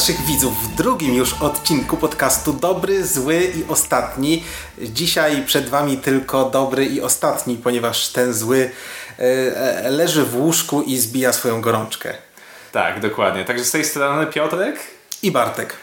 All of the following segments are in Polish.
Naszych widzów w drugim już odcinku podcastu Dobry, Zły i Ostatni. Dzisiaj przed Wami tylko dobry i ostatni, ponieważ ten zły e, leży w łóżku i zbija swoją gorączkę. Tak, dokładnie. Także z tej strony Piotrek i Bartek.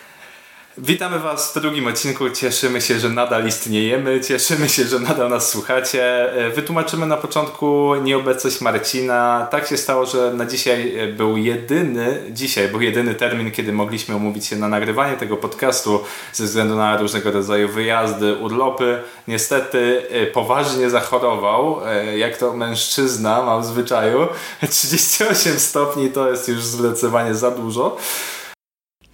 Witamy Was w drugim odcinku. Cieszymy się, że nadal istniejemy. Cieszymy się, że nadal nas słuchacie. E, wytłumaczymy na początku nieobecność Marcina. Tak się stało, że na dzisiaj e, był jedyny, dzisiaj był jedyny termin, kiedy mogliśmy umówić się na nagrywanie tego podcastu ze względu na różnego rodzaju wyjazdy, urlopy. Niestety e, poważnie zachorował, jak to mężczyzna ma w zwyczaju. 38 stopni to jest już zdecydowanie za dużo.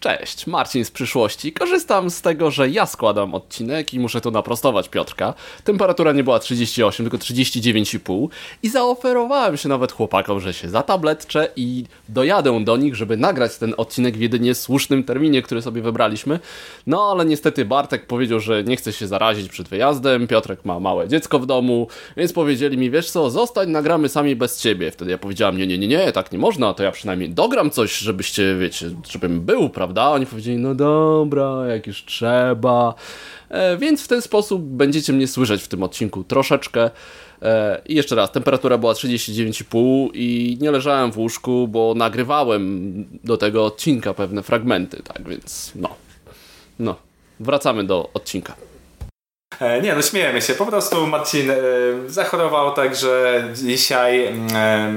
Cześć, Marcin z przyszłości. Korzystam z tego, że ja składam odcinek i muszę tu naprostować Piotrka. Temperatura nie była 38, tylko 39,5 i zaoferowałem się nawet chłopakom, że się zatabletczę i dojadę do nich, żeby nagrać ten odcinek w jedynie słusznym terminie, który sobie wybraliśmy. No ale niestety Bartek powiedział, że nie chce się zarazić przed wyjazdem, Piotrek ma małe dziecko w domu, więc powiedzieli mi, wiesz co, zostań, nagramy sami bez ciebie. Wtedy ja powiedziałem, nie, nie, nie, nie, tak nie można, to ja przynajmniej dogram coś, żebyście, wiecie, żebym był, prawda? Prawda? Oni powiedzieli, no dobra, jak już trzeba. E, więc w ten sposób będziecie mnie słyszeć w tym odcinku troszeczkę. E, I jeszcze raz, temperatura była 39,5 i nie leżałem w łóżku, bo nagrywałem do tego odcinka pewne fragmenty, tak więc no. No, wracamy do odcinka. E, nie, no śmiejemy się. Po prostu Marcin e, zachorował, także dzisiaj e,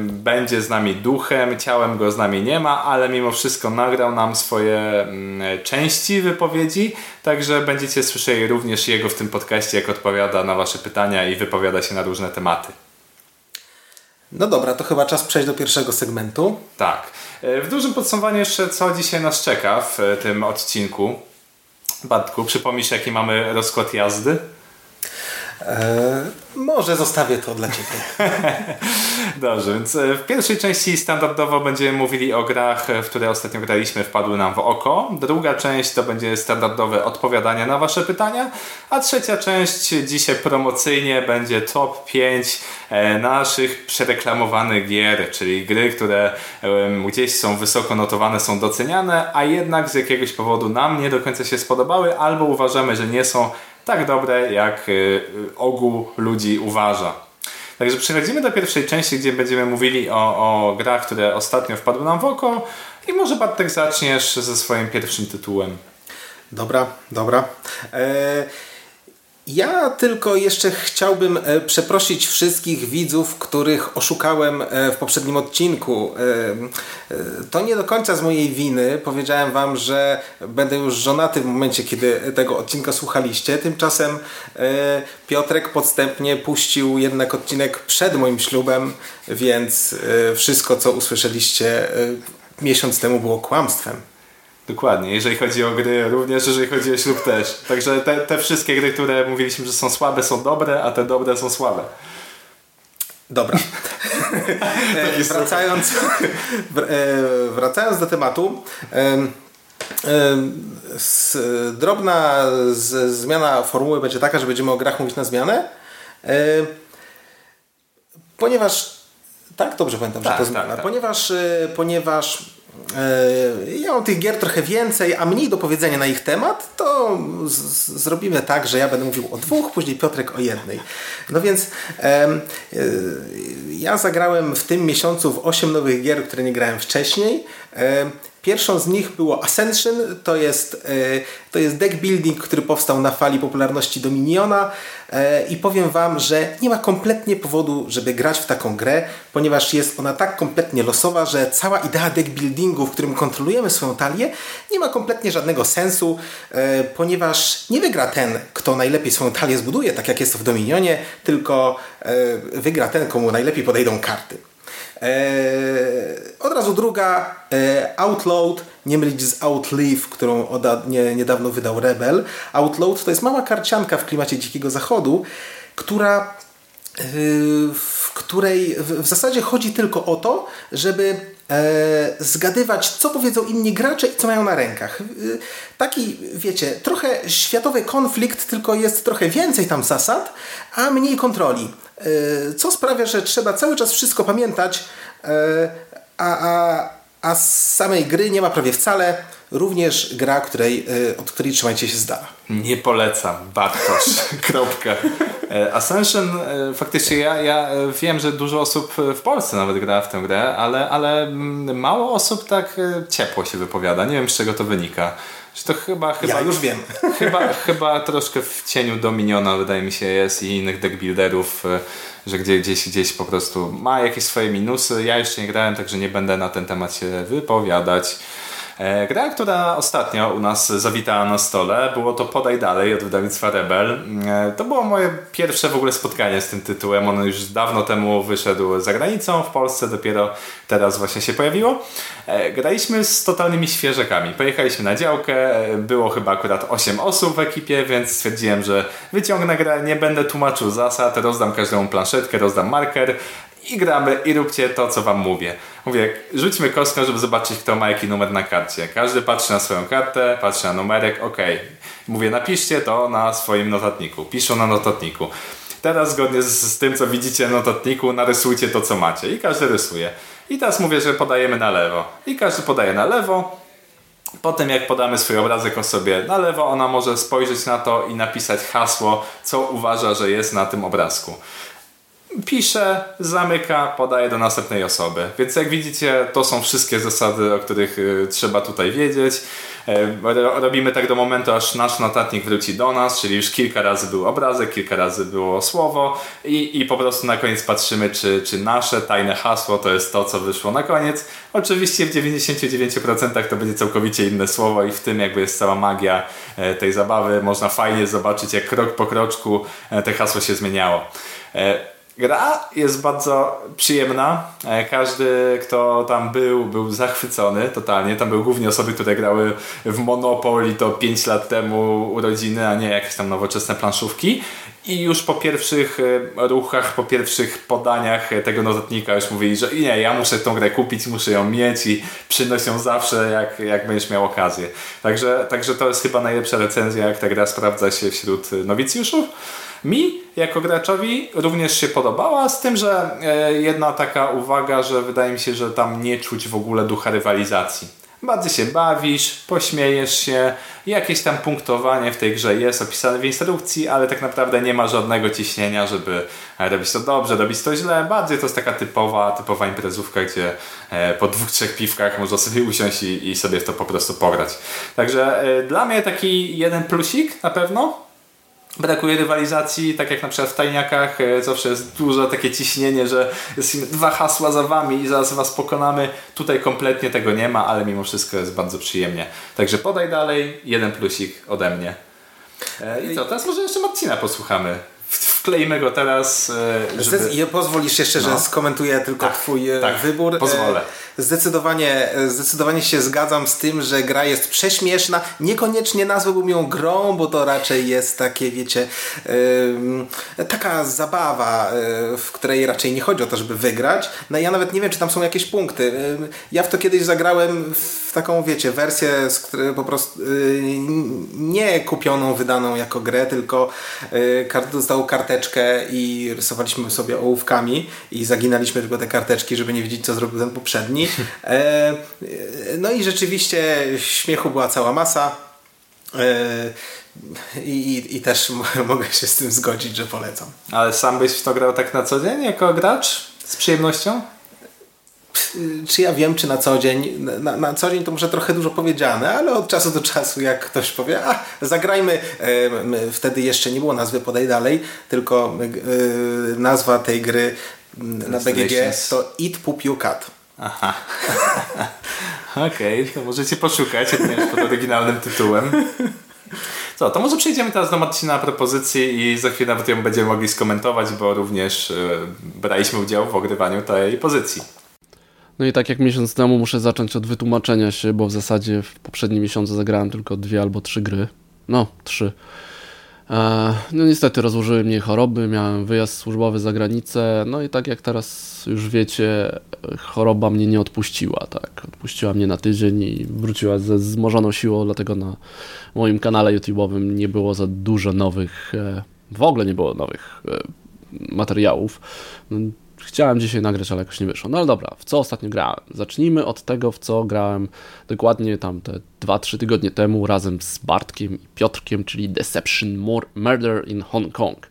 będzie z nami duchem, ciałem go z nami nie ma, ale mimo wszystko nagrał nam swoje mm, części wypowiedzi, także będziecie słyszeli również jego w tym podcaście, jak odpowiada na wasze pytania i wypowiada się na różne tematy. No dobra, to chyba czas przejść do pierwszego segmentu. Tak. W dużym podsumowaniu jeszcze co dzisiaj nas czeka w tym odcinku. Bartku, przypomnisz jaki mamy rozkład jazdy? E, może zostawię to dla Ciebie. Dobrze, więc e, w pierwszej części standardowo będziemy mówili o grach, w które ostatnio graliśmy, wpadły nam w oko. Druga część to będzie standardowe odpowiadanie na Wasze pytania, a trzecia część dzisiaj promocyjnie będzie top 5 e, naszych przereklamowanych gier, czyli gry, które gdzieś są wysoko notowane, są doceniane, a jednak z jakiegoś powodu nam nie do końca się spodobały, albo uważamy, że nie są tak dobre, jak y, ogół ludzi uważa. Także przechodzimy do pierwszej części, gdzie będziemy mówili o, o grach, które ostatnio wpadły nam w oko i może Bartek zaczniesz ze swoim pierwszym tytułem. Dobra, dobra. Eee, ja tylko jeszcze chciałbym e, przeprosić wszystkich widzów, których oszukałem e, w poprzednim odcinku. E, to nie do końca z mojej winy. Powiedziałem wam, że będę już żonaty w momencie, kiedy tego odcinka słuchaliście. Tymczasem Piotrek podstępnie puścił jednak odcinek przed moim ślubem, więc wszystko, co usłyszeliście miesiąc temu było kłamstwem. Dokładnie, jeżeli chodzi o gry, również jeżeli chodzi o ślub też. Także te, te wszystkie gry, które mówiliśmy, że są słabe, są dobre, a te dobre są słabe. Dobra. E, wracając, e, wracając do tematu. drobna zmiana formuły będzie taka, że będziemy o grach mówić na zmianę. Ponieważ tak, dobrze pamiętam, tak, że to tak, zmiana. Tak, tak. Ponieważ, e, ponieważ E, ja mam tych gier trochę więcej, a mniej do powiedzenia na ich temat, to zrobimy tak, że ja będę mówił o dwóch, później Piotrek o jednej. No więc e, ja zagrałem w tym miesiącu w 8 nowych gier, które nie grałem wcześniej. E, Pierwszą z nich było Ascension, to jest, e, to jest deck building, który powstał na fali popularności Dominiona e, i powiem Wam, że nie ma kompletnie powodu, żeby grać w taką grę, ponieważ jest ona tak kompletnie losowa, że cała idea deck buildingu, w którym kontrolujemy swoją talię, nie ma kompletnie żadnego sensu, e, ponieważ nie wygra ten, kto najlepiej swoją talię zbuduje, tak jak jest to w Dominionie, tylko wygra ten, komu najlepiej podejdą karty. Eee, od razu druga, e, Outload, nie mylić z Outlive, którą nie, niedawno wydał Rebel. Outload to jest mała karcianka w klimacie Dzikiego Zachodu, która e, w której w zasadzie chodzi tylko o to, żeby e, zgadywać, co powiedzą inni gracze i co mają na rękach. Taki, wiecie, trochę światowy konflikt, tylko jest trochę więcej tam zasad, a mniej kontroli. E, co sprawia, że trzeba cały czas wszystko pamiętać, e, a, a, a z samej gry nie ma prawie wcale. również gra, której, e, od której trzymajcie się z dala. Nie polecam. Bartosz. Kropka. Ascension, faktycznie ja, ja wiem, że dużo osób w Polsce nawet gra w tę grę, ale, ale mm, mało osób tak ciepło się wypowiada. Nie wiem z czego to wynika. Że to chyba, chyba, ja już wiem. Chyba, chyba troszkę w cieniu Dominiona wydaje mi się jest i innych deckbuilderów, że gdzieś, gdzieś, gdzieś po prostu ma jakieś swoje minusy. Ja jeszcze nie grałem, także nie będę na ten temat się wypowiadać. E, gra, która ostatnio u nas zawitała na stole, było to Podaj Dalej od wydawnictwa Rebel. E, to było moje pierwsze w ogóle spotkanie z tym tytułem. On już dawno temu wyszedł za granicą, w Polsce dopiero teraz właśnie się pojawiło. E, graliśmy z totalnymi świeżakami. Pojechaliśmy na działkę, było chyba akurat 8 osób w ekipie, więc stwierdziłem, że wyciągnę grę, nie będę tłumaczył zasad, rozdam każdemu planszetkę, rozdam marker, i gramy i róbcie to, co wam mówię. Mówię, rzućmy kostkę, żeby zobaczyć, kto ma jaki numer na karcie. Każdy patrzy na swoją kartę, patrzy na numerek, ok. Mówię, napiszcie to na swoim notatniku. Piszą na notatniku. Teraz zgodnie z, z tym, co widzicie na notatniku, narysujcie to, co macie. I każdy rysuje. I teraz mówię, że podajemy na lewo. I każdy podaje na lewo. Potem jak podamy swój obrazek o sobie na lewo, ona może spojrzeć na to i napisać hasło, co uważa, że jest na tym obrazku pisze, zamyka, podaje do następnej osoby. Więc jak widzicie, to są wszystkie zasady, o których y, trzeba tutaj wiedzieć. E, robimy tak do momentu, aż nasz notatnik wróci do nas, czyli już kilka razy był obrazek, kilka razy było słowo i, i po prostu na koniec patrzymy, czy, czy nasze tajne hasło to jest to, co wyszło na koniec. Oczywiście w 99% to będzie całkowicie inne słowo i w tym jakby jest cała magia e, tej zabawy. Można fajnie zobaczyć, jak krok po kroczku e, te hasło się zmieniało. Gra jest bardzo przyjemna. E, każdy, kto tam był, był zachwycony totalnie. Tam były głównie osoby, które grały w Monopoly to 5 lat temu urodziny, a nie jakieś tam nowoczesne planszówki. I już po pierwszych e, ruchach, po pierwszych podaniach tego notatnika już mówili, że nie, ja muszę tą grę kupić, muszę ją mieć i przynoś ją zawsze, jak, jak będziesz miał okazję. Także, także to jest chyba najlepsza recenzja, jak ta gra sprawdza się wśród nowicjuszów. Mi jako graczowi również się podobała, z tym, że e, jedna taka uwaga, że wydaje mi się, że tam nie czuć w ogóle ducha rywalizacji. Bardzo się bawisz, pośmiejesz się, jakieś tam punktowanie w tej grze jest opisane w instrukcji, ale tak naprawdę nie ma żadnego ciśnienia, żeby robić to dobrze, robić to źle. Bardziej to jest taka typowa, typowa imprezówka, gdzie e, po dwóch, trzech piwkach można sobie usiąść i, i sobie w to po prostu pograć. Także e, dla mnie taki jeden plusik na pewno, brakuje rywalizacji, tak jak na przykład w tajniakach e, zawsze jest dużo takie ciśnienie, że jest dwa hasła za wami i zaraz was pokonamy. Tutaj kompletnie tego nie ma, ale mimo wszystko jest bardzo przyjemnie. Także podaj dalej, jeden plusik ode mnie. E, I co, teraz może jeszcze Marcina posłuchamy wkleimy go teraz. E, żeby... I pozwolisz jeszcze, no. że skomentuję tylko tak, Twój tak, wybór. Pozwolę. Zdecydowanie, zdecydowanie się zgadzam z tym, że gra jest prześmieszna. Niekoniecznie nazwałbym ją grą, bo to raczej jest takie, wiecie, yy, taka zabawa, yy, w której raczej nie chodzi o to, żeby wygrać. No ja nawet nie wiem, czy tam są jakieś punkty. Yy, ja w to kiedyś zagrałem w taką, wiecie, wersję, z której po prostu y, nie kupioną, wydaną jako grę, tylko y, dostał karteczkę i rysowaliśmy sobie ołówkami i zaginaliśmy tylko te karteczki, żeby nie widzieć, co zrobił ten poprzedni. E, no i rzeczywiście śmiechu była cała masa. E, I, I, też mogę się z tym zgodzić, że polecam. Ale sam byś w to grał tak na co dzień jako gracz? Z przyjemnością? Czy ja wiem, czy na co dzień, na, na, co dzień to może trochę dużo powiedziane, ale od czasu do czasu, jak ktoś powie, a zagrajmy, e, wtedy jeszcze nie było nazwy Podaj Dalej, tylko nazwa tej gry na BGG to Eat Poop You Cut. Aha. Okej, okay, możecie poszukać również pod oryginalnym tytułem. Co, to może przejdziemy teraz do Marcina propozycji i za chwilę nawet ją będziemy mogli skomentować, bo również y, braliśmy udział w ogrywaniu tej pozycji. No i tak jak miesiąc temu muszę zacząć od wytłumaczenia się, bo w zasadzie w poprzednim miesiącu zagrałem tylko dwie albo trzy gry. No, trzy. E, no niestety rozłożyły mnie choroby, miałem wyjazd służbowy za granicę, no i tak jak teraz już wiecie, choroba mnie nie odpuściła, tak. Odpuściła mnie na tydzień i wróciła ze wzmożoną siłą, dlatego na moim kanale YouTube'owym nie było za dużo nowych, e, w ogóle nie było nowych e, materiałów. Chciałem dzisiaj nagrać, ale jakoś nie wyszło. No ale dobra, w co ostatnio grałem? Zacznijmy od tego, w co grałem dokładnie tam te 2-3 tygodnie temu razem z Bartkiem i Piotrkiem, czyli Deception Murder in Hong Kong.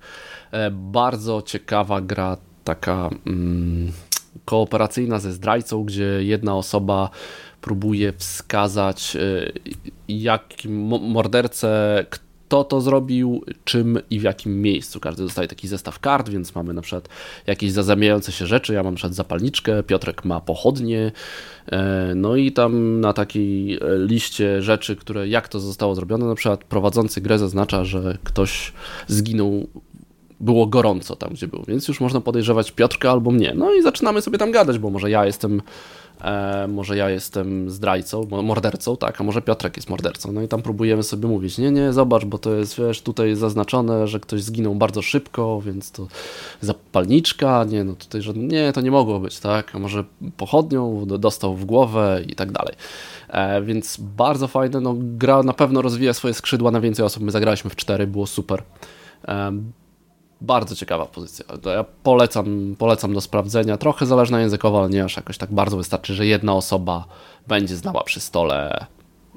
E, bardzo ciekawa gra, taka mm, kooperacyjna ze zdrajcą, gdzie jedna osoba próbuje wskazać e, jakim mordercę, kto to zrobił, czym i w jakim miejscu. Każdy dostaje taki zestaw kart, więc mamy na przykład jakieś zazamiające się rzeczy. Ja mam na przykład zapalniczkę, Piotrek ma pochodnie. E, no i tam na takiej liście rzeczy, które jak to zostało zrobione, na przykład prowadzący grę zaznacza, że ktoś zginął było gorąco tam, gdzie był, więc już można podejrzewać Piotrka albo mnie. No i zaczynamy sobie tam gadać, bo może ja jestem e, może ja jestem zdrajcą, mordercą, tak, a może Piotrek jest mordercą. No i tam próbujemy sobie mówić, nie, nie, zobacz, bo to jest, wiesz, tutaj zaznaczone, że ktoś zginął bardzo szybko, więc to zapalniczka, nie, no tutaj, że nie, to nie mogło być, tak, a może pochodnią dostał w głowę i tak dalej. E, więc bardzo fajne, no gra na pewno rozwija swoje skrzydła na więcej osób, my zagraliśmy w cztery, było super. E, bardzo ciekawa pozycja. Ja polecam, polecam do sprawdzenia. Trochę zależna językowa, ale nie aż jakoś tak bardzo wystarczy, że jedna osoba będzie znała przy stole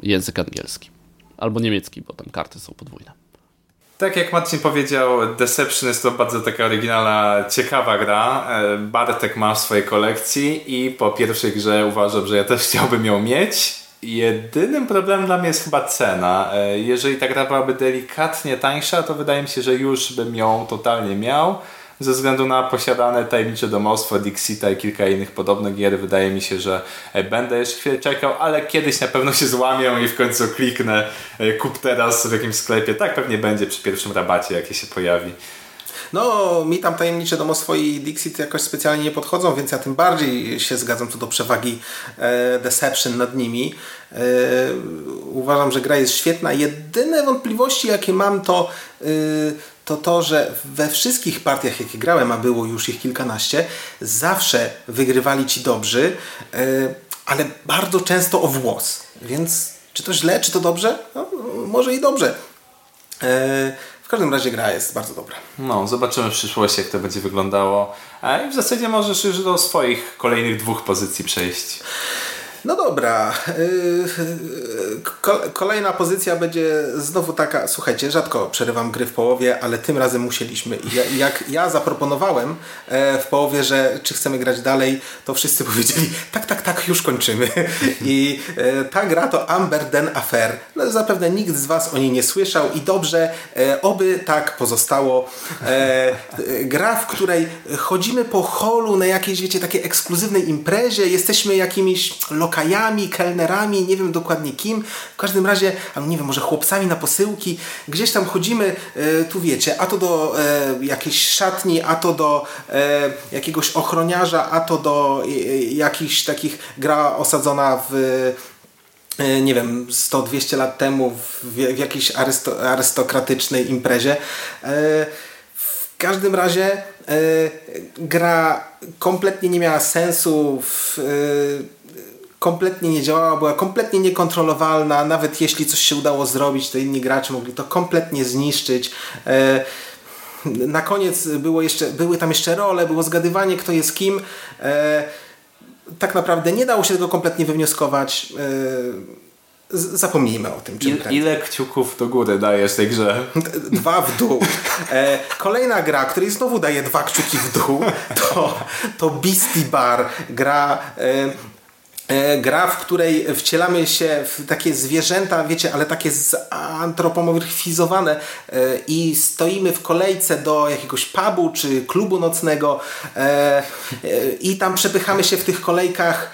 język angielski. Albo niemiecki, bo tam karty są podwójne. Tak jak Marcin powiedział, Deception jest to bardzo taka oryginalna, ciekawa gra. E, Bartek ma w swojej kolekcji i po pierwszej grze uważam, że ja też chciałbym ją mieć. Jedynym problemem dla mnie jest chyba cena. E, jeżeli ta gra byłaby delikatnie tańsza, to wydaje mi się, że już bym ją totalnie miał. Ze względu na posiadane tajemnicze domostwo Dixita i kilka innych podobnych gier, wydaje mi się, że e, będę jeszcze chwilę czekał, ale kiedyś na pewno się złamię i w końcu kliknę e, kup teraz w jakimś sklepie. Tak pewnie będzie przy pierwszym rabacie, jaki się pojawi. No, mi tam tajemnicze domostwo i Dixit jakoś specjalnie nie podchodzą, więc ja tym bardziej się zgadzam co do przewagi e, Deception nad nimi. E, uważam, że gra jest świetna. Jedyne wątpliwości, jakie mam, to, e, to to, że we wszystkich partiach, jakie grałem, a było już ich kilkanaście, zawsze wygrywali ci dobrzy, e, ale bardzo często o włos. Więc czy to źle, czy to dobrze? No, może i dobrze. W każdym razie gra jest bardzo dobra. No, zobaczymy w przyszłości, jak to będzie wyglądało. I w zasadzie możesz już do swoich kolejnych dwóch pozycji przejść. No dobra. Yy, kolejna pozycja będzie znowu taka, słuchajcie, rzadko przerywam gry w połowie, ale tym razem musieliśmy. jak ja zaproponowałem e, w połowie, że czy chcemy grać dalej, to wszyscy powiedzieli, tak, tak, tak, już kończymy. I e, ta gra to Amber Den Affair. No, zapewne nikt z Was o niej nie słyszał i dobrze, e, oby tak pozostało. Gra, w której chodzimy po holu na jakiejś, wiecie, takiej ekskluzywnej imprezie, jesteśmy jakimiś lokajami, kelnerami, nie wiem dokładnie kim. W każdym razie, nie wiem, może chłopcami na posyłki. Gdzieś tam chodzimy, e, tu wiecie, a to do e, jakiejś szatni, a to do e, jakiegoś ochroniarza, a to do jakichś takich gra osadzona w nie wiem, 100-200 lat temu w, w jakiejś arysto, arystokratycznej imprezie. W każdym razie gra kompletnie nie miała sensu. W, kompletnie nie działała, była kompletnie niekontrolowalna, nawet jeśli coś się udało zrobić, to inni gracze mogli to kompletnie zniszczyć. E, na koniec było jeszcze, były tam jeszcze role, było zgadywanie kto jest kim. E, tak naprawdę nie dało się tego kompletnie wywnioskować. E, zapomnijmy o tym. Czym ile, ile kciuków do góry dajesz tej grze? Dwa w dół. kolejna gra, której znowu daje dwa kciuki w dół, to, to Beastie Bar. Gra E, gra, w której wcielamy się w takie zwierzęta, wiecie, ale takie zantropomorfizowane e, i stoimy w kolejce do jakiegoś pubu czy klubu nocnego e, i tam przepychamy się w tych kolejkach,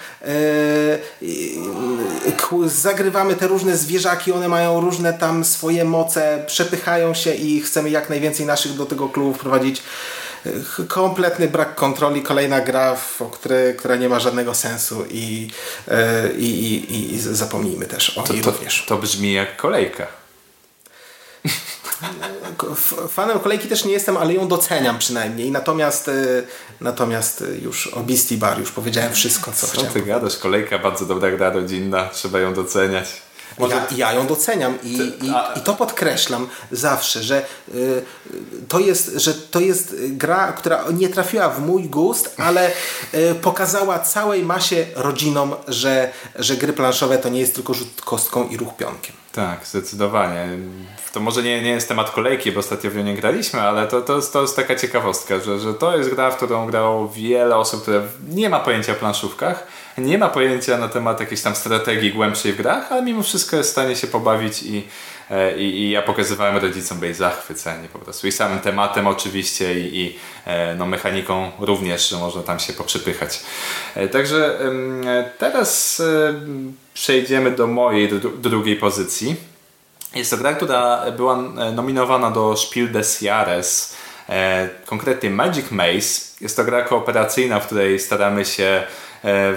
zagrywamy te różne zwierzaki, one mają różne tam swoje moce, przepychają się i chcemy jak najwięcej naszych do tego klubu wprowadzić kompletny brak kontroli, kolejna gra, w, której, która nie ma żadnego sensu i, e, i, i, i zapomnijmy też o to, niej to, również. To brzmi jak kolejka. Fanem kolejki też nie jestem, ale ją doceniam przynajmniej. Natomiast, e, natomiast już o Beastie Bar już powiedziałem wszystko, co, co chciałem. ty gadasz? Kolejka bardzo dobra gra rodzinna, trzeba ją doceniać. Może... Ja, ja ją doceniam i, i, i, to podkreślam zawsze, że y, to jest, że to jest gra, która nie trafiła w mój gust, ale y, pokazała całej masie rodzinom, że, że gry planszowe to nie jest tylko rzut kostką i ruch pionkiem. Tak, zdecydowanie. To może nie, nie jest temat kolejki, bo ostatnio w nią nie graliśmy, ale to, to, jest, to jest taka ciekawostka, że, że to jest gra, w którą grało wiele osób, które nie ma pojęcia o planszówkach, nie ma pojęcia na temat jakiejś tam strategii głębszej w grach, ale mimo wszystko jest w stanie się pobawić i, e, i, i ja pokazywałem rodzicom, byli zachwyceni po prostu. I samym tematem oczywiście i, i e, no, mechaniką również, że można tam się poprzypychać. E, także teraz przejdziemy do mojej drugiej pozycji. Jest to gra, która była nominowana do Spiel des Jahres, konkretnie Magic Maze. Jest to gra kooperacyjna, w której staramy się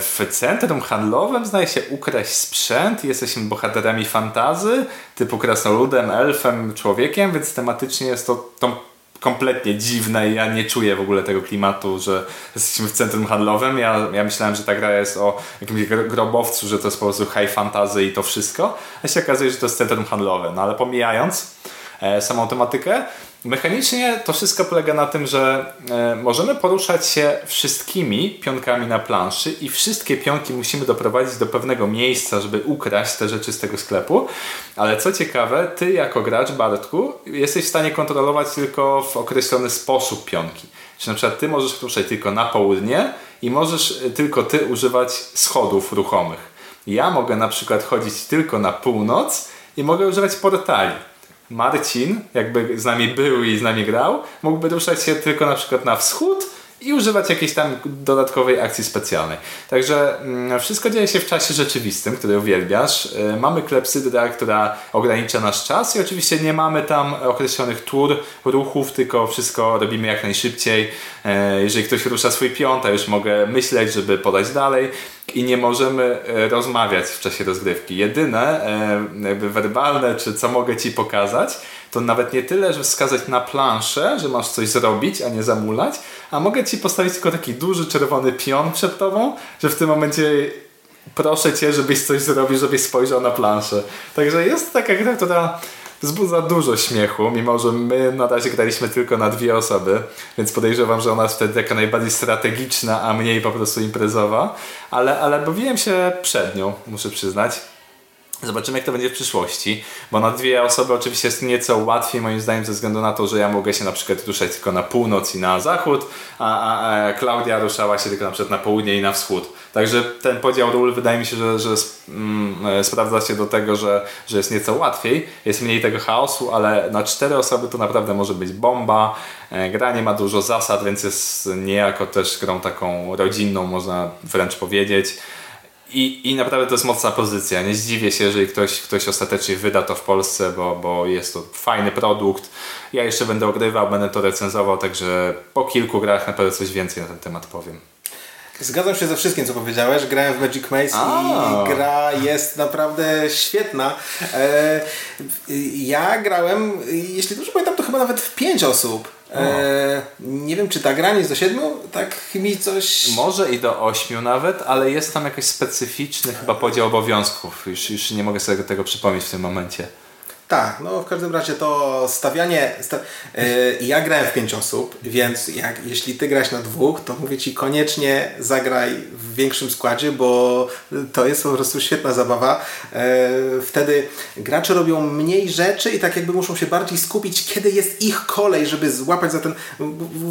w centrum handlowym zdaje się ukraść sprzęt. Jesteśmy bohaterami fantazy, typu krasnoludem, elfem, człowiekiem, więc tematycznie jest to, to kompletnie dziwne i ja nie czuję w ogóle tego klimatu, że jesteśmy w centrum handlowym. Ja, ja myślałem, że ta gra jest o jakimś grobowcu, że to jest po prostu high fantasy i to wszystko. A się okazuje, że to jest centrum handlowe. No ale pomijając e, samą tematykę, Mechanicznie to wszystko polega na tym, że e, możemy poruszać się wszystkimi pionkami na planszy i wszystkie pionki musimy doprowadzić do pewnego miejsca, żeby ukraść te rzeczy z tego sklepu. Ale co ciekawe, ty jako gracz, Bartku, jesteś w stanie kontrolować tylko w określony sposób pionki. Czyli na przykład ty możesz ruszać tylko na południe i możesz e, tylko ty używać schodów ruchomych. Ja mogę na przykład chodzić tylko na północ i mogę używać portali. Marcin, jakby z nami był i z nami grał, mógłby ruszać się tylko na przykład na wschód i używać jakiejś tam dodatkowej akcji specjalnej. Także mm, wszystko dzieje się w czasie rzeczywistym, który uwielbiasz. Y, mamy klepsydra, która ogranicza nasz czas i oczywiście nie mamy tam określonych tur, ruchów, tylko wszystko robimy jak najszybciej. Y, jeżeli ktoś rusza swój pion, to już mogę myśleć, żeby podać dalej i nie możemy y, rozmawiać w czasie rozgrywki. Jedyne jakby werbalne, czy co mogę Ci pokazać, to nawet nie tyle, że wskazać na planszę, że masz coś zrobić, a nie zamulać, a mogę ci postawić tylko taki duży czerwony pion przed tobą, że w tym momencie proszę cię, żebyś coś zrobił, żebyś spojrzał na planszę. Także jest taka gra, która wzbudza dużo śmiechu, mimo że my na razie graliśmy tylko na dwie osoby, więc podejrzewam, że ona jest wtedy taka najbardziej strategiczna, a mniej po prostu imprezowa, ale, ale bawiłem się przed nią, muszę przyznać. Zobaczymy, jak to będzie w przyszłości, bo na dwie osoby oczywiście jest nieco łatwiej, moim zdaniem, ze względu na to, że ja mogę się na przykład ruszać tylko na północ i na zachód, a, a, a Klaudia ruszała się tylko na przykład na południe i na wschód. Także ten podział ról wydaje mi się, że, że mm, sprawdza się do tego, że, że jest nieco łatwiej, jest mniej tego chaosu, ale na cztery osoby to naprawdę może być bomba. E, gra nie ma dużo zasad, więc jest niejako też grą taką rodzinną, można wręcz powiedzieć. I, I naprawdę to jest mocna pozycja. Nie zdziwię się, jeżeli ktoś, ktoś ostatecznie wyda to w Polsce, bo, bo jest to fajny produkt. Ja jeszcze będę ogrywał, będę to recenzował, także po kilku grach na pewno coś więcej na ten temat powiem. Zgadzam się ze wszystkim, co powiedziałeś. Grałem w Magic Maze A. i gra jest naprawdę świetna. E, ja grałem, jeśli dobrze pamiętam, to chyba nawet w pięć osób. E, nie wiem, czy ta gra jest do siedmiu? Tak mi coś... Może i do ośmiu nawet, ale jest tam jakiś specyficzny chyba podział obowiązków. Już, już nie mogę sobie tego przypomnieć w tym momencie. Tak, no w każdym razie to stawianie. Sta yy, ja grałem w pięć osób, więc jak, jeśli ty grasz na dwóch, to mówię ci koniecznie zagraj w większym składzie, bo to jest po prostu świetna zabawa. Yy, wtedy gracze robią mniej rzeczy i tak jakby muszą się bardziej skupić, kiedy jest ich kolej, żeby złapać za ten.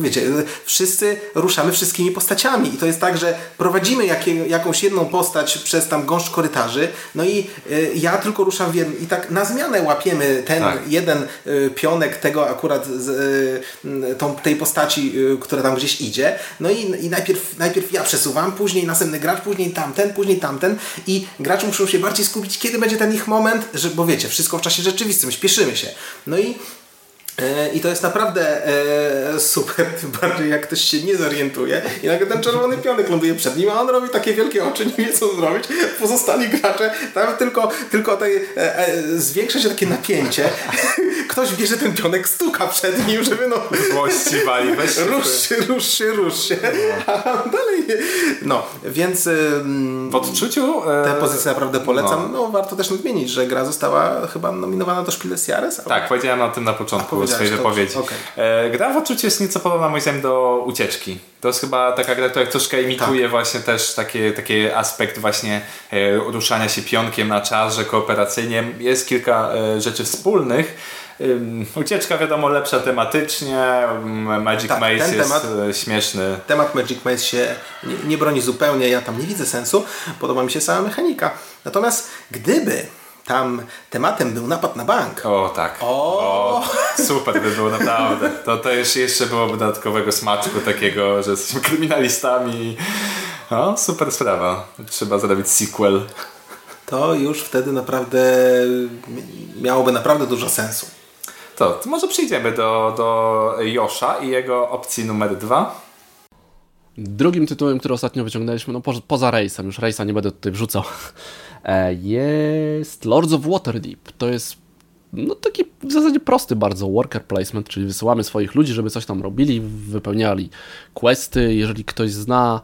Wiecie, wszyscy ruszamy wszystkimi postaciami i to jest tak, że prowadzimy jakie, jakąś jedną postać przez tam gąszcz korytarzy, no i yy, ja tylko ruszam w jednym i tak na zmianę łapię łapiemy ten tak. jeden y, pionek tego akurat z, y, tą, tej postaci, y, która tam gdzieś idzie. No i, i najpierw, najpierw ja przesuwam, później następny gracz, później tamten, później tamten i gracze muszą się bardziej skupić, kiedy będzie ten ich moment, że, bo wiecie, wszystko w czasie rzeczywistym, śpieszymy się. No i I to jest naprawdę e, super, tym bardziej jak ktoś się nie zorientuje i nagle ten czerwony pionek ląduje przed nim, a on robi takie wielkie oczy, nie wie co zrobić. Pozostali gracze, tam tylko, tylko tej, e, e, zwiększa się takie napięcie, ktoś bierze ten pionek, stuka przed nim, żeby no... Złości wali, weź Rusz się, rusz się, rusz się. No. A dalej. No, więc... W odczuciu... E... Tę pozycję naprawdę polecam. No. no. warto też nadmienić, że gra została chyba nominowana do Spiel des Jahres. Tak, powiedziałem o tym na początku swojej wypowiedzi. Okay. E, gra w odczuciu jest nieco podobna moim zdaniem do Ucieczki. To jest chyba taka gra, która troszkę imituje tak. właśnie też taki, taki aspekt właśnie e, ruszania się pionkiem na czarze kooperacyjnie. Jest kilka e, rzeczy wspólnych. Ucieczka wiadomo lepsza tematycznie, Magic tak, Maze jest temat, śmieszny. Temat Magic Maze się nie, nie, broni zupełnie, ja tam nie widzę sensu, podoba mi się sama mechanika. Natomiast gdyby tam tematem był napad na bank. O tak. O, o super by było naprawdę. To, to już jeszcze byłoby dodatkowego smaczku takiego, że jesteśmy kryminalistami. O, super sprawa. Trzeba zrobić sequel. To już wtedy naprawdę miałoby naprawdę dużo sensu. To, to może przejdziemy do, do Josza i jego opcji numer dwa. Drugim tytułem, który ostatnio wyciągnęliśmy, no po, poza Rejsem, już Rejsa nie będę tutaj wrzucał, e, jest Lords of Waterdeep. To jest no taki w zasadzie prosty bardzo worker placement, czyli wysyłamy swoich ludzi, żeby coś tam robili, wypełniali questy. Jeżeli ktoś zna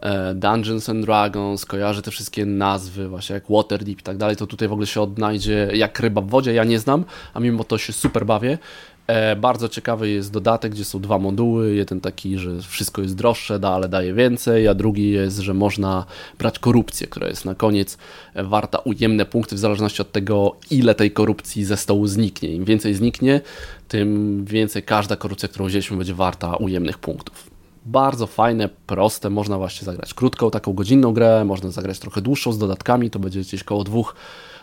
e, Dungeons and Dragons, kojarzy te wszystkie nazwy, właśnie jak Waterdeep i tak dalej, to tutaj w ogóle się odnajdzie jak ryba w wodzie. Ja nie znam, a mimo to się super bawię. E, bardzo ciekawy jest dodatek, gdzie są dwa moduły. Jeden taki, że wszystko jest droższe, da, ale daje więcej, a drugi jest, że można brać korupcję, która jest na koniec warta ujemne punkty w zależności od tego, ile tej korupcji ze stołu zniknie. Im więcej zniknie, tym więcej każda korupcja, którą wzięliśmy, będzie warta ujemnych punktów. Bardzo fajne, proste, można właśnie zagrać krótką, taką godzinną grę, można zagrać trochę dłuższą z dodatkami, to będzie gdzieś koło dwóch,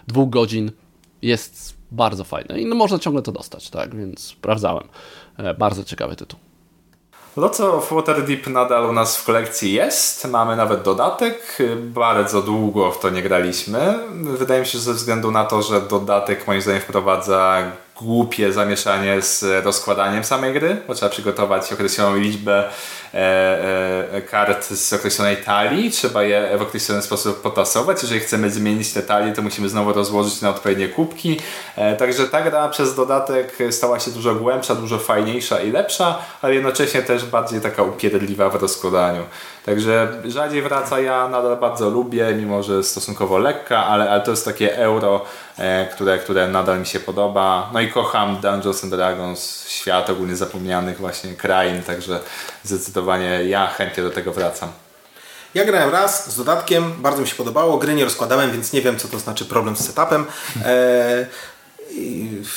dwóch godzin. Jest bardzo fajne i no można ciągle to dostać, tak, więc sprawdzałem. E, bardzo ciekawy tytuł. Lots of Waterdeep nadal u nas w kolekcji jest. Mamy nawet dodatek. Bardzo długo w to nie graliśmy. Wydaje mi się, że ze względu na to, że dodatek moim zdaniem wprowadza głupie zamieszanie z rozkładaniem samej gry, bo trzeba przygotować określoną liczbę kart z określonej talii, trzeba je w określony sposób potasować. Jeżeli chcemy zmienić te talie, to musimy znowu rozłożyć na odpowiednie kubki. E, także ta gra przez dodatek stała się dużo głębsza, dużo fajniejsza i lepsza, ale jednocześnie też bardziej taka upierdliwa w rozkładaniu. Także rzadziej wraca, ja nadal bardzo lubię, mimo że stosunkowo lekka, ale, ale to jest takie euro, e, które, które nadal mi się podoba. No i kocham Dungeons and Dragons, świat ogólnie zapomnianych właśnie krain, także zdecydowanie ja chętnie do tego wracam. Ja grałem raz z dodatkiem, bardzo mi się podobało, gry nie rozkładałem, więc nie wiem co to znaczy problem z setupem. E,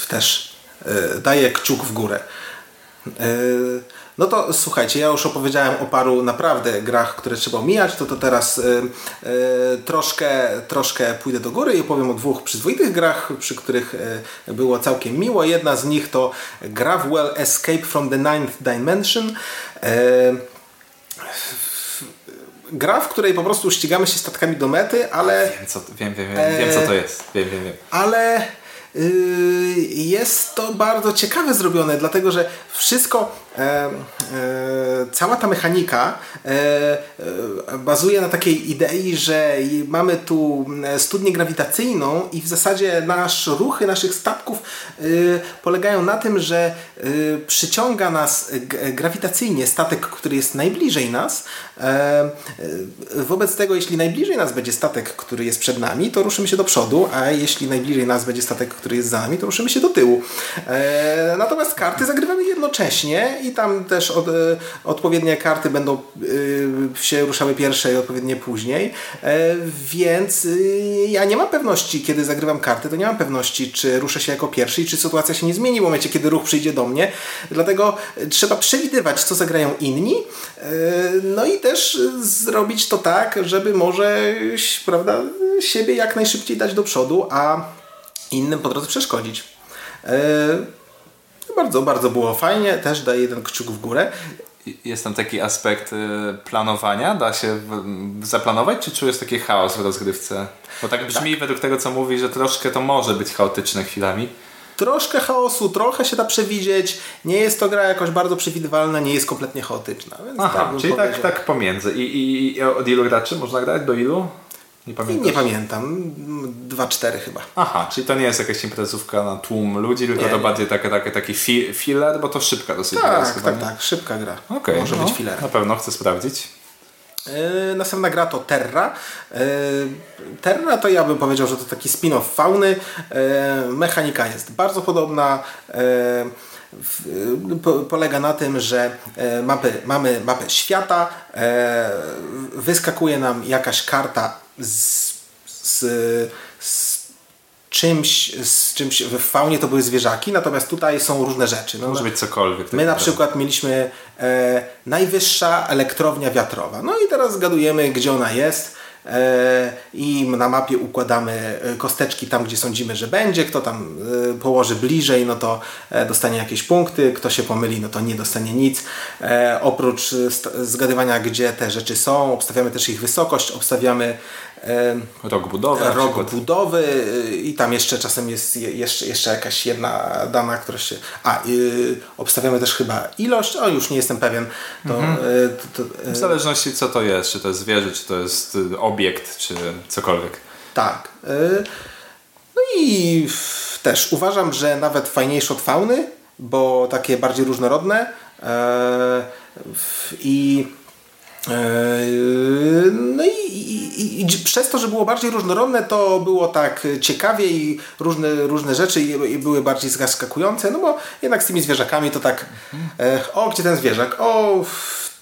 też e, daję kciuk w górę. E, no to słuchajcie, ja już opowiedziałem o paru naprawdę grach, które trzeba omijać, to to teraz y, y, troszkę, troszkę pójdę do góry i opowiem o dwóch przyzwoitych grach, przy których y, było całkiem miło. Jedna z nich to Gravwell Escape from the Ninth Dimension. Gra, w której po prostu ścigamy się statkami do mety, ale... Wiem, co, wiem, wiem, wiem, wiem, co to jest. Wiem, wiem, wiem. Ale jest to bardzo ciekawe zrobione, dlatego że wszystko E, e, cała ta mechanika e, bazuje na takiej idei, że mamy tu studnię grawitacyjną i w zasadzie nasz ruchy naszych statków polegają na tym, że przyciąga nas grawitacyjnie statek, który jest najbliżej nas. Wobec tego, jeśli najbliżej nas będzie statek, który jest przed nami, to ruszymy się do przodu, a jeśli najbliżej nas będzie statek, który jest za nami, to ruszymy się do tyłu. Natomiast karty zagrywamy jednocześnie i tam też od, e, odpowiednie karty będą e, się ruszały pierwsze i odpowiednie później, e, więc ja nie mam pewności, kiedy zagrywam karty, to nie mam pewności, czy ruszę się jako pierwszy i czy sytuacja się nie zmieni w momencie, kiedy ruch przyjdzie do mnie, dlatego trzeba przewidywać, co zagrają inni, no i też zrobić to tak, żeby może prawda, siebie jak najszybciej dać do przodu, a innym po drodze przeszkodzić. Bardzo, bardzo było fajnie. Też daję jeden kciuk w górę. Jest tam taki aspekt y, planowania? Da się zaplanować, czy czujesz taki chaos w rozgrywce? Bo tak brzmi tak. według tego, co mówi, że troszkę to może być chaotyczne chwilami. Troszkę chaosu, trochę się da przewidzieć. Nie jest to gra jakoś bardzo przewidywalna, nie jest kompletnie chaotyczna. Aha, tak czyli tak, tak pomiędzy. I, i, I od ilu graczy można grać? Do ilu? Nie pamiętam. Nie pamiętam. 2-4 chyba. Aha, czyli to nie jest jakaś imprezówka na tłum ludzi, tylko nie, to nie. bardziej taki, taki, taki filler, bo to szybka dosyć tak, gra. Tak, tak, tak, szybka gra. Okay, Może no, być filler. Na pewno chcę sprawdzić. Yy, następna gra to Terra. Yy, Terra to ja bym powiedział, że to taki spin-off fauny. Yy, mechanika jest bardzo podobna. polega na tym, że mapy, mamy mapę świata, wyskakuje nam jakaś karta z, z, z czymś, z czymś w faunie to były zwierzaki, natomiast tutaj są różne rzeczy. No, Może być cokolwiek. My na przykład mieliśmy e, najwyższa elektrownia wiatrowa. No i teraz zgadujemy, gdzie ona jest i na mapie układamy e, kosteczki tam, gdzie sądzimy, że będzie. Kto tam e, położy bliżej, no to e, dostanie jakieś punkty. Kto się pomyli, no to nie dostanie nic. Oprócz zgadywania, gdzie te rzeczy są, obstawiamy też ich wysokość, obstawiamy rok budowy. Rok budowy i tam jeszcze czasem jest jeszcze, jeszcze jakaś jedna dana, która się... A, yy, obstawiamy też chyba ilość, o już nie jestem pewien. To, mhm. to, to, w zależności co to jest, czy to jest zwierzę, czy to jest y, obiekt, czy cokolwiek. Tak. Y, no i też uważam, że nawet fajniejsze od fauny, bo takie bardziej różnorodne i no i, i, i, przez to, że było bardziej różnorodne, to było tak ciekawie i różne, różne rzeczy i, były bardziej zaskakujące, no bo jednak z tymi zwierzakami to tak e, o, gdzie ten zwierzak? O,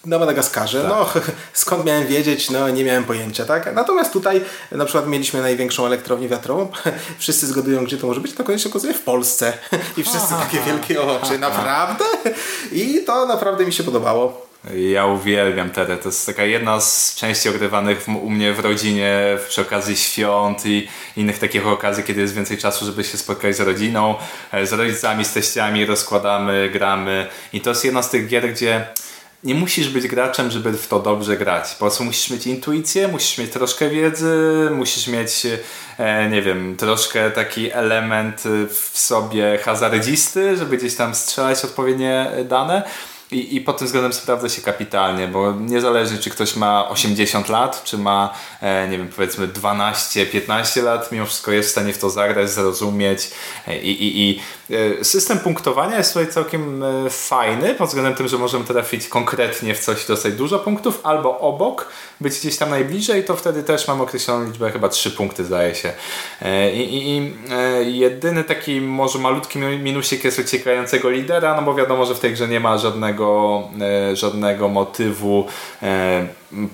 na Madagaskarze. Tak. No, skąd miałem wiedzieć? No, nie miałem pojęcia, tak? Natomiast tutaj na przykład mieliśmy największą elektrownię wiatrową. Wszyscy zgadują, gdzie to może być. To koniecznie okazuje w Polsce. I wszyscy takie wielkie oczy. Naprawdę? I to naprawdę mi się podobało. Ja uwielbiam Terę. To jest taka jedna z części ogrywanych u mnie w rodzinie przy okazji świąt i innych takich okazji, kiedy jest więcej czasu, żeby się spotkać z rodziną, e, z rodzicami, z teściami, rozkładamy, gramy. I to jest jedna z tych gier, gdzie nie musisz być graczem, żeby w to dobrze grać. Po prostu musisz mieć intuicję, musisz mieć troszkę wiedzy, musisz mieć, e, nie wiem, troszkę taki element w sobie hazardzisty, żeby gdzieś tam strzelać odpowiednie dane. I, I pod tym względem sprawdza się kapitalnie, bo niezależnie czy ktoś ma 80 lat, czy ma, e, nie wiem, powiedzmy 12-15 lat, mimo wszystko jest w stanie w to zagrać, zrozumieć. E, I, i, i e, system punktowania jest tutaj całkiem e, fajny, pod względem tym, że możemy trafić konkretnie w coś dostać dużo punktów, albo obok, być gdzieś tam najbliżej, to wtedy też mam określoną liczbę, chyba 3 punkty zdaje się. I, i, i jedyny taki może malutki minusik jest uciekającego lidera, no bo wiadomo, że w tej grze nie ma żadnego, e, żadnego motywu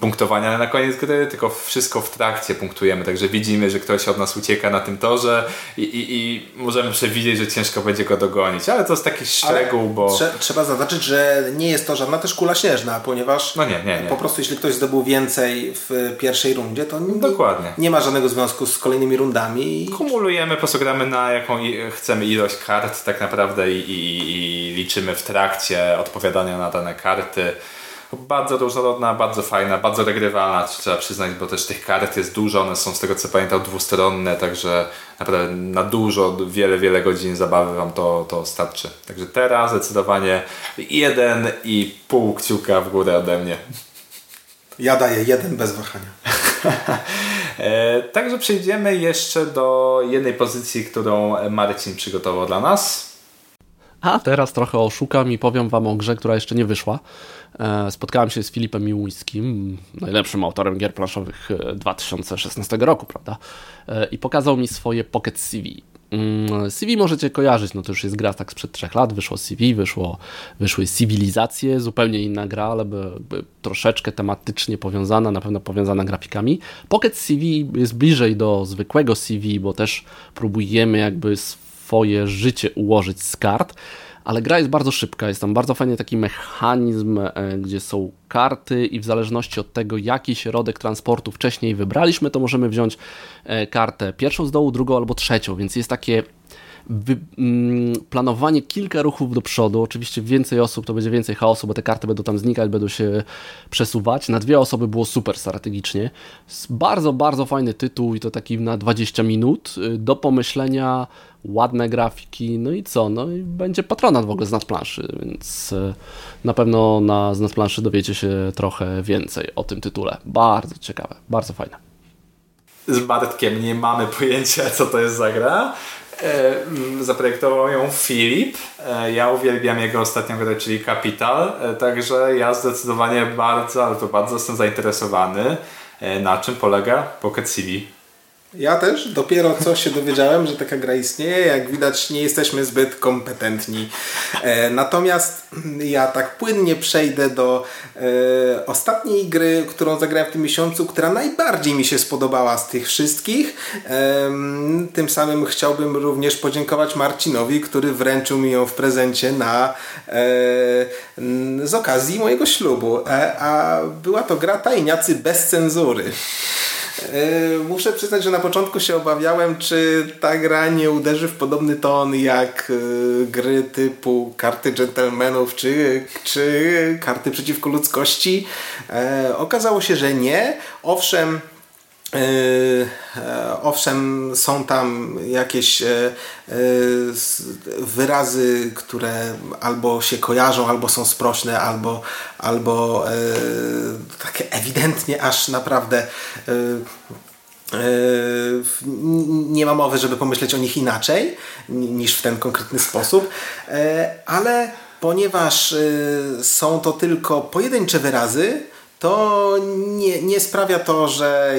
punktowania na koniec gry, tylko wszystko w trakcie punktujemy, także widzimy, że ktoś od nas ucieka na tym torze i, i, i możemy przewidzieć, że ciężko będzie go dogonić, ale to jest taki szczegół, ale bo... Trzeba zaznaczyć, że nie jest to żadna też kula śnieżna, ponieważ no nie, nie, nie. po prostu jeśli ktoś zdobył więcej w pierwszej rundzie, to nie, Dokładnie. nie ma żadnego związku z kolejnymi rundami. Kumulujemy, po prostu gramy na jaką chcemy ilość kart tak naprawdę i, i liczymy w trakcie odpowiadania na dane karty bardzo różnorodna, bardzo fajna, bardzo regrywalna, trzeba przyznać, bo też tych kart jest dużo, one są z tego co pamiętam dwustronne, także naprawdę na dużo, wiele, wiele godzin zabawy Wam to, to starczy. Także teraz zdecydowanie jeden i pół kciuka w górę ode mnie. Ja daję jeden bez wahania. e, także przejdziemy jeszcze do jednej pozycji, którą Marcin przygotował dla nas. A teraz trochę oszukam i powiem Wam o grze, która jeszcze nie wyszła. E, spotkałem się z Filipem Miłuńskim, najlepszym autorem gier planszowych 2016 e, roku, prawda? E, I pokazał mi swoje Pocket CV. Mm, CV możecie kojarzyć, no to już jest gra tak sprzed trzech lat, wyszło CV, wyszło, wyszły cywilizacje, zupełnie inna gra, ale by, by troszeczkę tematycznie powiązana, na pewno powiązana grafikami. Pocket CV jest bliżej do zwykłego CV, bo też próbujemy jakby swoje życie ułożyć z kart ale gra jest bardzo szybka, jest tam bardzo fajny taki mechanizm, e, gdzie są karty i w zależności od tego, jaki środek transportu wcześniej wybraliśmy, to możemy wziąć e, kartę pierwszą z dołu, drugą albo trzecią, więc jest takie mm, planowanie kilka ruchów do przodu. Oczywiście więcej osób to będzie więcej chaosu, bo te karty będą tam znikać, będą się przesuwać. Na dwie osoby było super strategicznie. Bardzo, bardzo fajny tytuł i to taki na 20 minut y, do pomyślenia, ładne grafiki, no i co? No i będzie patronat w ogóle z planszy, więc y, na pewno na z planszy dowiecie się trochę więcej o tym tytule. Bardzo ciekawe, bardzo fajne. z Bartkiem nie mamy pojęcia, co to jest za gra. E, zaprojektował ją Filip. E, ja uwielbiam jego ostatnią grę, czyli Capital. E, także ja zdecydowanie bardzo, ale to bardzo jestem zainteresowany. Na czym polega Pocket CV? Ja też dopiero co się dowiedziałem, że taka gra istnieje. Jak widać, nie jesteśmy zbyt kompetentni. E, natomiast ja tak płynnie przejdę do e, ostatniej gry, którą zagrałem w tym miesiącu, która najbardziej mi się spodobała z tych wszystkich. E, tym samym chciałbym również podziękować Marcinowi, który wręczył mi ją w prezencie na e, z okazji mojego ślubu. E, a była to gra Tajniacy bez cenzury. E, muszę przyznać, że na początku się obawiałem, czy ta gra nie uderzy w podobny ton jak e, gry typu karty dżentelmenów czy, czy karty przeciwko ludzkości. E, okazało się, że nie. Owszem, Owszem, są tam jakieś wyrazy, które albo się kojarzą, albo są sprośne, albo, albo takie ewidentnie aż naprawdę nie ma mowy, żeby pomyśleć o nich inaczej niż w ten konkretny sposób, ale ponieważ są to tylko pojedyncze wyrazy, to nie, nie sprawia to, że,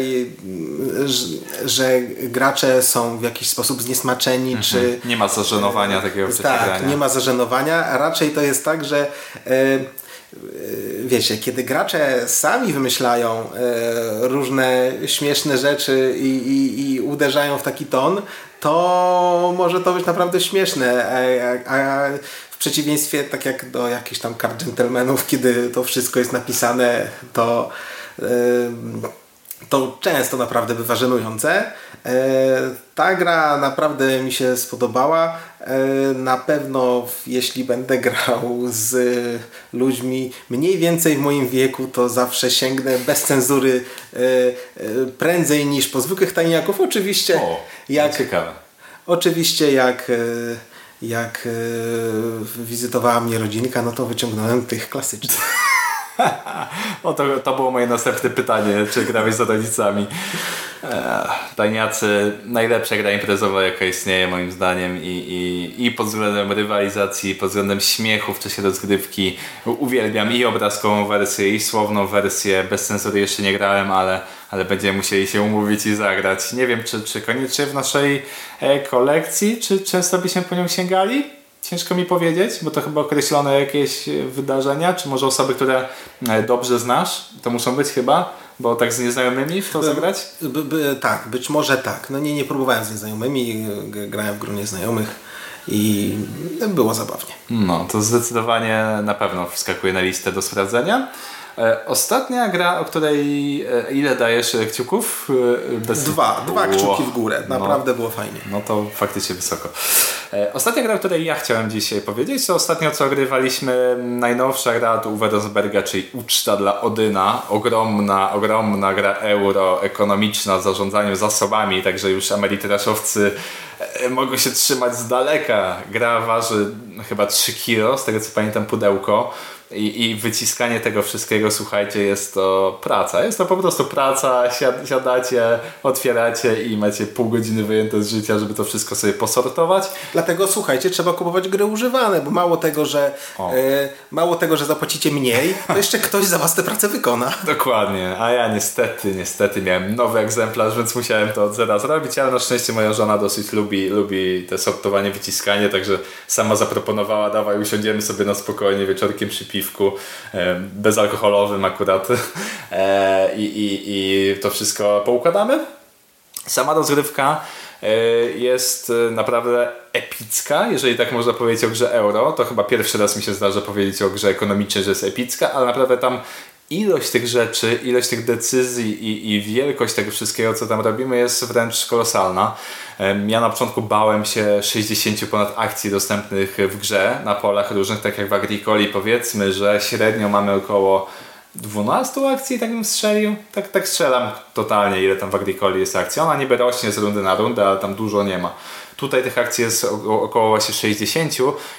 że, że, gracze są w jakiś sposób zniesmaczeni, mhm. czy... Nie ma zażenowania takiego Tak, nie ma zażenowania, raczej to jest tak, że e, wiecie, kiedy gracze sami wymyślają e, różne śmieszne rzeczy i, i, i, uderzają w taki ton, to może to być naprawdę śmieszne, a, a w przeciwieństwie tak jak do jakichś tam kart dżentelmenów, kiedy to wszystko jest napisane, to, to często naprawdę bywa żenujące. E, ta gra naprawdę mi się spodobała. E, na pewno jeśli będę grał z ludźmi mniej więcej w moim wieku, to zawsze sięgnę bez cenzury e, prędzej niż po zwykłych tajniaków. Oczywiście o, jak ciekawe. Oczywiście jak jak e, wizytowała mnie rodzinka, no to wyciągnąłem tych klasycznych. o, to, to było moje następne pytanie, czy grałeś z rodzicami. Tajniacy, najlepsza gra imprezowa jaka istnieje moim zdaniem i, i, i pod względem rywalizacji, pod względem śmiechu w czasie rozgrywki uwielbiam i obrazkową wersję i słowną wersję, bez cenzury jeszcze nie grałem, ale, ale będziemy musieli się umówić i zagrać. Nie wiem czy, czy koniecznie w naszej e, kolekcji, czy często byśmy po nią sięgali? Ciężko mi powiedzieć, bo to chyba określone jakieś wydarzenia, czy może osoby, które e, dobrze znasz, to muszą być chyba bo tak z nieznajomymi w to zagrać? By, by, tak, być może tak. No nie, nie próbowałem z nieznajomymi, grałem w gronie znajomych i było zabawnie. No, to zdecydowanie na pewno wskakuje na listę do sprawdzenia. E, ostatnia gra, o której e, ile dajesz kciuków? E, bez... Dwa, dwa kciuki w górę. No. Naprawdę no, było fajnie. No to faktycznie wysoko. Ostatnia gra, o której ja chciałem dzisiaj powiedzieć, to ostatnio co ogrywaliśmy najnowsza gra od Uwe Rosberga, czyli Uczta dla Odyna. Ogromna, ogromna gra euro, ekonomiczna, z zarządzaniem zasobami, także już emerytraszowcy mogą się trzymać z daleka. Gra waży chyba 3 kilo, z tego co pamiętam pudełko. I, I wyciskanie tego wszystkiego, słuchajcie, jest to praca. Jest to po prostu praca, siad, siadacie, otwieracie i macie pół godziny wyjęte z życia, żeby to wszystko sobie posortować. Dlatego słuchajcie, trzeba kupować gry używane, bo mało tego, że e, mało tego, że zapłacicie mniej, to jeszcze ktoś za was tę pracę wykona. Dokładnie, a ja niestety, niestety miałem nowy egzemplarz, więc musiałem to od zera zrobić, ale na szczęście moja żona dosyć lubi, lubi te sortowanie, wyciskanie, także sama zaproponowała, dawaj usiądziemy sobie na spokojnie wieczorkiem przy piwku e, bezalkoholowym akurat e, i, i, i to wszystko poukładamy. Sama rozgrywka e, jest naprawdę epicka, jeżeli tak można powiedzieć o grze euro. To chyba pierwszy raz mi się zdarza powiedzieć o grze ekonomicznej, że jest epicka, ale naprawdę tam ilość tych rzeczy, ilość tych decyzji i, i wielkość tego wszystkiego, co tam robimy, jest wręcz kolosalna. Ja na początku bałem się 60 ponad akcji dostępnych w grze na polach różnych, tak jak w Agricoli powiedzmy, że średnio mamy około 12 akcji, tak bym strzelił. Tak, tak strzelam totalnie, ile tam w Agricoli jest akcji. Ona niby rośnie z rundy na rundę, ale tam dużo nie ma. Tutaj tych akcji jest około właśnie 60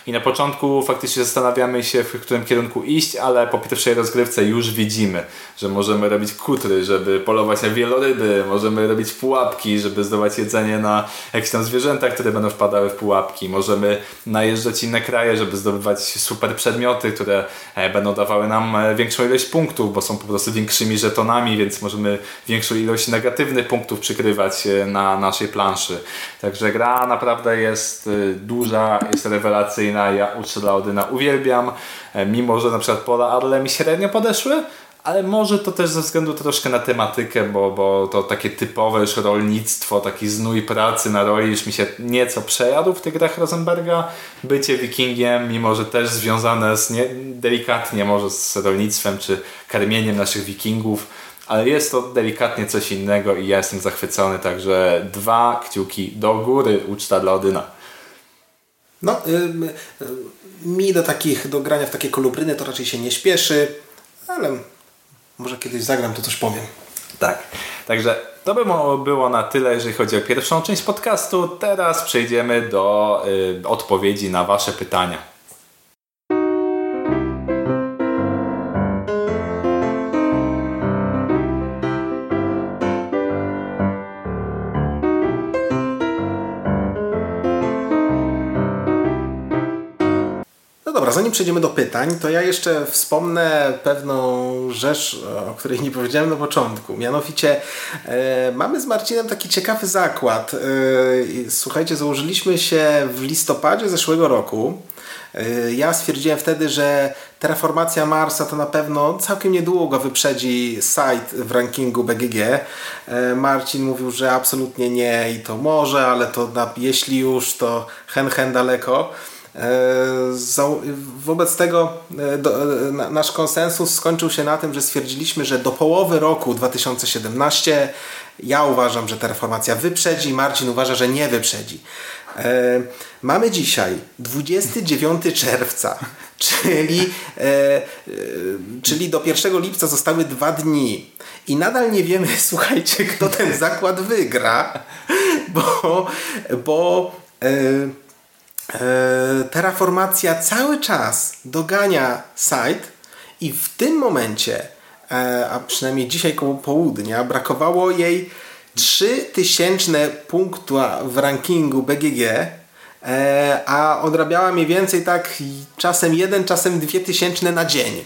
i na początku faktycznie zastanawiamy się, w którym kierunku iść, ale po pierwszej rozgrywce już widzimy, że możemy robić kutry, żeby polować na wieloryby, możemy robić pułapki, żeby zdobywać jedzenie na jakieś tam zwierzęta, które będą wpadały w pułapki. Możemy najeżdżać inne kraje, żeby zdobywać super przedmioty, które e, będą dawały nam e, większą ilość punktów, bo są po prostu większymi żetonami, więc możemy większą ilość negatywnych punktów przykrywać e, na naszej planszy. Także gra naprawdę jest duża, jest rewelacyjna. Ja Uczę Odyna uwielbiam, mimo że na przykład pola Arle mi średnio podeszły, ale może to też ze względu troszkę na tematykę, bo, bo to takie typowe już rolnictwo, taki znój pracy na roli już mi się nieco przejadł w tych grach Rosenberga. Bycie wikingiem, mimo że też związane z nie, delikatnie może z rolnictwem czy karmieniem naszych wikingów, ale jest to delikatnie coś innego i ja jestem zachwycony, także dwa kciuki do góry uczta dla Odyna. No, mi do takich, do grania w takie kolubryny to raczej się nie śpieszy, ale może kiedyś zagram, to coś powiem. Tak. Także to by było na tyle, jeżeli chodzi o pierwszą część podcastu. Teraz przejdziemy do y, odpowiedzi na Wasze pytania. Dobra, zanim przejdziemy do pytań, to ja jeszcze wspomnę pewną rzecz, o której nie powiedziałem na początku. Mianowicie e, mamy z Marcinem taki ciekawy zakład. E, słuchajcie, założyliśmy się w listopadzie zeszłego roku. E, ja stwierdziłem wtedy, że terraformacja Marsa to na pewno całkiem niedługo wyprzedzi site w rankingu BGG. E, Marcin mówił, że absolutnie nie i to może, ale to na, jeśli już to hen hen daleko. E, wobec tego e, e, nasz konsensus skończył się na tym, że stwierdziliśmy, że do połowy roku 2017 ja uważam, że ta reformacja wyprzedzi, Marcin uważa, że nie wyprzedzi. Mamy dzisiaj 29 czerwca, czyli, czyli do 1 lipca zostały dwa dni. I nadal nie wiemy, słuchajcie, kto ten zakład wygra, bo, bo terraformacja cały czas dogania site i w tym momencie, e, a przynajmniej dzisiaj koło południa, brakowało jej 3000 punktu w rankingu BGG, e, a odrabiała mniej więcej tak czasem jeden, czasem dwie tysięczne na dzień.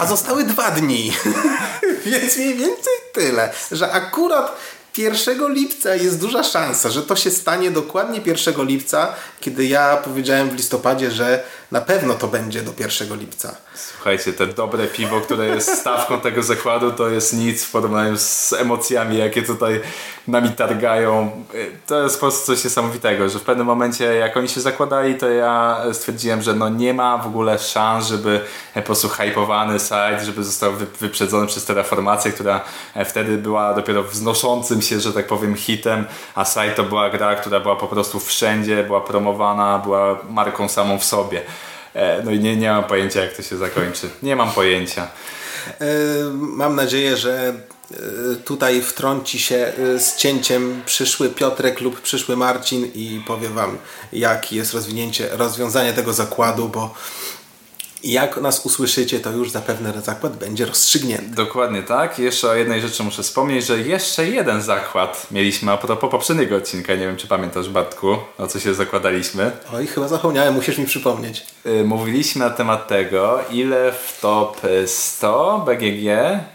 A zostały dwa dni. Więc mniej więcej tyle, że akurat 1 lipca jest duża szansa, że to się stanie dokładnie 1 lipca, kiedy ja powiedziałem w listopadzie, że na pewno to będzie do 1 lipca. Słuchajcie, te dobre piwo, które jest stawką tego zakładu, to jest nic w porównaniu z emocjami, jakie tutaj nami targają. To jest po prostu coś niesamowitego, że w pewnym momencie, jak oni się zakładali, to ja stwierdziłem, że no nie ma w ogóle szans, żeby po prostu hypowany site, żeby został wyprzedzony przez Terraformację, która wtedy była dopiero wznoszącym się, że tak powiem, hitem, a site to była gra, która była po prostu wszędzie, była promowana, była marką samą w sobie. E, no i nie, nie mam pojęcia, jak to się zakończy. Nie mam pojęcia. E, mam nadzieję, że e, tutaj wtrąci się z cięciem przyszły Piotrek lub przyszły Marcin i powie Wam, jakie jest rozwinięcie, rozwiązanie tego zakładu, bo jak nas usłyszycie, to już zapewne zakład będzie rozstrzygnięty. Dokładnie tak. Jeszcze o jednej rzeczy muszę wspomnieć, że jeszcze jeden zakład mieliśmy a propos poprzedniego odcinka. Nie wiem, czy pamiętasz, Bartku, o co się zakładaliśmy. Oj, chyba zapomniałem, musisz mi przypomnieć. Y, mówiliśmy na temat tego, ile w top 100 BGG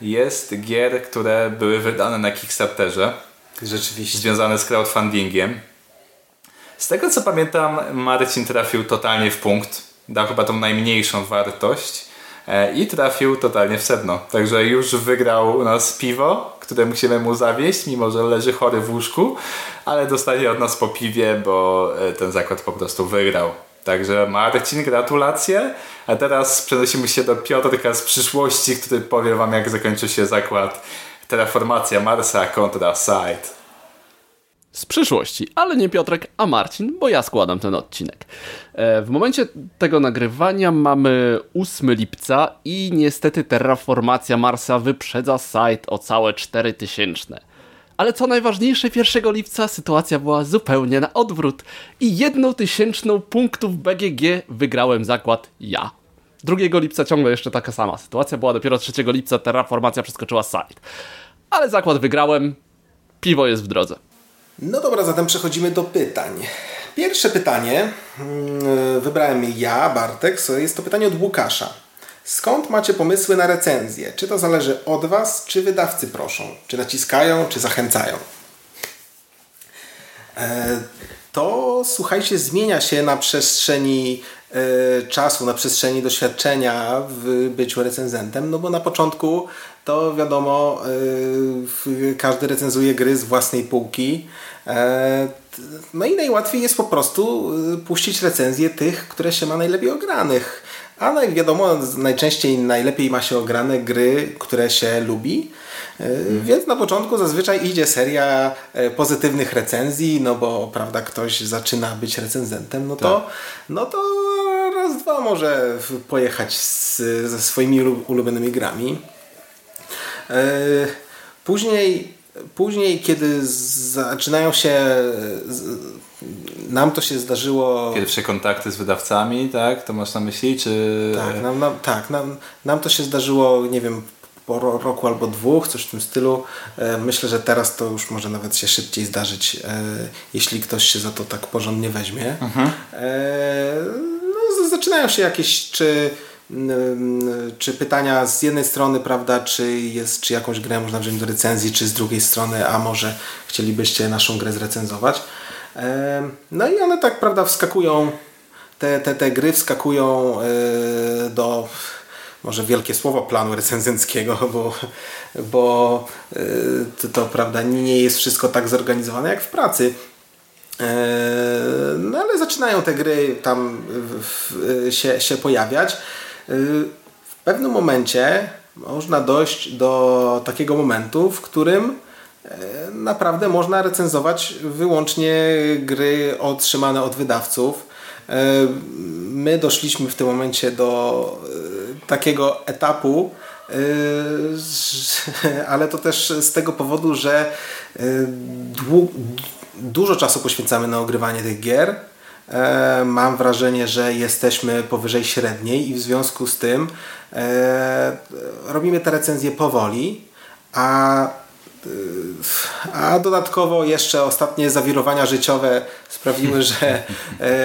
jest gier, które były wydane na Kickstarterze. Rzeczywiście. Związane z crowdfundingiem. Z tego co pamiętam, Marcin trafił totalnie w punkt dał chyba tą najmniejszą wartość e, i trafił totalnie w sedno. Także już wygrał u nas piwo, które musimy mu zawieść, mimo że leży chory w łóżku, ale dostanie od nas po piwie, bo e, ten zakład po prostu wygrał. Także Marcin, gratulacje. A teraz przenosimy się do Piotrka z przyszłości, który powie Wam, jak zakończy się zakład Terraformacja Marsa kontra Site z przyszłości, ale nie Piotrek, a Marcin, bo ja składam ten odcinek. E, w momencie tego nagrywania mamy 8 lipca i niestety terraformacja Marsa wyprzedza site o całe 4000. Ale co najważniejsze, 1 lipca sytuacja była zupełnie na odwrót i jedną tysięczną punktów BGG wygrałem zakład ja. 2 lipca ciągle jeszcze taka sama sytuacja była, dopiero 3 lipca terraformacja przeskoczyła site. Ale zakład wygrałem, piwo jest w drodze. No dobra, zatem przechodzimy do pytań. Pierwsze pytanie mm, wybrałem ja, Bartek, jest to pytanie od Łukasza. Skąd macie pomysły na recenzję? Czy to zależy od Was, czy wydawcy proszą? Czy naciskają, czy zachęcają? E, to słuchajcie, zmienia się na przestrzeni czasu, na przestrzeni doświadczenia w byciu recenzentem, no bo na początku to wiadomo, e, każdy recenzuje gry z własnej półki. No i najłatwiej jest po prostu puścić recenzję tych, które się ma najlepiej ogranych. A jak wiadomo, najczęściej najlepiej ma się ograne gry, które się lubi. Mm. Więc na początku zazwyczaj idzie seria e, pozytywnych recenzji, no bo prawda, ktoś zaczyna być recenzentem, no to, tak. no to raz, dwa może pojechać z, ze swoimi ulubionymi grami. E, później, później kiedy zaczynają się nam to się zdarzyło. Pierwsze kontakty z wydawcami, tak? To masz na myśli? Czy... Tak, nam, nam, tak nam, nam to się zdarzyło, nie wiem, po roku albo dwóch, coś w tym stylu. E, myślę, że teraz to już może nawet się szybciej zdarzyć, e, jeśli ktoś się za to tak porządnie weźmie. Mhm. E, zaczynają się jakieś czy czy pytania z jednej strony, prawda, czy jest, czy jakąś grę można wziąć do recenzji, czy z drugiej strony, a może chcielibyście naszą grę zrecenzować. No i one tak, prawda, wskakują, te, te, te gry wskakują e, do może wielkie słowo planu recenzenckiego, bo, bo e, to, to, prawda nie jest wszystko tak zorganizowane jak w pracy. E, no ale zaczynają te gry tam się, się pojawiać. W pewnym momencie można dojść do takiego momentu, w którym E, naprawdę można recenzować wyłącznie gry otrzymane od wydawców. E, my doszliśmy w tym momencie do e, takiego etapu, ale to też z tego powodu, że dużo czasu poświęcamy na ogrywanie tych gier. Mam wrażenie, że jesteśmy powyżej średniej i w związku z tym robimy te recenzje powoli, a a dodatkowo jeszcze ostatnie zawirowania życiowe sprawiły, że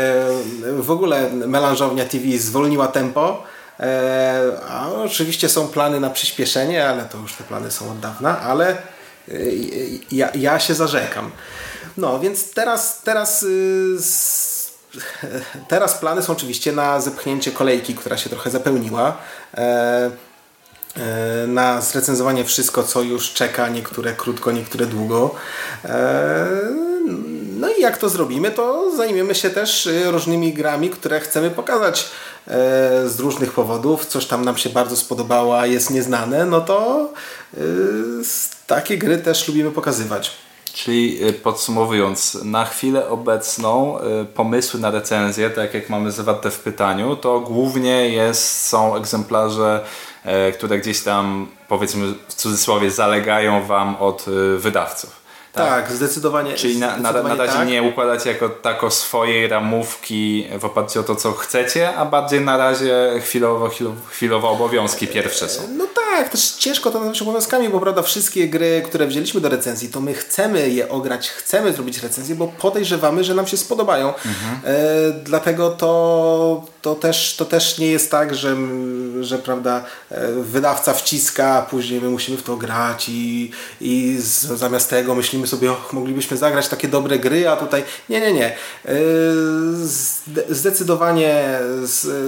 w ogóle melanżownia TV zwolniła tempo. E, a oczywiście są plany na przyspieszenie, ale to już te plany są od dawna, ale e, ja, ja się zarzekam. No więc teraz, teraz, teraz plany są oczywiście na zepchnięcie kolejki, która się trochę zapełniła. E, na zrecenzowanie wszystko, co już czeka, niektóre krótko, niektóre długo. E, no i jak to zrobimy, to zajmiemy się też e, różnymi grami, które chcemy pokazać z różnych powodów. Coś tam nam się bardzo spodobało, a jest nieznane, no to takie gry też lubimy pokazywać. Czyli podsumowując, na chwilę obecną pomysły na recenzję, tak jak mamy zawarte w pytaniu, to głównie jest, są egzemplarze E, które gdzieś tam powiedzmy w cudzysłowie zalegają Wam od e, wydawców. Tak, tak zdecydowanie. Czyli na, zdecydowanie na, na razie tak. nie układacie jako tako swojej ramówki w oparciu o to, co chcecie, a bardziej na razie chwilowo, chwilowo obowiązki pierwsze są. No tak, też ciężko to nazwać obowiązkami, bo prawda wszystkie gry, które wzięliśmy do recenzji, to my chcemy je ograć, chcemy zrobić recenzję, bo podejrzewamy, że nam się spodobają. Mhm. E, dlatego to, to, też, to też nie jest tak, że, że prawda, e, wydawca wciska, a później my musimy w to grać i, i z, zamiast tego myślimy myślimy sobie, och, moglibyśmy zagrać takie dobre gry, a tutaj nie, nie, nie. Yy, zdecydowanie,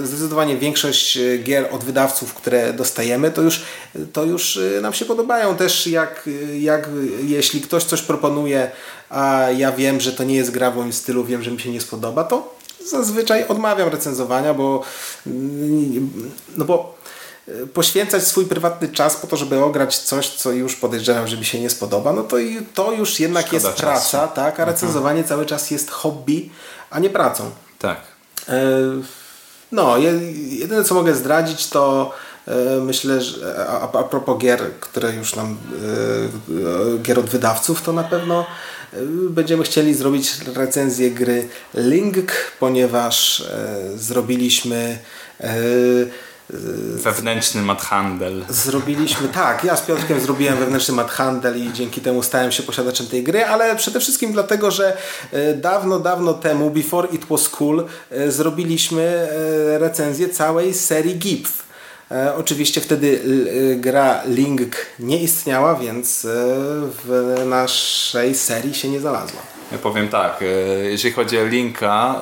zdecydowanie większość gier od wydawców, które dostajemy, to już, to już yy, nam się podobają. Też jak, jak jeśli ktoś coś proponuje, a ja wiem, że to nie jest gra w moim stylu, wiem, że mi się nie spodoba, to zazwyczaj odmawiam recenzowania, bo no bo poświęcać swój prywatny czas po to, żeby ograć coś, co już podejrzewam, że mi się nie spodoba, no to, to już jednak Szkoda jest czasu. praca, tak? a mhm. recenzowanie mhm. cały czas jest hobby, a nie pracą. Tak. E, no, jedyne co mogę zdradzić to myślę, że a, a propos gier, które już nam gier od wydawców, to na pewno będziemy chcieli zrobić recenzję gry Link, ponieważ zrobiliśmy Wewnętrzny madhandel. Zrobiliśmy, tak, ja z Piotrkiem zrobiłem wewnętrzny madhandel i dzięki temu stałem się posiadaczem tej gry, ale przede wszystkim dlatego, że e, dawno, dawno temu, before it was cool, e, zrobiliśmy e, recenzję całej serii GIPF. Oczywiście wtedy gra Link nie istniała, więc w naszej serii się nie znalazła. Ja powiem tak, jeżeli chodzi o Linka,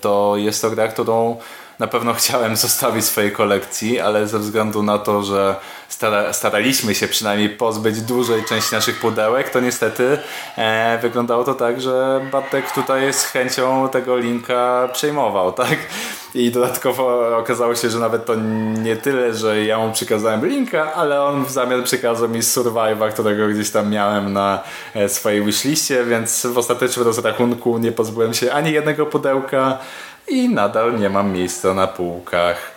to jest to gra, którą na pewno chciałem zostawić swojej kolekcji, ale ze względu na to, że stara, staraliśmy się przynajmniej pozbyć dużej części naszych pudełek, to niestety e, wyglądało to tak, że Batek tutaj z chęcią tego linka przejmował, tak? I dodatkowo okazało się, że nawet to nie tyle, że ja mu przekazałem linka, ale on w zamian przekazał mi Surviva, którego gdzieś tam miałem na e, swojej wishliście, więc w ostatecznym rozrachunku nie pozbyłem się ani jednego pudełka, i nadal nie mam miejsca na półkach.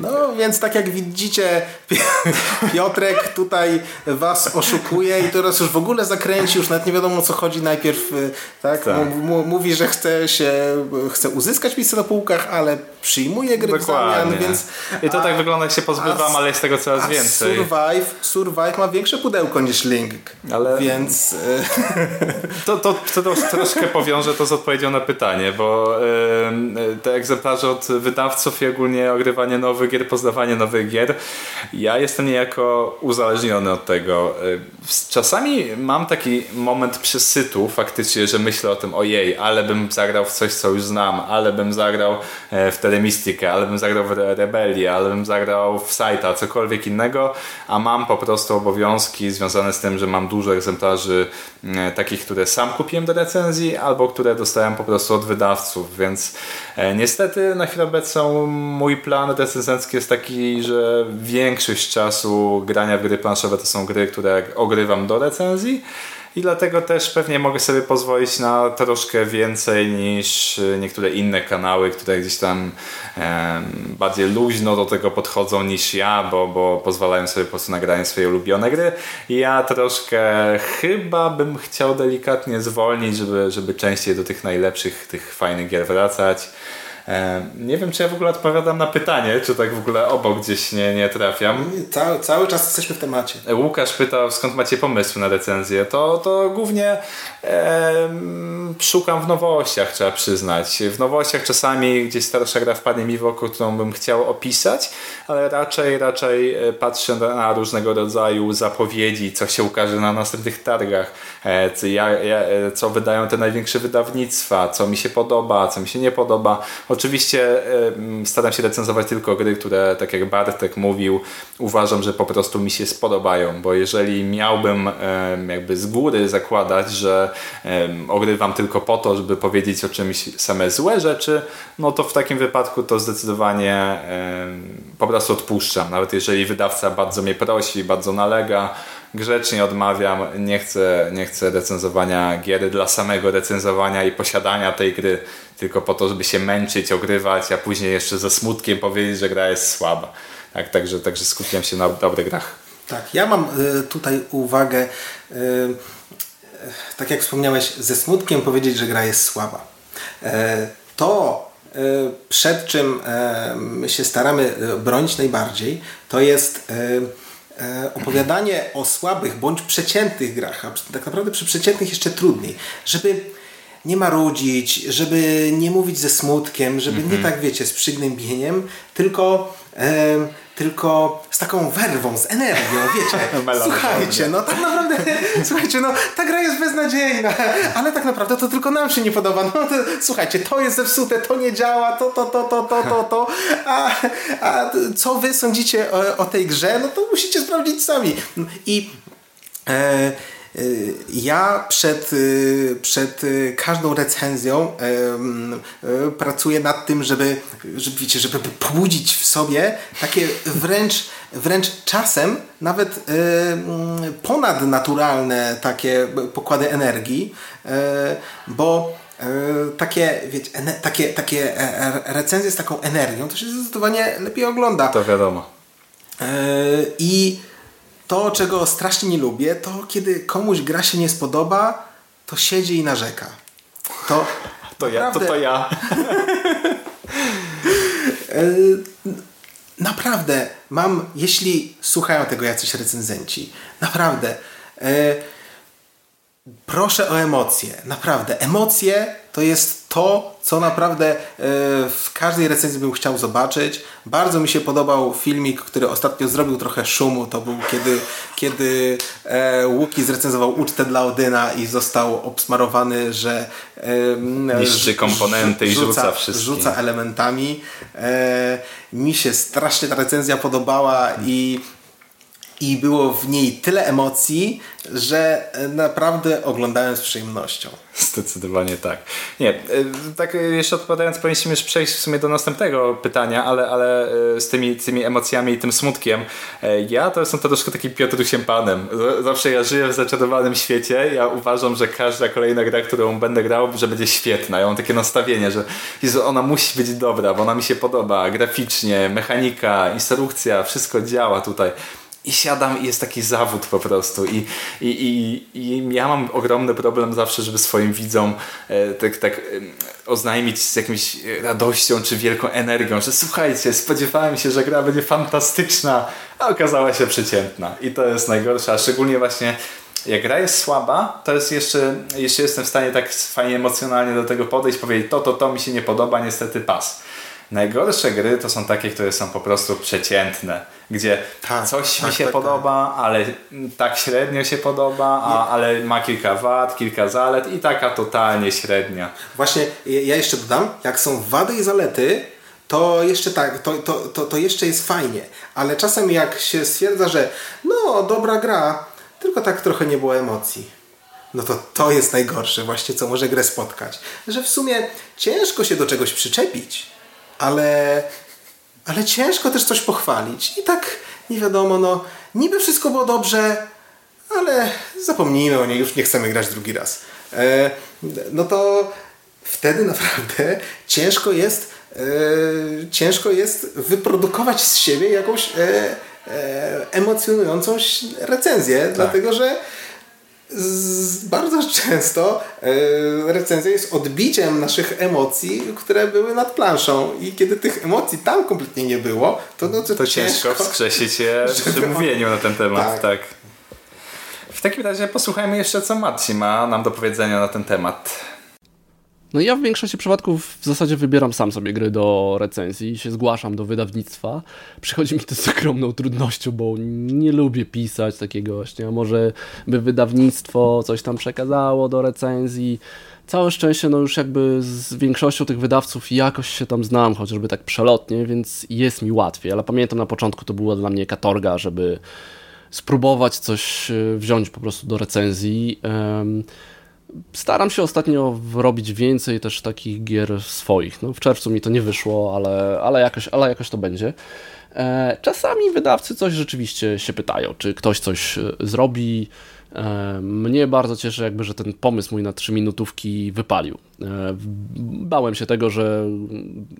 No więc tak jak widzicie, Piotrek tutaj was oszukuje i teraz już w ogóle zakręci, już nawet nie wiadomo o co chodzi. Najpierw y, tak, tak. mówi, że chce się, chce uzyskać miejsce na półkach, ale przyjmuje gry Dokładnie. w zamian, więc... I to a, tak wygląda, jak się pozbywam, a, ale jest tego coraz więcej. Survive, Survive ma większe pudełko niż Link, ale... więc... Y, to, to, to, to troszkę powiążę to z odpowiedzią na pytanie, bo yy, te egzemplarze od wydawców i ogólnie ogrywanie nowych gier, poznawanie nowych gier, ja jestem niejako uzależniony od tego. Y, czasami mam taki moment przesytu faktycznie, że myślę o tym, ojej, ale bym zagrał w coś, co już znam, ale bym zagrał e, w Telemistikę, ale bym zagrał w Rebelię, ale bym zagrał w Sajta, cokolwiek innego, a mam po prostu obowiązki związane z tym, że mam dużo egzemplarzy e, takich, które sam kupiłem do recenzji, albo które dostałem po prostu od wydawców, więc e, niestety na chwilę obecną mój plan recenzencki jest taki, że większość czasu grania w gry planszowe to są gry, które ogrywam do recenzji, i dlatego też pewnie mogę sobie pozwolić na troszkę więcej niż niektóre inne kanały, które gdzieś tam e, bardziej luźno do tego podchodzą niż ja, bo, bo pozwalają sobie po prostu na granie swojej ulubione gry. Ja troszkę chyba bym chciał delikatnie zwolnić, żeby, żeby częściej do tych najlepszych, tych fajnych gier wracać. E, nie wiem, czy ja w ogóle odpowiadam na pytanie, czy tak w ogóle obok gdzieś nie, nie trafiam. Cały, cały czas jesteśmy w temacie. E, Łukasz pytał, skąd macie pomysły na recenzję. To, to głównie e, szukam w nowościach, trzeba przyznać. W nowościach czasami gdzieś starsza gra wpadnie mi w oko, którą bym chciał opisać, ale raczej, raczej e, patrzę na różnego rodzaju zapowiedzi, co się ukaże na następnych targach, co, ja, ja, co wydają te największe wydawnictwa, co mi się podoba, co mi się nie podoba Oczywiście staram się recenzować tylko gry, które, tak jak Bartek mówił, uważam, że po prostu mi się spodobają, bo jeżeli miałbym jakby z góry zakładać, że ogrywam tylko po to, żeby powiedzieć o czymś same złe rzeczy, no to w takim wypadku to zdecydowanie po prostu odpuszczam. Nawet jeżeli wydawca bardzo mnie prosi, bardzo nalega, grzecznie odmawiam, nie chcę, nie chcę recenzowania gier dla samego recenzowania i posiadania tej gry, tylko po to, żeby się męczyć, ogrywać, a później jeszcze ze smutkiem powiedzieć, że gra jest słaba. Tak, także, także skupiam się na dobrych grach. Tak, ja mam y, tutaj uwagę, y, tak jak wspomniałeś, ze smutkiem powiedzieć, że gra jest słaba. Y, to, przed czym się staramy bronić najbardziej, to jest opowiadanie o słabych bądź przeciętnych grach, a tak naprawdę przy przeciętnych jeszcze trudniej, żeby nie marudzić, żeby nie mówić ze smutkiem, żeby mm -hmm. nie mhm. tak, wiecie, z przygnębieniem, tylko, e, tylko z taką werwą, z energią, wiecie. słuchajcie, no tak naprawdę, słuchajcie, no ta gra jest beznadziejna, ale tak naprawdę to tylko nam się nie podoba. No to, słuchajcie, to jest zepsute, to nie działa, to, to, to, to, to, to, to. A, a co wy sądzicie o, o tej grze? No to musicie sprawdzić sami. I e, ja przed, y, przed y, każdą recenzją pracuję nad tym, żeby, żeby, wiecie, żeby pobudzić w sobie takie wręcz, wręcz czasem nawet ponadnaturalne takie pokłady energii, bo takie, wiecie, takie, takie e, e, recenzje z taką energią to się zdecydowanie lepiej ogląda. To wiadomo. I to, czego strasznie nie lubię, to kiedy komuś gra się nie spodoba, to siedzi i narzeka. To, to ja, to, to ja. naprawdę mam, jeśli słuchają tego jacyś recenzenci, naprawdę proszę o emocje. Naprawdę. Emocje to jest to, co naprawdę e, w każdej recenzji bym chciał zobaczyć. Bardzo mi się podobał filmik, który ostatnio zrobił trochę szumu. To był kiedy, kiedy e, Łuki zrecenzował ucztę dla Odyna i został obsmarowany, że e, niszczy komponenty i rzuca wszystkie. Rzuca elementami. Mi się strasznie ta recenzja podobała i i było w niej tyle emocji, że naprawdę oglądałem z przyjemnością. Zdecydowanie tak. Nie, e, tak jeszcze odpowiadając, powinniśmy już przejść w sumie do następnego pytania, ale, ale e, z tymi, tymi emocjami i tym smutkiem. E, ja to jestem troszkę takim Piotrusiem Panem. Zawsze ja żyję w zaczarowanym świecie. Ja uważam, że każda kolejna gra, którą będę grał, że będzie świetna. Ja mam takie nastawienie, że ona musi być dobra, bo ona mi się podoba graficznie, mechanika, instrukcja, wszystko działa tutaj i siadam i jest taki zawód po prostu I, i, i, i ja mam ogromny problem zawsze, żeby swoim widzom e, tak, tak e, oznajmić z jakimś radością czy wielką energią, że słuchajcie, spodziewałem się, że gra będzie fantastyczna, a okazała się przeciętna i to jest najgorsze, a szczególnie właśnie jak gra jest słaba, to jest jeszcze, jeszcze jestem w stanie tak fajnie emocjonalnie do tego podejść, powiedzieć to, to, to mi się nie podoba, niestety pas. Najgorsze gry to są takie, które są po prostu przeciętne, gdzie tak, coś tak, mi się tak, podoba, tak. ale tak średnio się podoba, a, ale ma kilka wad, kilka zalet i taka totalnie średnia. Właśnie ja jeszcze dodam, jak są wady i zalety, to jeszcze tak, to, to, to, to jeszcze jest fajnie, ale czasem jak się stwierdza, że no dobra gra, tylko tak trochę nie było emocji no to to jest najgorsze właśnie, co może grę spotkać. Że w sumie ciężko się do czegoś przyczepić, ale, ale ciężko też coś pochwalić. I tak nie wiadomo, no niby wszystko było dobrze, ale zapomnijmy o niej, już nie chcemy grać drugi raz. E, no to wtedy naprawdę ciężko jest e, ciężko jest wyprodukować z siebie jakąś e, e emocjonującą recenzję, tak. dlatego że bardzo często e, recenzja jest odbiciem naszych emocji, które były nad planszą i kiedy tych emocji tam kompletnie nie było, to, no, to, to ciężko, ciężko wskrzesić je w mówieniu na ten temat. Tak. tak. W takim razie posłuchajmy jeszcze, co Marcin ma nam do powiedzenia na ten temat. No ja w większości przypadków w zasadzie wybieram sam sobie gry do recenzji, się zgłaszam do wydawnictwa. Przychodzi mi to z ogromną trudnością, bo nie lubię pisać takiego właśnie, a może by wydawnictwo coś tam przekazało do recenzji. Całe szczęście, no już jakby z większością tych wydawców jakoś się tam znam, chociażby tak przelotnie, więc jest mi łatwiej, ale pamiętam na początku to była dla mnie katorga, żeby spróbować coś e, wziąć po prostu do recenzji. Staram się ostatnio robić więcej też takich gier swoich. No, w czerwcu mi to nie wyszło, ale, ale, jakoś, ale jakoś to będzie. E, czasami wydawcy coś rzeczywiście się pytają, czy ktoś coś e, zrobi, mnie bardzo cieszy jakby, że ten pomysł mój na 3 minutówki wypalił. E, bałem się tego, że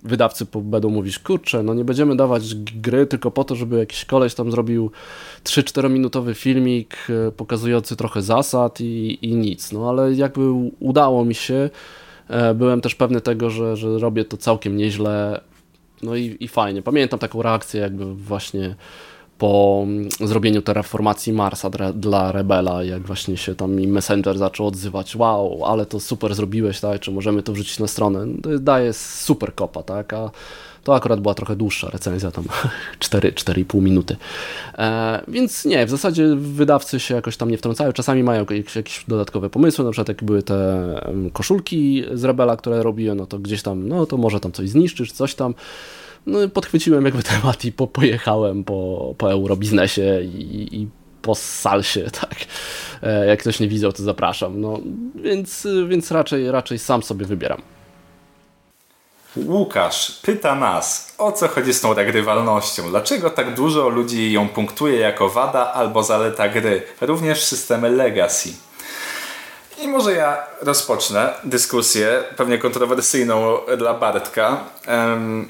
wydawcy będą mówić, kurczę, no nie będziemy dawać gry tylko po to, żeby jakiś koleś tam zrobił 3-4 minutowy filmik e, pokazujący trochę zasad i, i nic. No ale jakby udało mi się, byłem też pewny tego, że, że robię to całkiem nieźle, no i, i fajnie. Pamiętam taką reakcję jakby właśnie po mm, zrobieniu terraformacji Marsa dla Rebela, jak właśnie się tam mi Messenger zaczął odzywać, wow, ale to super zrobiłeś, tak, czy możemy to wrzucić na stronę, to daje super kopa, tak, a to akurat była trochę dłuższa recenzja, tam 4,5 minuty. E, więc nie, w zasadzie wydawcy się jakoś tam nie wtrącają. Czasami mają jakieś, jakieś dodatkowe pomysły, na przykład jak były te koszulki z Rebela, które robiłem, no to gdzieś tam, no to może tam coś zniszczysz, coś tam no, podchwyciłem jakby temat i po, pojechałem po, po eurobiznesie i, i po salsie, tak. E, jak ktoś nie widział, to zapraszam. No, więc, więc raczej, raczej sam sobie wybieram. Łukasz pyta nas, o co chodzi z tą regrywalnością? Dlaczego tak dużo ludzi ją punktuje jako wada albo zaleta gry? Również systemy Legacy. I może ja rozpocznę dyskusję, pewnie kontrowersyjną dla Bartka. Um,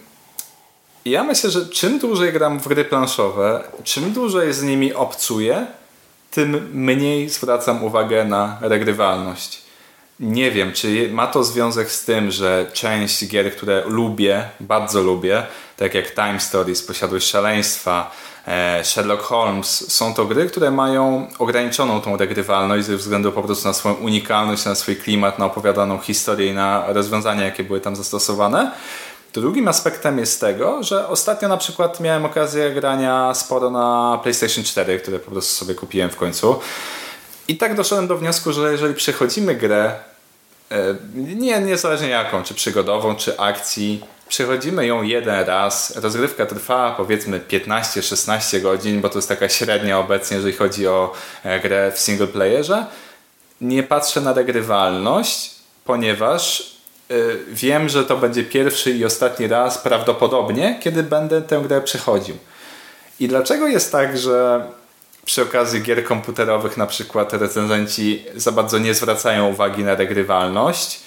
Ja myślę, że czym dłużej gram w gry planszowe, czym dłużej z nimi obcuję, tym mniej zwracam uwagę na regrywalność. Nie wiem, czy ma to związek z tym, że część gier, które lubię, bardzo lubię, tak jak Time Stories, Posiadłość Szaleństwa, e, Sherlock Holmes, są to gry, które mają ograniczoną tą regrywalność ze względu po prostu na swoją unikalność, na swój klimat, na opowiadaną historię i na rozwiązania, jakie były tam zastosowane. Drugim aspektem jest tego, że ostatnio na przykład miałem okazję grania sporo na PlayStation 4, które po prostu sobie kupiłem w końcu. I tak doszedłem do wniosku, że jeżeli przechodzimy grę, e, nie, niezależnie jaką, czy przygodową, czy akcji, przechodzimy ją jeden raz, rozgrywka trwa powiedzmy 15-16 godzin, bo to jest taka średnia obecnie, jeżeli chodzi o e, grę w single playerze, nie patrzę na regrywalność, ponieważ wiem, że to będzie pierwszy i ostatni raz prawdopodobnie, kiedy będę tę grę przechodził. I dlaczego jest tak, że przy okazji gier komputerowych na przykład recenzenci za bardzo nie zwracają uwagi na regrywalność,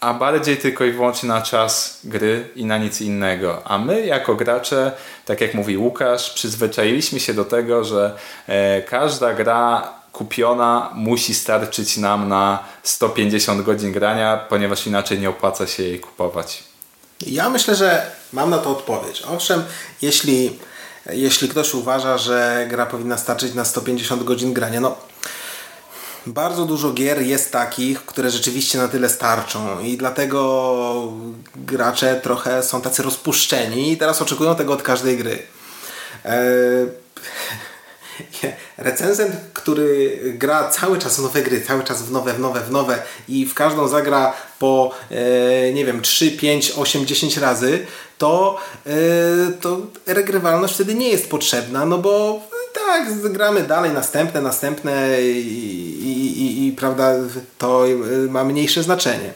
a bardziej tylko i wyłącznie na czas gry i na nic innego. A my jako gracze, tak jak mówi Łukasz, przyzwyczailiśmy się do tego, że e, każda gra kupiona musi starczyć nam na 150 godzin grania, ponieważ inaczej nie opłaca się jej kupować. Ja myślę, że mam na to odpowiedź. Owszem, jeśli, jeśli ktoś uważa, że gra powinna starczyć na 150 godzin grania, no bardzo dużo gier jest takich, które rzeczywiście na tyle starczą i dlatego gracze trochę są tacy rozpuszczeni i teraz oczekują tego od każdej gry. Eee recenzent, który gra cały czas nowe gry, cały czas w nowe, w nowe, w nowe i w każdą zagra po, e, nie wiem, 3, 5, 8, 10 razy, to, e, to regrywalność wtedy nie jest potrzebna, no bo tak, gramy dalej, następne, następne i, i, i, i prawda, to ma mniejsze znaczenie.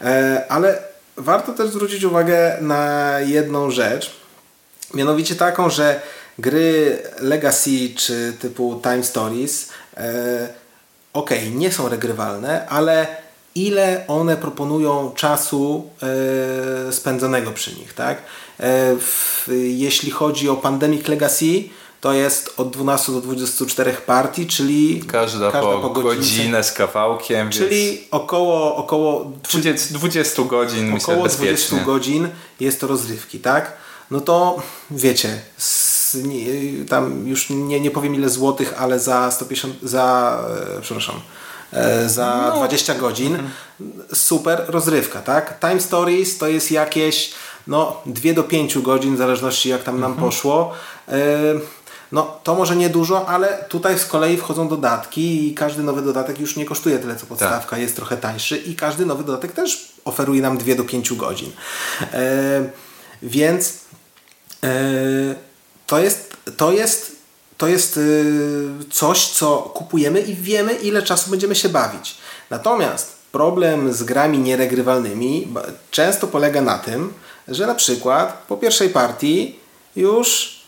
E, ale warto też zwrócić uwagę na jedną rzecz, mianowicie taką, że gry Legacy czy typu Time Stories e, ok, nie są regrywalne, ale ile one proponują czasu e, spędzonego przy nich, tak? E, jeśli chodzi o Pandemic Legacy, to jest od 12 do 24 partii, czyli każda, każda po, po godzinę z kawałkiem. Czyli więc... około, około 20, 20 godzin około myślę, 20 godzin jest to rozrywki, tak? No to wiecie, tam już nie, nie powiem ile złotych, ale za 150, za, e, przepraszam, e, za no. 20 godzin. Super rozrywka, tak? Time Stories to jest jakieś no 2 do 5 godzin, w zależności jak tam nam mhm. poszło. E, no to może nie dużo, ale tutaj z kolei wchodzą dodatki i każdy nowy dodatek już nie kosztuje tyle co podstawka, tak. jest trochę tańszy i każdy nowy dodatek też oferuje nam 2 do 5 godzin. Więc to jest, to jest, to jest y, coś, co kupujemy i wiemy, ile czasu będziemy się bawić. Natomiast problem z grami nieregrywalnymi często polega na tym, że na przykład po pierwszej partii już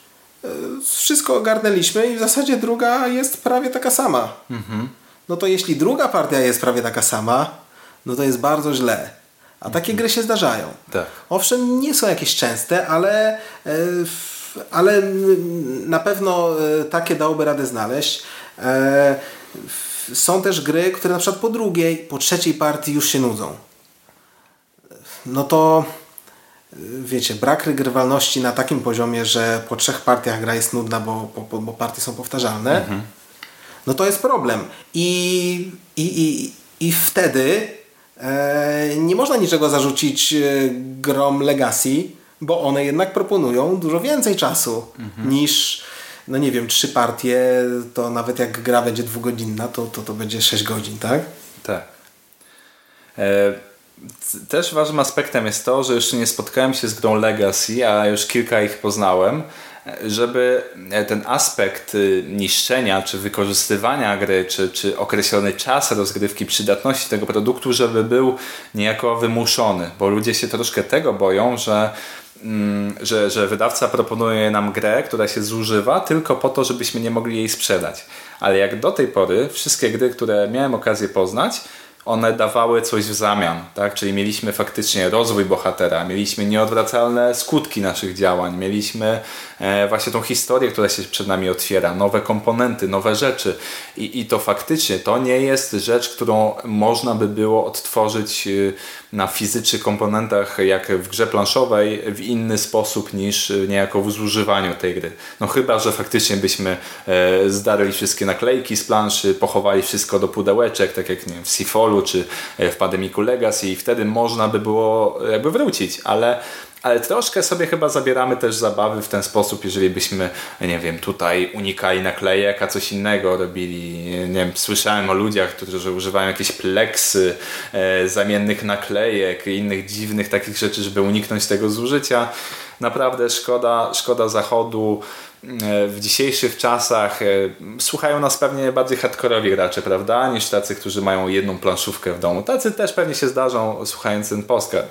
y, wszystko ogarnęliśmy i w zasadzie druga jest prawie taka sama. Mhm. No to jeśli druga partia jest prawie taka sama, no to jest bardzo źle. A takie gry się zdarzają. Tak. Owszem, nie są jakieś częste, ale w ale na pewno e, takie dałoby radę znaleźć. E, są też gry, które na przykład po drugiej, po trzeciej partii już się nudzą. No to e, wiecie, brak regrywalności na takim poziomie, że po trzech partiach gra jest nudna, bo, bo, bo partie są powtarzalne, mhm. no to jest problem. I, i, i, i wtedy e, nie można niczego zarzucić grom Legacy, bo one jednak proponują dużo więcej czasu mhm. niż, no nie wiem, trzy partie, to nawet jak gra będzie dwugodzinna, to, to, to będzie 6 godzin, tak? Tak. E, też ważnym aspektem jest to, że jeszcze nie spotkałem się z grą Legacy, a już kilka ich poznałem, żeby ten aspekt y, niszczenia, czy wykorzystywania gry, czy, czy określony czas rozgrywki, przydatności tego produktu, żeby był niejako wymuszony, bo ludzie się troszkę tego boją, że że, że wydawca proponuje nam grę, która się zużywa tylko po to, żebyśmy nie mogli jej sprzedać. Ale jak do tej pory wszystkie gry, które miałem okazję poznać, one dawały coś w zamian, tak? Czyli mieliśmy faktycznie rozwój bohatera, mieliśmy nieodwracalne skutki naszych działań, mieliśmy e, właśnie tą historię, która się przed nami otwiera, nowe komponenty, nowe rzeczy I, i to faktycznie to nie jest rzecz, którą można by było odtworzyć e, na fizycznych komponentach jak w grze planszowej w inny sposób niż niejako w zużywaniu tej gry. No chyba, że faktycznie byśmy e, zdarli wszystkie naklejki z planszy, pochowali wszystko do pudełeczek, tak jak nie wiem, w Seafallu czy e, w Pandemicu Legacy i wtedy można by było jakby wrócić, ale ale troszkę sobie chyba zabieramy też zabawy w ten sposób, jeżeli byśmy, nie wiem, tutaj unikali naklejek, a coś innego robili. Nie wiem, słyszałem o ludziach, którzy używają jakieś pleksy, e, zamiennych naklejek i innych dziwnych takich rzeczy, żeby uniknąć tego zużycia. Naprawdę szkoda, szkoda zachodu e, w dzisiejszych czasach e, słuchają nas pewnie bardziej hardkorowi gracze, prawda, niż tacy, którzy mają jedną planszówkę w domu. Tacy też pewnie się zdarzą słuchając ten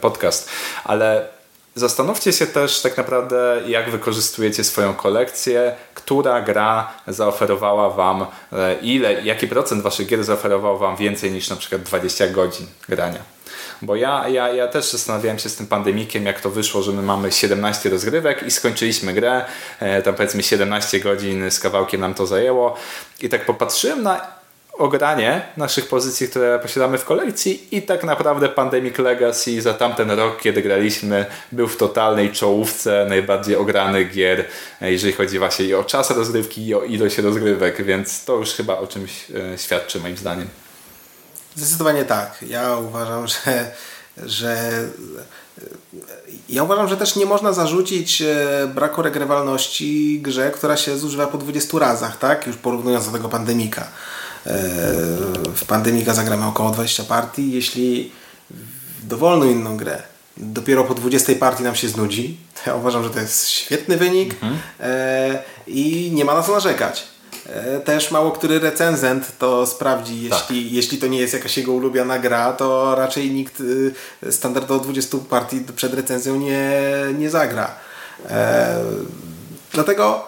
podcast, ale Zastanówcie się też tak naprawdę, jak wykorzystujecie swoją kolekcję, która gra zaoferowała Wam, e, ile, jaki procent Waszych gier zaoferował Wam więcej niż na przykład 20 godzin grania. Bo ja, ja, ja też zastanawiałem się z tym pandemikiem, jak to wyszło, że my mamy 17 rozgrywek i skończyliśmy grę. E, tam powiedzmy 17 godzin z kawałkiem nam to zajęło. I tak popatrzyłem na ogranie naszych pozycji, które posiadamy w kolekcji i tak naprawdę Pandemic Legacy za tamten rok, kiedy graliśmy, był w totalnej czołówce najbardziej ogranych gier, e, jeżeli chodzi właśnie i o czas rozgrywki i o ilość rozgrywek, więc to już chyba o czymś e, świadczy moim zdaniem. Zdecydowanie tak. Ja uważam, że, że ja uważam, że też nie można zarzucić e, braku regrywalności grze, która się zużywa po 20 razach, tak? Już porównując do tego pandemika. W Pandemika zagramy około 20 partii. Jeśli dowolną inną grę dopiero po 20 partii nam się znudzi, ja uważam, że to jest świetny wynik mhm. E, i nie ma na co narzekać. E, też mało który recenzent to sprawdzi, jeśli, tak. jeśli to nie jest jakaś jego ulubiona gra, to raczej nikt y, standardowo 20 partii przed recenzją nie, nie zagra. E, dlatego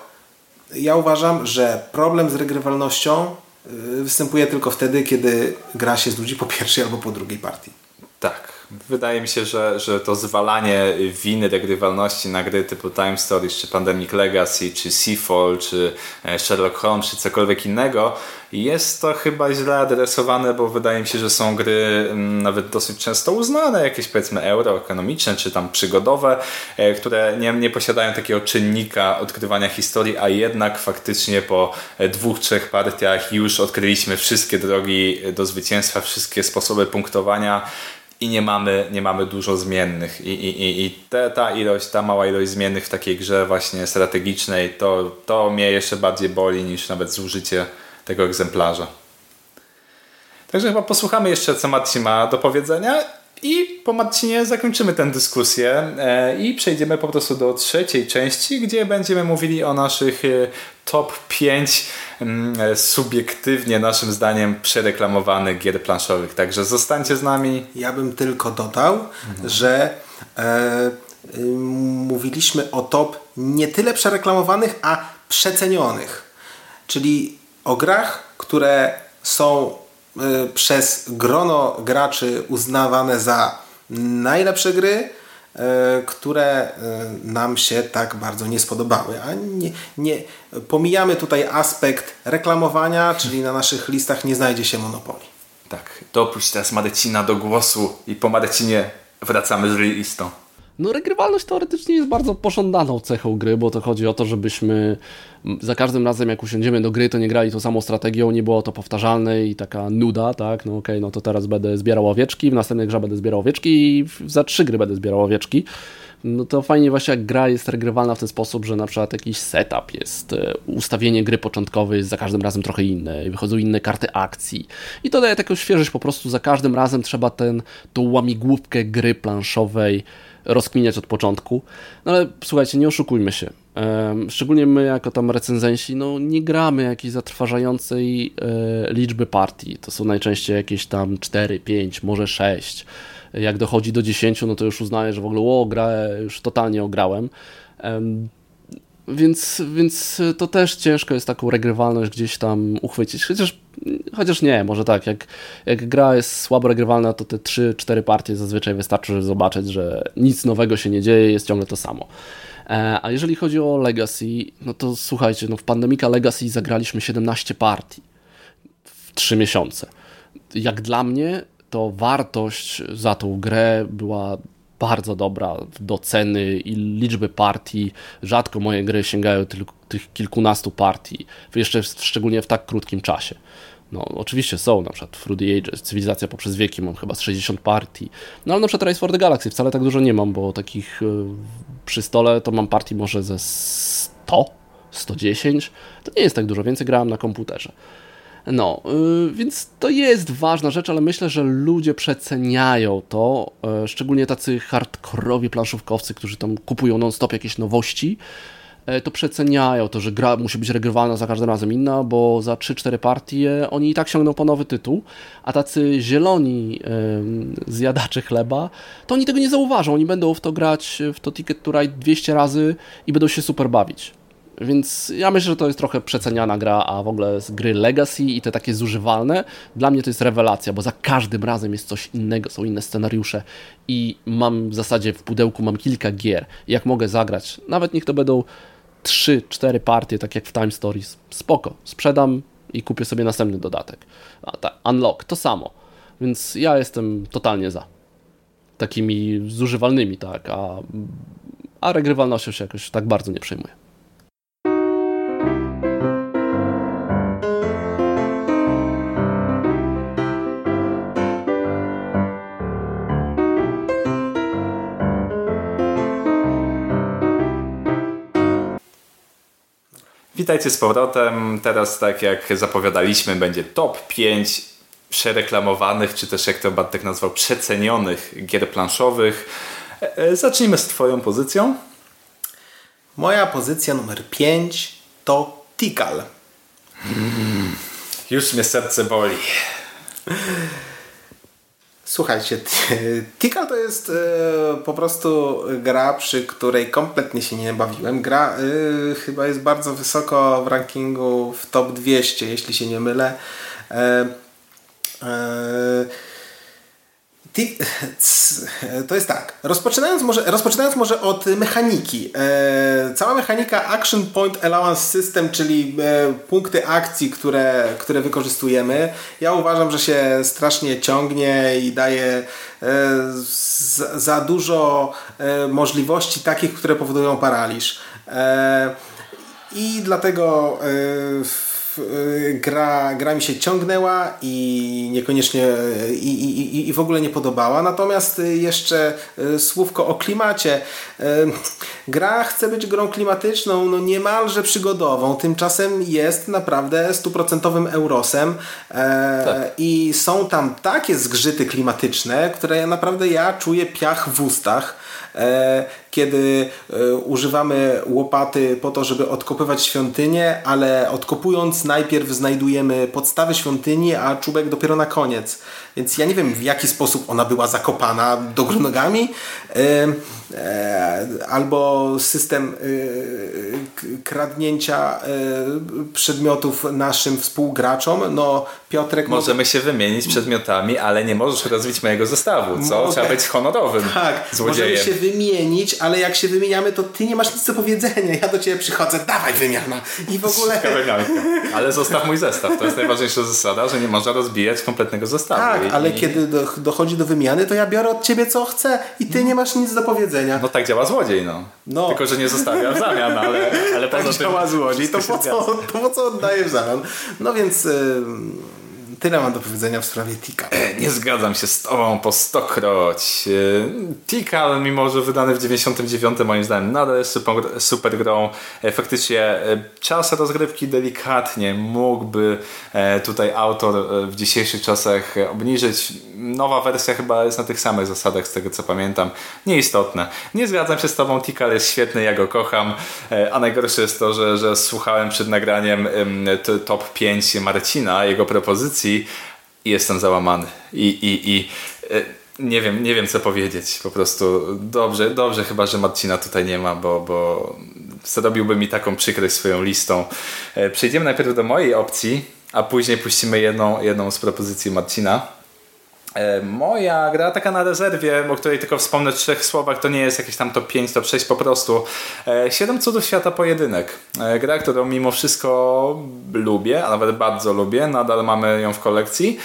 ja uważam, że problem z regrywalnością Y, występuje tylko wtedy, kiedy gra się z ludzi po pierwszej albo po drugiej partii. Tak. Wydaje mi się, że, że to zwalanie winy regrywalności na gry typu Time Stories, czy Pandemic Legacy, czy Seafall, czy e, Sherlock Holmes, czy cokolwiek innego, jest to chyba źle adresowane, bo wydaje mi się, że są gry mm, nawet dosyć często uznane, jakieś powiedzmy euroekonomiczne, czy tam przygodowe, e, które nie, nie posiadają takiego czynnika odkrywania historii, a jednak faktycznie po e, dwóch, trzech partiach już odkryliśmy wszystkie drogi do zwycięstwa, wszystkie sposoby punktowania i nie mamy, nie mamy dużo zmiennych i, i, i te, ta ilość, ta mała ilość zmiennych w takiej grze właśnie strategicznej to, to mnie jeszcze bardziej boli niż nawet zużycie tego egzemplarza. Także chyba posłuchamy jeszcze co Marcin ma do powiedzenia i po Marcinie zakończymy tę dyskusję e, i przejdziemy po prostu do trzeciej części, gdzie będziemy mówili o naszych e, top 5 mm, e, subiektywnie naszym zdaniem przereklamowanych gier planszowych. Także zostańcie z nami. Ja bym tylko dodał, mhm. że e, y, mówiliśmy o top nie tyle przereklamowanych, a przecenionych. Czyli o grach, które są przez grono graczy uznawane za najlepsze gry, y, które y, nam się tak bardzo nie spodobały. A nie, nie, pomijamy tutaj aspekt reklamowania, czyli na naszych listach nie znajdzie się Monopoly. Tak, dopuść teraz Marcina do głosu i po Marcinie wracamy z listą. No regrywalność teoretycznie jest bardzo pożądaną cechą gry, bo to chodzi o to, żebyśmy za każdym razem jak usiądziemy do gry, to nie grali tą samą strategią, nie było to powtarzalne i taka nuda, tak, no okej, okay, no to teraz będę zbierał owieczki, w następnej grze będę zbierał owieczki i za trzy gry będę zbierał owieczki. No to fajnie właśnie jak gra jest regrywalna w ten sposób, że na przykład jakiś setup jest, e, ustawienie gry początkowe jest za każdym razem trochę inne, wychodzą inne karty akcji i to daje taką świeżość po prostu za każdym razem trzeba ten, tą łamigłówkę gry planszowej rozkminiać od początku. No ale słuchajcie, nie oszukujmy się. Szczególnie my, jako tam recenzenci, no nie gramy jakiejś zatrważającej e, liczby partii. To są najczęściej jakieś tam 4, 5, może 6. Jak dochodzi do 10, no to już uznaję, że w ogóle o, grę już totalnie ograłem. Więc, więc to też ciężko jest taką regrywalność gdzieś tam uchwycić. Chociaż, chociaż nie, może tak, jak, jak gra jest słabo regrywalna, to te 3-4 partie zazwyczaj wystarczy, żeby zobaczyć, że nic nowego się nie dzieje, jest ciągle to samo. E, a jeżeli chodzi o Legacy, no to słuchajcie, no w Pandemika Legacy zagraliśmy 17 partii w 3 miesiące. Jak dla mnie, to wartość za tą grę była bardzo dobra do ceny i liczby partii. Rzadko moje gry sięgają tylko tych kilkunastu partii, jeszcze szczególnie w tak krótkim czasie. No, oczywiście są, na przykład Fruity Ages, Cywilizacja poprzez wieki, mam chyba z 60 partii. No ale na przykład Race for the Galaxy wcale tak dużo nie mam, bo takich y, przy stole to mam partii może ze 100, 110. To nie jest tak dużo, więcej grałem na komputerze. No, yy, więc to jest ważna rzecz, ale myślę, że ludzie przeceniają to, yy, szczególnie tacy hardkorowi planszówkowcy, którzy tam kupują non-stop jakieś nowości, yy, to przeceniają to, że gra musi być regrywalna za każdym razem inna, bo za 3-4 partie oni i tak sięgną po nowy tytuł, a tacy zieloni zjadacze chleba, to oni tego nie zauważą, oni będą w to grać, w to Ticket to Ride 200 razy i będą się super bawić. Więc ja myślę, że to jest trochę przeceniana gra, a w ogóle z gry Legacy i te takie zużywalne, dla mnie to jest rewelacja, bo za każdym razem jest coś innego, są inne scenariusze i mam w zasadzie w pudełku mam kilka gier. Jak mogę zagrać, nawet niech to będą 3-4 partie, tak jak w Time Stories, spoko, sprzedam i kupię sobie następny dodatek. A ta, unlock, to samo. Więc ja jestem totalnie za. Takimi zużywalnymi, tak, a, a regrywalnością się jakoś tak bardzo nie przejmuję. Witajcie z powrotem. Teraz, tak jak zapowiadaliśmy, będzie top 5 przereklamowanych, czy też jak to Bartek nazwał, przecenionych gier planszowych. E, e, zacznijmy z Twoją pozycją. Moja pozycja numer 5 to Tikal. Hmm, już mnie serce boli. Słuchajcie, Tikal to jest e, po prostu gra, przy której kompletnie się nie bawiłem. Gra e, chyba jest bardzo wysoko w rankingu w top 200, jeśli się nie mylę. E, to jest tak. Rozpoczynając może, rozpoczynając może od mechaniki. E, cała mechanika Action Point Allowance System, czyli e, punkty akcji, które, które wykorzystujemy, ja uważam, że się strasznie ciągnie i daje e, za, za dużo e, możliwości takich, które powodują paraliż. E, I dlatego e, gra, gra mi się ciągnęła i niekoniecznie i, i, i w ogóle nie podobała. Natomiast jeszcze y, słówko o klimacie. Y, gra chce być grą klimatyczną, no niemalże przygodową. Tymczasem jest naprawdę stuprocentowym eurosem e, tak. i są tam takie zgrzyty klimatyczne, które naprawdę ja czuję piach w ustach. Kiedy e, używamy łopaty po to, żeby odkopywać świątynię, ale odkopując najpierw znajdujemy podstawy świątyni, a czubek dopiero na koniec. Więc ja nie wiem w jaki sposób ona była zakopana do góry nogami, e, albo system kradnięcia przedmiotów naszym współgraczom. No Piotrek... Możemy może... się wymienić przedmiotami, ale nie możesz rozbić mojego zestawu, co? Trzeba być honorowym Tak, złodziejem. możemy się wymienić, ale jak się wymieniamy, to ty nie masz nic do powiedzenia. Ja do ciebie przychodzę, dawaj wymiana. I w ogóle... ale zostaw mój zestaw. To jest najważniejsza zasada, że nie można rozbijać kompletnego zestawu. Tak, Ale kiedy do, dochodzi do wymiany, to ja biorę od ciebie co chcę i ty nie masz nic do powiedzenia. No tak działa złodziej, no. no. Tylko, że nie zostawia w zamian, ale, ale tak działa złodziej, to po, co, to po co oddajesz w zamian? No więc... Yy Tyle mam do powiedzenia w sprawie Tika. E, nie zgadzam się z tobą po stokroć. E, Tika, mimo że wydany w 99 moim zdaniem nadal jest super, super grą. E, faktycznie czas rozgrywki delikatnie mógłby tutaj autor w dzisiejszych czasach obniżyć. Nowa wersja chyba jest na tych samych zasadach z tego co pamiętam. Nieistotne. Nie zgadzam się z tobą. Tika jest świetny, ja go kocham. A najgorsze jest to, że, że słuchałem przed nagraniem top 5 Marcina, jego propozycji i jestem załamany. I, i, i e, nie wiem, nie wiem co powiedzieć. Po prostu dobrze, dobrze chyba, że Marcina tutaj nie ma, bo, bo zrobiłby mi taką przykrość swoją listą. E, przejdziemy najpierw do mojej opcji, a później puścimy jedną, jedną z propozycji Marcina. E, moja gra taka na rezerwie, o której tylko wspomnę w trzech słowach, to nie jest jakieś tam top 5, top 6 po prostu. E, Siedem cudów świata pojedynek. E, gra, którą mimo wszystko lubię, a nawet bardzo lubię, nadal mamy ją w kolekcji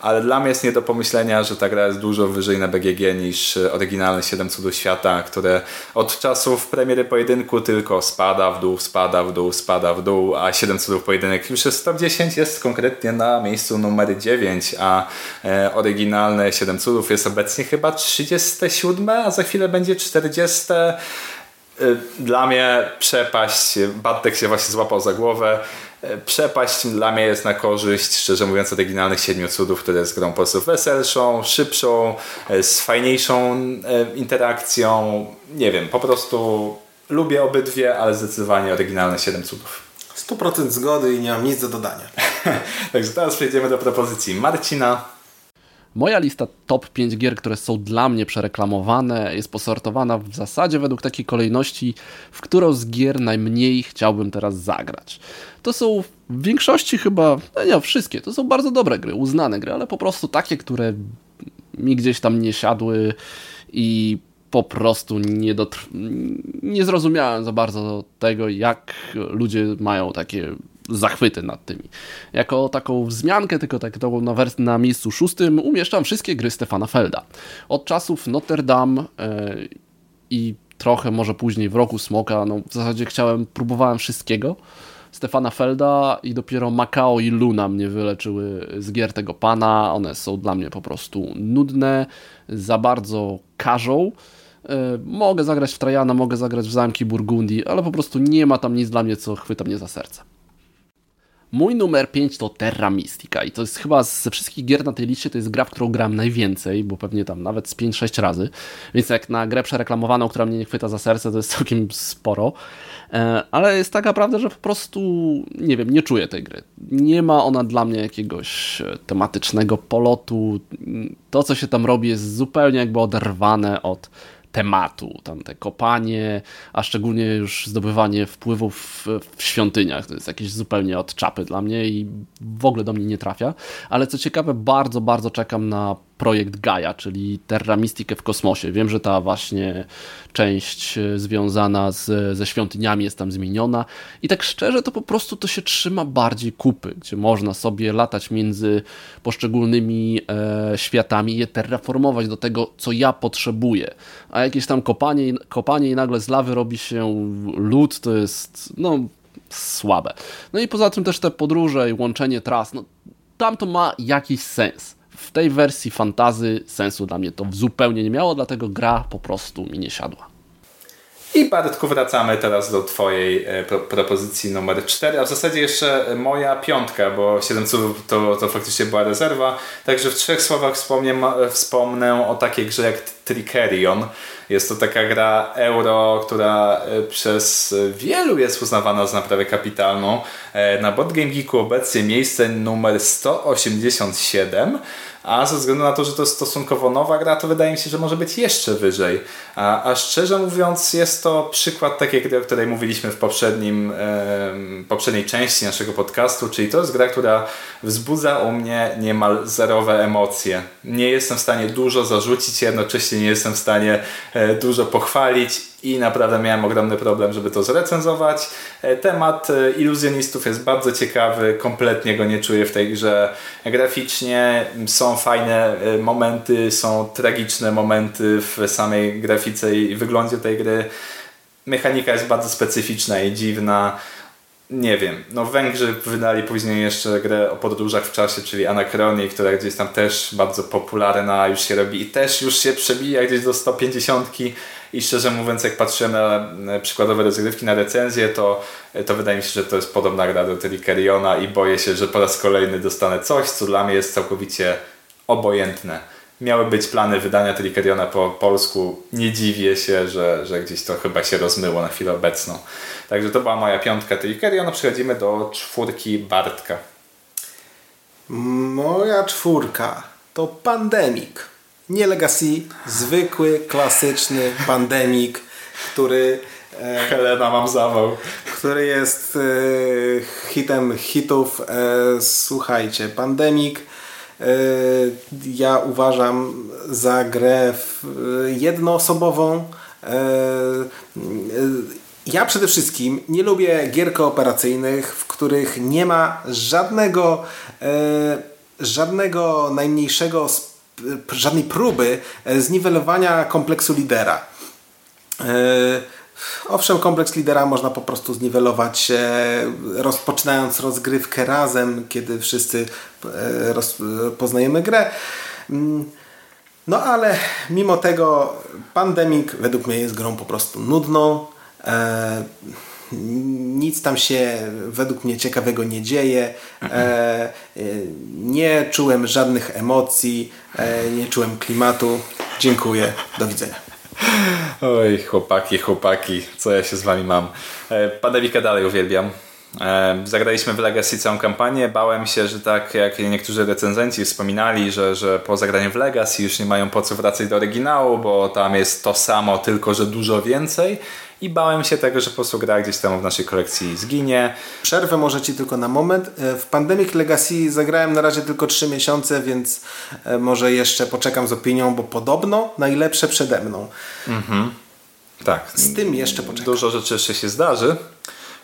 ale dla mnie jest nie do pomyślenia, że ta gra jest dużo wyżej na BGG niż oryginalne 7 cudów świata, które od czasów premiery pojedynku tylko spada w dół, spada w dół, spada w dół, a 7 cudów pojedynek już jest top 10, jest konkretnie na miejscu numer 9, a e, oryginalne 7 cudów jest obecnie chyba 37, a za chwilę będzie 40. E, dla mnie przepaść, Battek się właśnie złapał za głowę. E, przepaść dla mnie jest na korzyść, szczerze mówiąc, oryginalnych Siedmiu Cudów, które jest grą po prostu weselszą, szybszą, e, z fajniejszą e, interakcją. Nie wiem, po prostu lubię obydwie, ale zdecydowanie oryginalne Siedem Cudów. 100% zgody i nie mam nic do dodania. Także teraz przejdziemy do propozycji Marcina. Moja lista top 5 gier, które są dla mnie przereklamowane, jest posortowana w zasadzie według takiej kolejności, w którą z gier najmniej chciałbym teraz zagrać. To są w większości chyba, no nie wszystkie, to są bardzo dobre gry, uznane gry, ale po prostu takie, które mi gdzieś tam nie siadły i po prostu nie, dotr- nie zrozumiałem za bardzo tego, jak ludzie mają takie zachwyty nad tymi. Jako taką wzmiankę, tylko tak na, na miejscu szóstym umieszczam wszystkie gry Stefana Felda. Od czasów Notre Dame yy, i trochę może później w roku Smoka, no w zasadzie chciałem, próbowałem wszystkiego. Stefana Felda i dopiero Macao i Luna mnie wyleczyły z gier tego pana. One są dla mnie po prostu nudne, za bardzo każą. E, mogę zagrać w Trajana, mogę zagrać w Zamki Burgundii, ale po prostu nie ma tam nic dla mnie, co chwyta mnie za serce. Mój numer 5 to Terra Mystica i to jest chyba ze wszystkich gier na tej liście to jest gra, w którą gram najwięcej, bo pewnie tam nawet z 5-6 razy, więc jak na grę przereklamowaną, która mnie nie chwyta za serce, to jest całkiem sporo, e, ale jest taka prawda, że po prostu nie wiem, nie czuję tej gry. Nie ma ona dla mnie jakiegoś e, tematycznego polotu, to co się tam robi jest zupełnie jakby oderwane od tematu, tam te kopanie, a szczególnie już zdobywanie wpływów w świątyniach. To jest jakieś zupełnie od czapy dla mnie i w ogóle do mnie nie trafia. Ale co ciekawe, bardzo, bardzo czekam na projekt Gaia, czyli Terra Mystica w kosmosie. Wiem, że ta właśnie część e, związana z, ze świątyniami jest tam zmieniona i tak szczerze to po prostu to się trzyma bardziej kupy, gdzie można sobie latać między poszczególnymi e, światami je terraformować do tego, co ja potrzebuję. A jakieś tam kopanie, kopanie i nagle z lawy robi się lód, to jest no słabe. No i poza tym też te podróże i łączenie tras, no tam to ma jakiś sens w tej wersji fantazy sensu dla mnie to zupełnie nie miało, dlatego gra po prostu mi nie siadła. I Bartku wracamy teraz do Twojej e, pro propozycji numer 4, a w zasadzie jeszcze moja piątka, bo 7 cudów to, to faktycznie była rezerwa. Także w trzech słowach wspomnę, wspomnę o takiej grze jak Trickerion. Jest to taka gra euro, która e, przez wielu jest uznawana za naprawdę kapitalną. E, na Board Game Geeku obecnie miejsce numer 187 a ze względu na to, że to jest stosunkowo nowa gra, to wydaje mi się, że może być jeszcze wyżej. A, a szczerze mówiąc, jest to przykład takiej gry, o której mówiliśmy w poprzednim, poprzedniej części naszego podcastu, czyli to jest gra, która wzbudza u mnie niemal zerowe emocje. Nie jestem w stanie dużo zarzucić, jednocześnie nie jestem w stanie e, dużo pochwalić i naprawdę miałem ogromny problem, żeby to zrecenzować. E, temat e, iluzjonistów jest bardzo ciekawy, kompletnie go nie czuję w tej grze. Graficznie są fajne momenty, są tragiczne momenty w samej grafice i wyglądzie tej gry. Mechanika jest bardzo specyficzna i dziwna. Nie wiem, no Węgrzy wydali później jeszcze grę o podróżach w czasie, czyli Anachronii, która gdzieś tam też bardzo popularna już się robi i też już się przebija gdzieś do 150 i szczerze mówiąc, jak patrzyłem na przykładowe rozgrywki, na recenzję, to, to wydaje mi się, że to jest podobna gra do Triceriona i boję się, że po raz kolejny dostanę coś, co dla mnie jest całkowicie obojętne. Miały być plany wydania Triceriona po polsku. Nie dziwię się, że, że gdzieś to chyba się rozmyło na chwilę obecną. Także to była moja piątka Triceriona. Przechodzimy do czwórki Bartka. Moja czwórka to Pandemic. Nie Legacy, zwykły, klasyczny pandemik, który E, Helena mam zawał. Który jest e, hitem hitów. E, słuchajcie, Pandemic ja uważam za grę jednoosobową. Ja przede wszystkim nie lubię gier kooperacyjnych, w których nie ma żadnego żadnego najmniejszego żadnej próby zniwelowania kompleksu lidera. Owszem, kompleks lidera można po prostu zniwelować rozpoczynając rozgrywkę razem, kiedy wszyscy e, roz, poznajemy grę. Mm, no ale mimo tego Pandemic według mnie jest grą po prostu nudną. E, nic tam się według mnie ciekawego nie dzieje. E, nie czułem żadnych emocji, nie czułem klimatu. Dziękuję. Do widzenia. Oj, chłopaki, chłopaki, co ja się z wami mam. E, Pandemika dalej uwielbiam. E, zagraliśmy w Legacy całą kampanię. Bałem się, że tak jak niektórzy recenzenci wspominali, że, że po zagraniu w Legacy już nie mają po co wracać do oryginału, bo tam jest to samo, tylko że dużo więcej i bałem się tego, że po prostu gra gdzieś tam w naszej kolekcji zginie. Przerwę może Ci tylko na moment. E, w Pandemic Legacy zagrałem na razie tylko 3 miesiące, więc e, może jeszcze poczekam z opinią, bo podobno najlepsze przede mną. Mhm. Tak. Z tym jeszcze poczekam. Dużo rzeczy jeszcze się zdarzy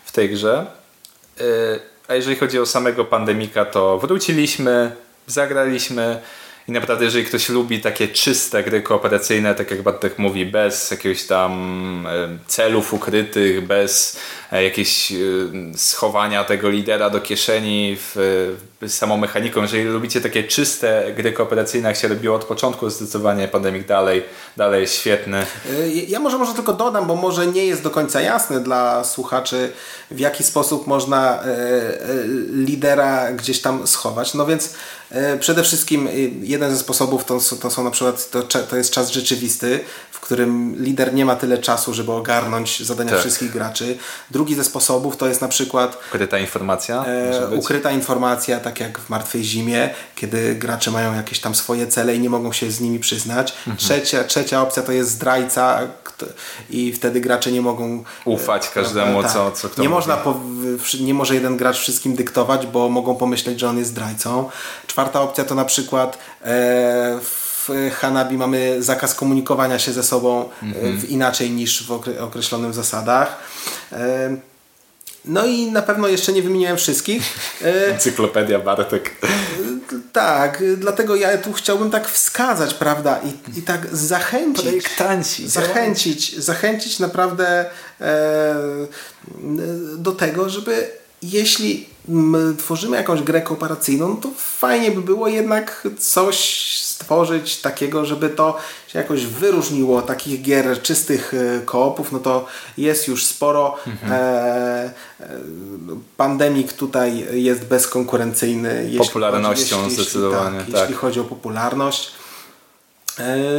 w tej grze. E, a jeżeli chodzi o samego Pandemika, to wróciliśmy, zagraliśmy i naprawdę, jeżeli ktoś lubi takie czyste gry kooperacyjne, tak jak Bartek mówi, bez jakiegoś tam celów ukrytych, bez e, jakiegoś e, schowania tego lidera do kieszeni w, samą mechaniką. Jeżeli lubicie takie czyste gry kooperacyjne, jak się robiło od początku, zdecydowanie Pandemic dalej, dalej jest świetny. E, ja może, może tylko dodam, bo może nie jest do końca jasne dla słuchaczy, w jaki sposób można lidera gdzieś tam schować. No więc przede wszystkim jeden ze sposobów to, to są na przykład, to, to jest czas rzeczywisty, w którym lider nie ma tyle czasu, żeby ogarnąć zadania tak. wszystkich graczy. Drugi ze sposobów to jest na przykład ukryta informacja. E, ukryta informacja, tak jak w Martwej Zimie, kiedy gracze mają jakieś tam swoje cele i nie mogą się z nimi przyznać. Mhm. Trzecia, trzecia opcja to jest zdrajca i wtedy gracze nie mogą ufać każdemu, tak. co, co kto nie, można po, nie może jeden gracz wszystkim dyktować, bo mogą pomyśleć, że on jest zdrajcą. Czwarta opcja to na przykład e, w Hanabi mamy zakaz komunikowania się ze sobą mm-hmm. w inaczej niż w określonych zasadach. E, no i na pewno jeszcze nie wymieniłem wszystkich. Encyklopedia Bartek. Tak, dlatego ja tu chciałbym tak wskazać, prawda, i, i tak zachęcić. Projektanci. Zachęcić, zachęcić naprawdę e, do tego, żeby jeśli tworzymy jakąś grę kooperacyjną, to fajnie by było jednak coś stworzyć takiego, żeby to się jakoś wyróżniło. Takich gier czystych e, koopów, no to jest już sporo. Mhm. E, e, pandemik tutaj jest bezkonkurencyjny. Popularnością jeśli, zdecydowanie. Tak, tak. Jeśli chodzi o popularność. E,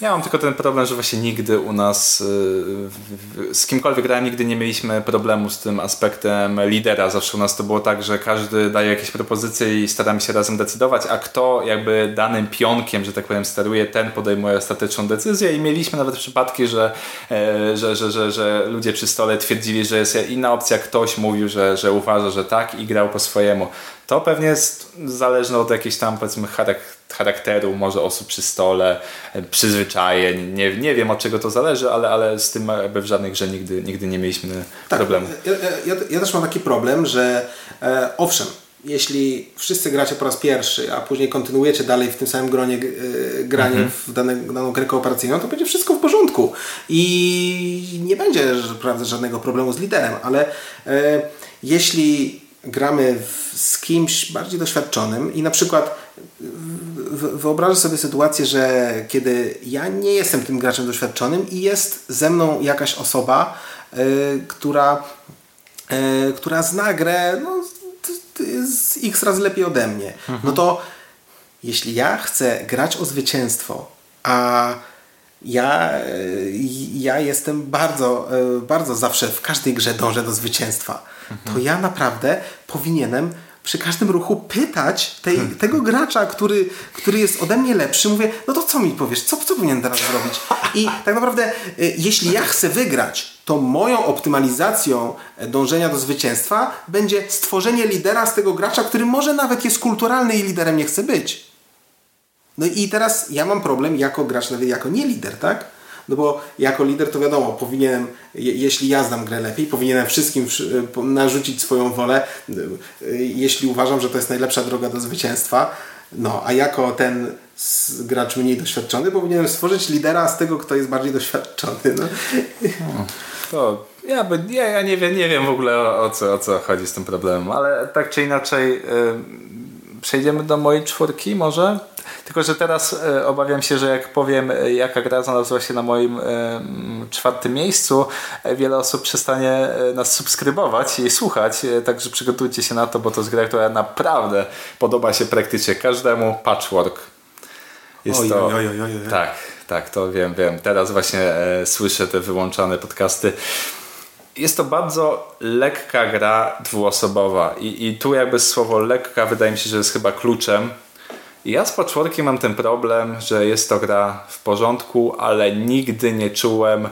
ja mam tylko ten problem, że właśnie nigdy u nas y, z kimkolwiek grałem, nigdy nie mieliśmy problemu z tym aspektem lidera. Zawsze u nas to było tak, że każdy daje jakieś propozycje i staramy się razem decydować, a kto jakby danym pionkiem, że tak powiem, steruje, ten podejmuje ostateczną decyzję i mieliśmy nawet przypadki, że, e, że, że, że, że ludzie przy stole twierdzili, że jest inna opcja, ktoś mówił, że, że uważa, że tak i grał po swojemu. To pewnie jest zależne od jakiejś tam powiedzmy charakteru, może osób przy stole, przyzwyczajeń. Nie, nie wiem od czego to zależy, ale, ale z tym jakby w żadnej grze nigdy, nigdy nie mieliśmy tak, problemu. Ja, ja, ja, też mam taki problem, że e, owszem, jeśli wszyscy gracie po raz pierwszy, a później kontynuujecie dalej w tym samym gronie e, granie mhm. w dane, daną grę kooperacyjną, to będzie wszystko w porządku i nie będzie prawda, żadnego problemu z liderem, ale e, jeśli gramy w, z kimś bardziej doświadczonym i na przykład wyobrażę sobie sytuację, że kiedy ja nie jestem tym graczem doświadczonym i jest ze mną jakaś osoba, y, która, y, która zna grę no, z x razy lepiej ode mnie, mhm. no to jeśli ja chcę grać o zwycięstwo, a ja, ja jestem bardzo, y, bardzo zawsze w każdej grze dążę do zwycięstwa to ja naprawdę powinienem przy każdym ruchu pytać tej, hmm. tego gracza, który, który jest ode mnie lepszy, mówię, no to co mi powiesz, co, co powinienem teraz zrobić? I tak naprawdę, y, jeśli ja chcę wygrać, to moją optymalizacją dążenia do zwycięstwa będzie stworzenie lidera z tego gracza, który może nawet jest kulturalny i liderem nie chce być. No i teraz ja mam problem jako gracz, nawet jako nie lider, tak? No bo jako lider to wiadomo, powinienem, jeśli ja znam grę lepiej, powinienem wszystkim narzucić swoją wolę, jeśli uważam, że to jest najlepsza droga do zwycięstwa. No, a jako ten gracz mniej doświadczony, powinienem stworzyć lidera z tego, kto jest bardziej doświadczony. No. To ja, by, ja, ja nie, wiem, nie wiem w ogóle o, o, co, o co chodzi z tym problemem, ale tak czy inaczej przejdziemy do mojej czwórki może? Tylko, że teraz e, obawiam się, że jak powiem, e, jaka gra znalazła się na moim e, czwartym miejscu, wiele osób przestanie nas subskrybować i słuchać. Także przygotujcie się na to, bo to jest gra, która naprawdę podoba się praktycznie każdemu. Patchwork. Jest oj, to. Oj, oj, oj, tak, tak, to wiem, wiem. Teraz właśnie e, słyszę te wyłączane podcasty. Jest to bardzo lekka gra dwuosobowa i, i tu jakby słowo lekka wydaje mi się, że jest chyba kluczem ja z Patchworkiem mam ten problem, że jest to gra w porządku, ale nigdy nie czułem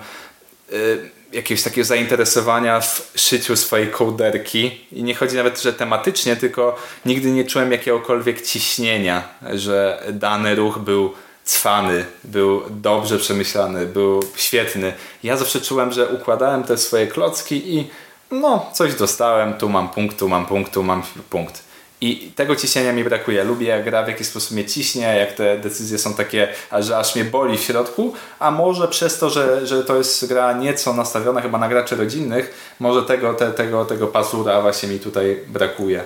y, jakiegoś takiego zainteresowania w szyciu swojej kołderki. I nie chodzi nawet, że tematycznie, tylko nigdy nie czułem jakiegokolwiek ciśnienia, że dany ruch był cwany, był dobrze przemyślany, był świetny. Ja zawsze czułem, że układałem te swoje klocki i no, coś dostałem, tu mam punkt, tu mam punkt, tu mam punkt. I tego ciśnienia mi brakuje. Lubię jak gra w jakiś sposób mnie ciśnie, jak te decyzje są takie, że aż mnie boli w środku, a może przez to, że, że to jest gra nieco nastawiona chyba na graczy rodzinnych, może tego, te, tego, tego pazura właśnie mi tutaj brakuje.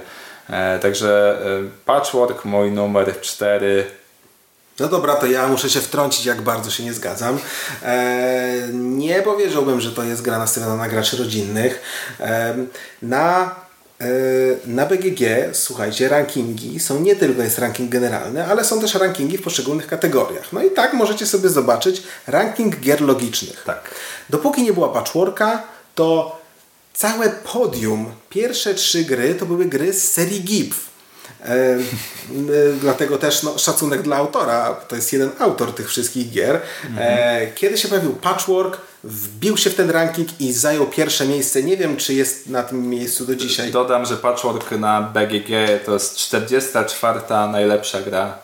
E, także e, Patchwork, mój numer 4. No dobra, to ja muszę się wtrącić, jak bardzo się nie zgadzam. E, nie powiedziałbym, że to jest gra nastawiona na graczy rodzinnych. E, na E, na BGG, słuchajcie, rankingi są nie tylko jest ranking generalny, ale są też rankingi w poszczególnych kategoriach. No i tak możecie sobie zobaczyć ranking gier logicznych. Tak. Dopóki nie była patchworka, to całe podium, pierwsze trzy gry to były gry z serii GIF. E, dlatego też no, szacunek dla autora. To jest jeden autor tych wszystkich gier. E, kiedy się pojawił Patchwork, wbił się w ten ranking i zajął pierwsze miejsce. Nie wiem, czy jest na tym miejscu do dzisiaj. Dodam, że Patchwork na BGG to jest 44 najlepsza gra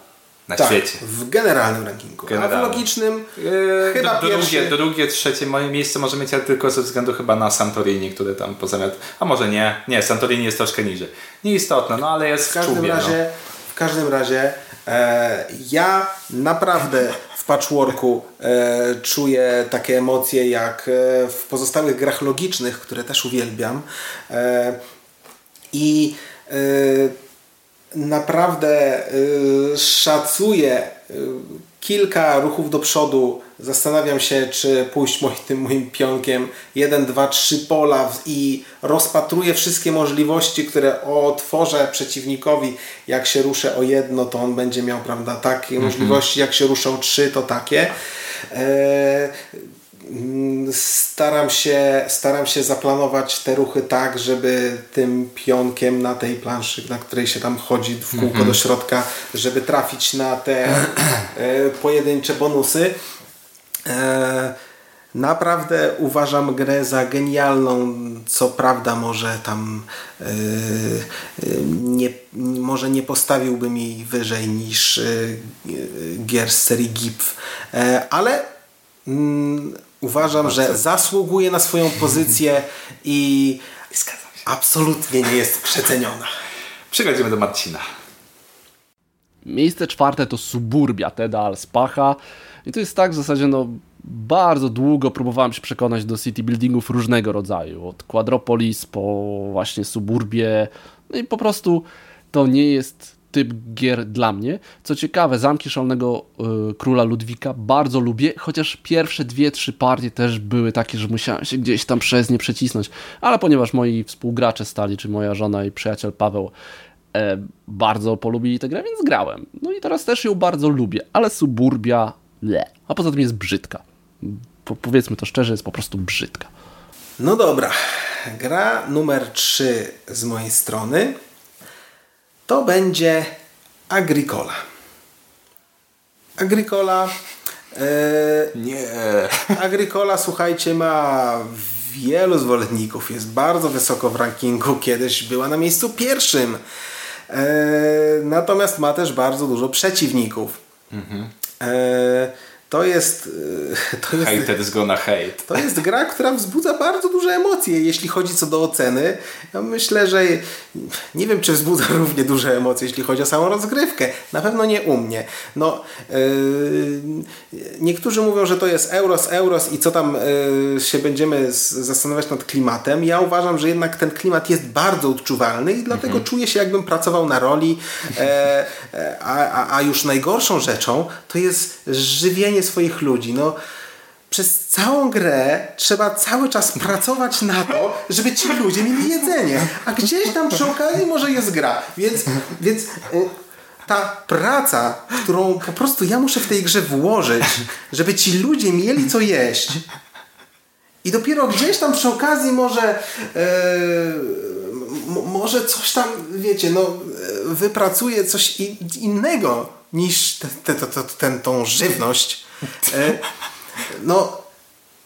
na tak, świecie. w generalnym rankingu. Generalnym. A w logicznym yy, chyba drugie, pierwszy... drugie, trzecie moje miejsce może mieć, ale tylko ze względu chyba na Santorini, które tam pozamiat... A może nie. Nie, Santorini jest troszkę niżej. Nieistotne, no ale jest w każdym w czubie, razie, no. W każdym razie e, ja naprawdę w patchworku e, czuję takie emocje jak e, w pozostałych grach logicznych, które też uwielbiam. E, I e, naprawdę y, szacuję y, kilka ruchów do przodu. Zastanawiam się, czy pójść moim, tym moim pionkiem 1, 2, 3 pola i rozpatruję wszystkie możliwości, które otworzę przeciwnikowi. Jak się ruszę o jedno, to on będzie miał prawda, takie mm -hmm. możliwości. Jak się ruszę o trzy, to takie. E, Mm, staram się, staram się zaplanować te ruchy tak, żeby tym pionkiem na tej planszy, na której się tam chodzi w kółko mm -hmm. do środka, żeby trafić na te e, pojedyncze bonusy. E, naprawdę uważam grę za genialną. Co prawda, może tam e, nie, może nie postawiłbym jej wyżej niż gier z serii GIF, ale uważam, że zasługuje na swoją pozycję i absolutnie nie jest przeceniona. Przechodzimy do Marcina. Miejsce czwarte to Suburbia Teda Alspacha i to jest tak w zasadzie no bardzo długo próbowałem się przekonać do city buildingów różnego rodzaju, od Quadropolis po właśnie Suburbie, no i po prostu to nie jest typ gier dla mnie. Co ciekawe, Zamki Szalonego y, Króla Ludwika bardzo lubię, chociaż pierwsze dwie, trzy partie też były takie, że musiałem się gdzieś tam przez nie przecisnąć, ale ponieważ moi współgracze stali, czy moja żona i przyjaciel Paweł e, bardzo polubili tę grę, więc grałem. No i teraz też ją bardzo lubię, ale Suburbia le. A poza tym jest brzydka. Po, powiedzmy to szczerze, jest po prostu brzydka. No dobra. Gra numer 3 z mojej strony to będzie Agricola. Agricola. E, nie. Agricola, słuchajcie, ma wielu zwolenników, jest bardzo wysoko w rankingu, kiedyś była na miejscu pierwszym. E, natomiast ma też bardzo dużo przeciwników. Mhm. E, to jest... E, to jest Haters gonna hate. To jest gra, która wzbudza bardzo duże emocje, jeśli chodzi co do oceny. Ja myślę, że nie wiem, czy wzbudza równie duże emocje, jeśli chodzi o samą rozgrywkę. Na pewno nie u mnie. No, yy, niektórzy mówią, że to jest Euros, Euros i co tam yy, się będziemy zastanawiać nad klimatem. Ja uważam, że jednak ten klimat jest bardzo odczuwalny i dlatego mhm. czuję się, jakbym pracował na roli. E, a, a, a już najgorszą rzeczą to jest żywienie swoich ludzi. No, przez całą grę trzeba cały czas pracować na to, żeby ci ludzie mieli jedzenie. A gdzieś tam przy okazji może jest gra. Więc, więc y, ta praca, którą po prostu ja muszę w tej grze włożyć, żeby ci ludzie mieli co jeść. I dopiero gdzieś tam przy okazji może yy, może coś tam, wiecie, no, wypracuje coś innego niż te, te, te, ten, tą żywność. Yy, no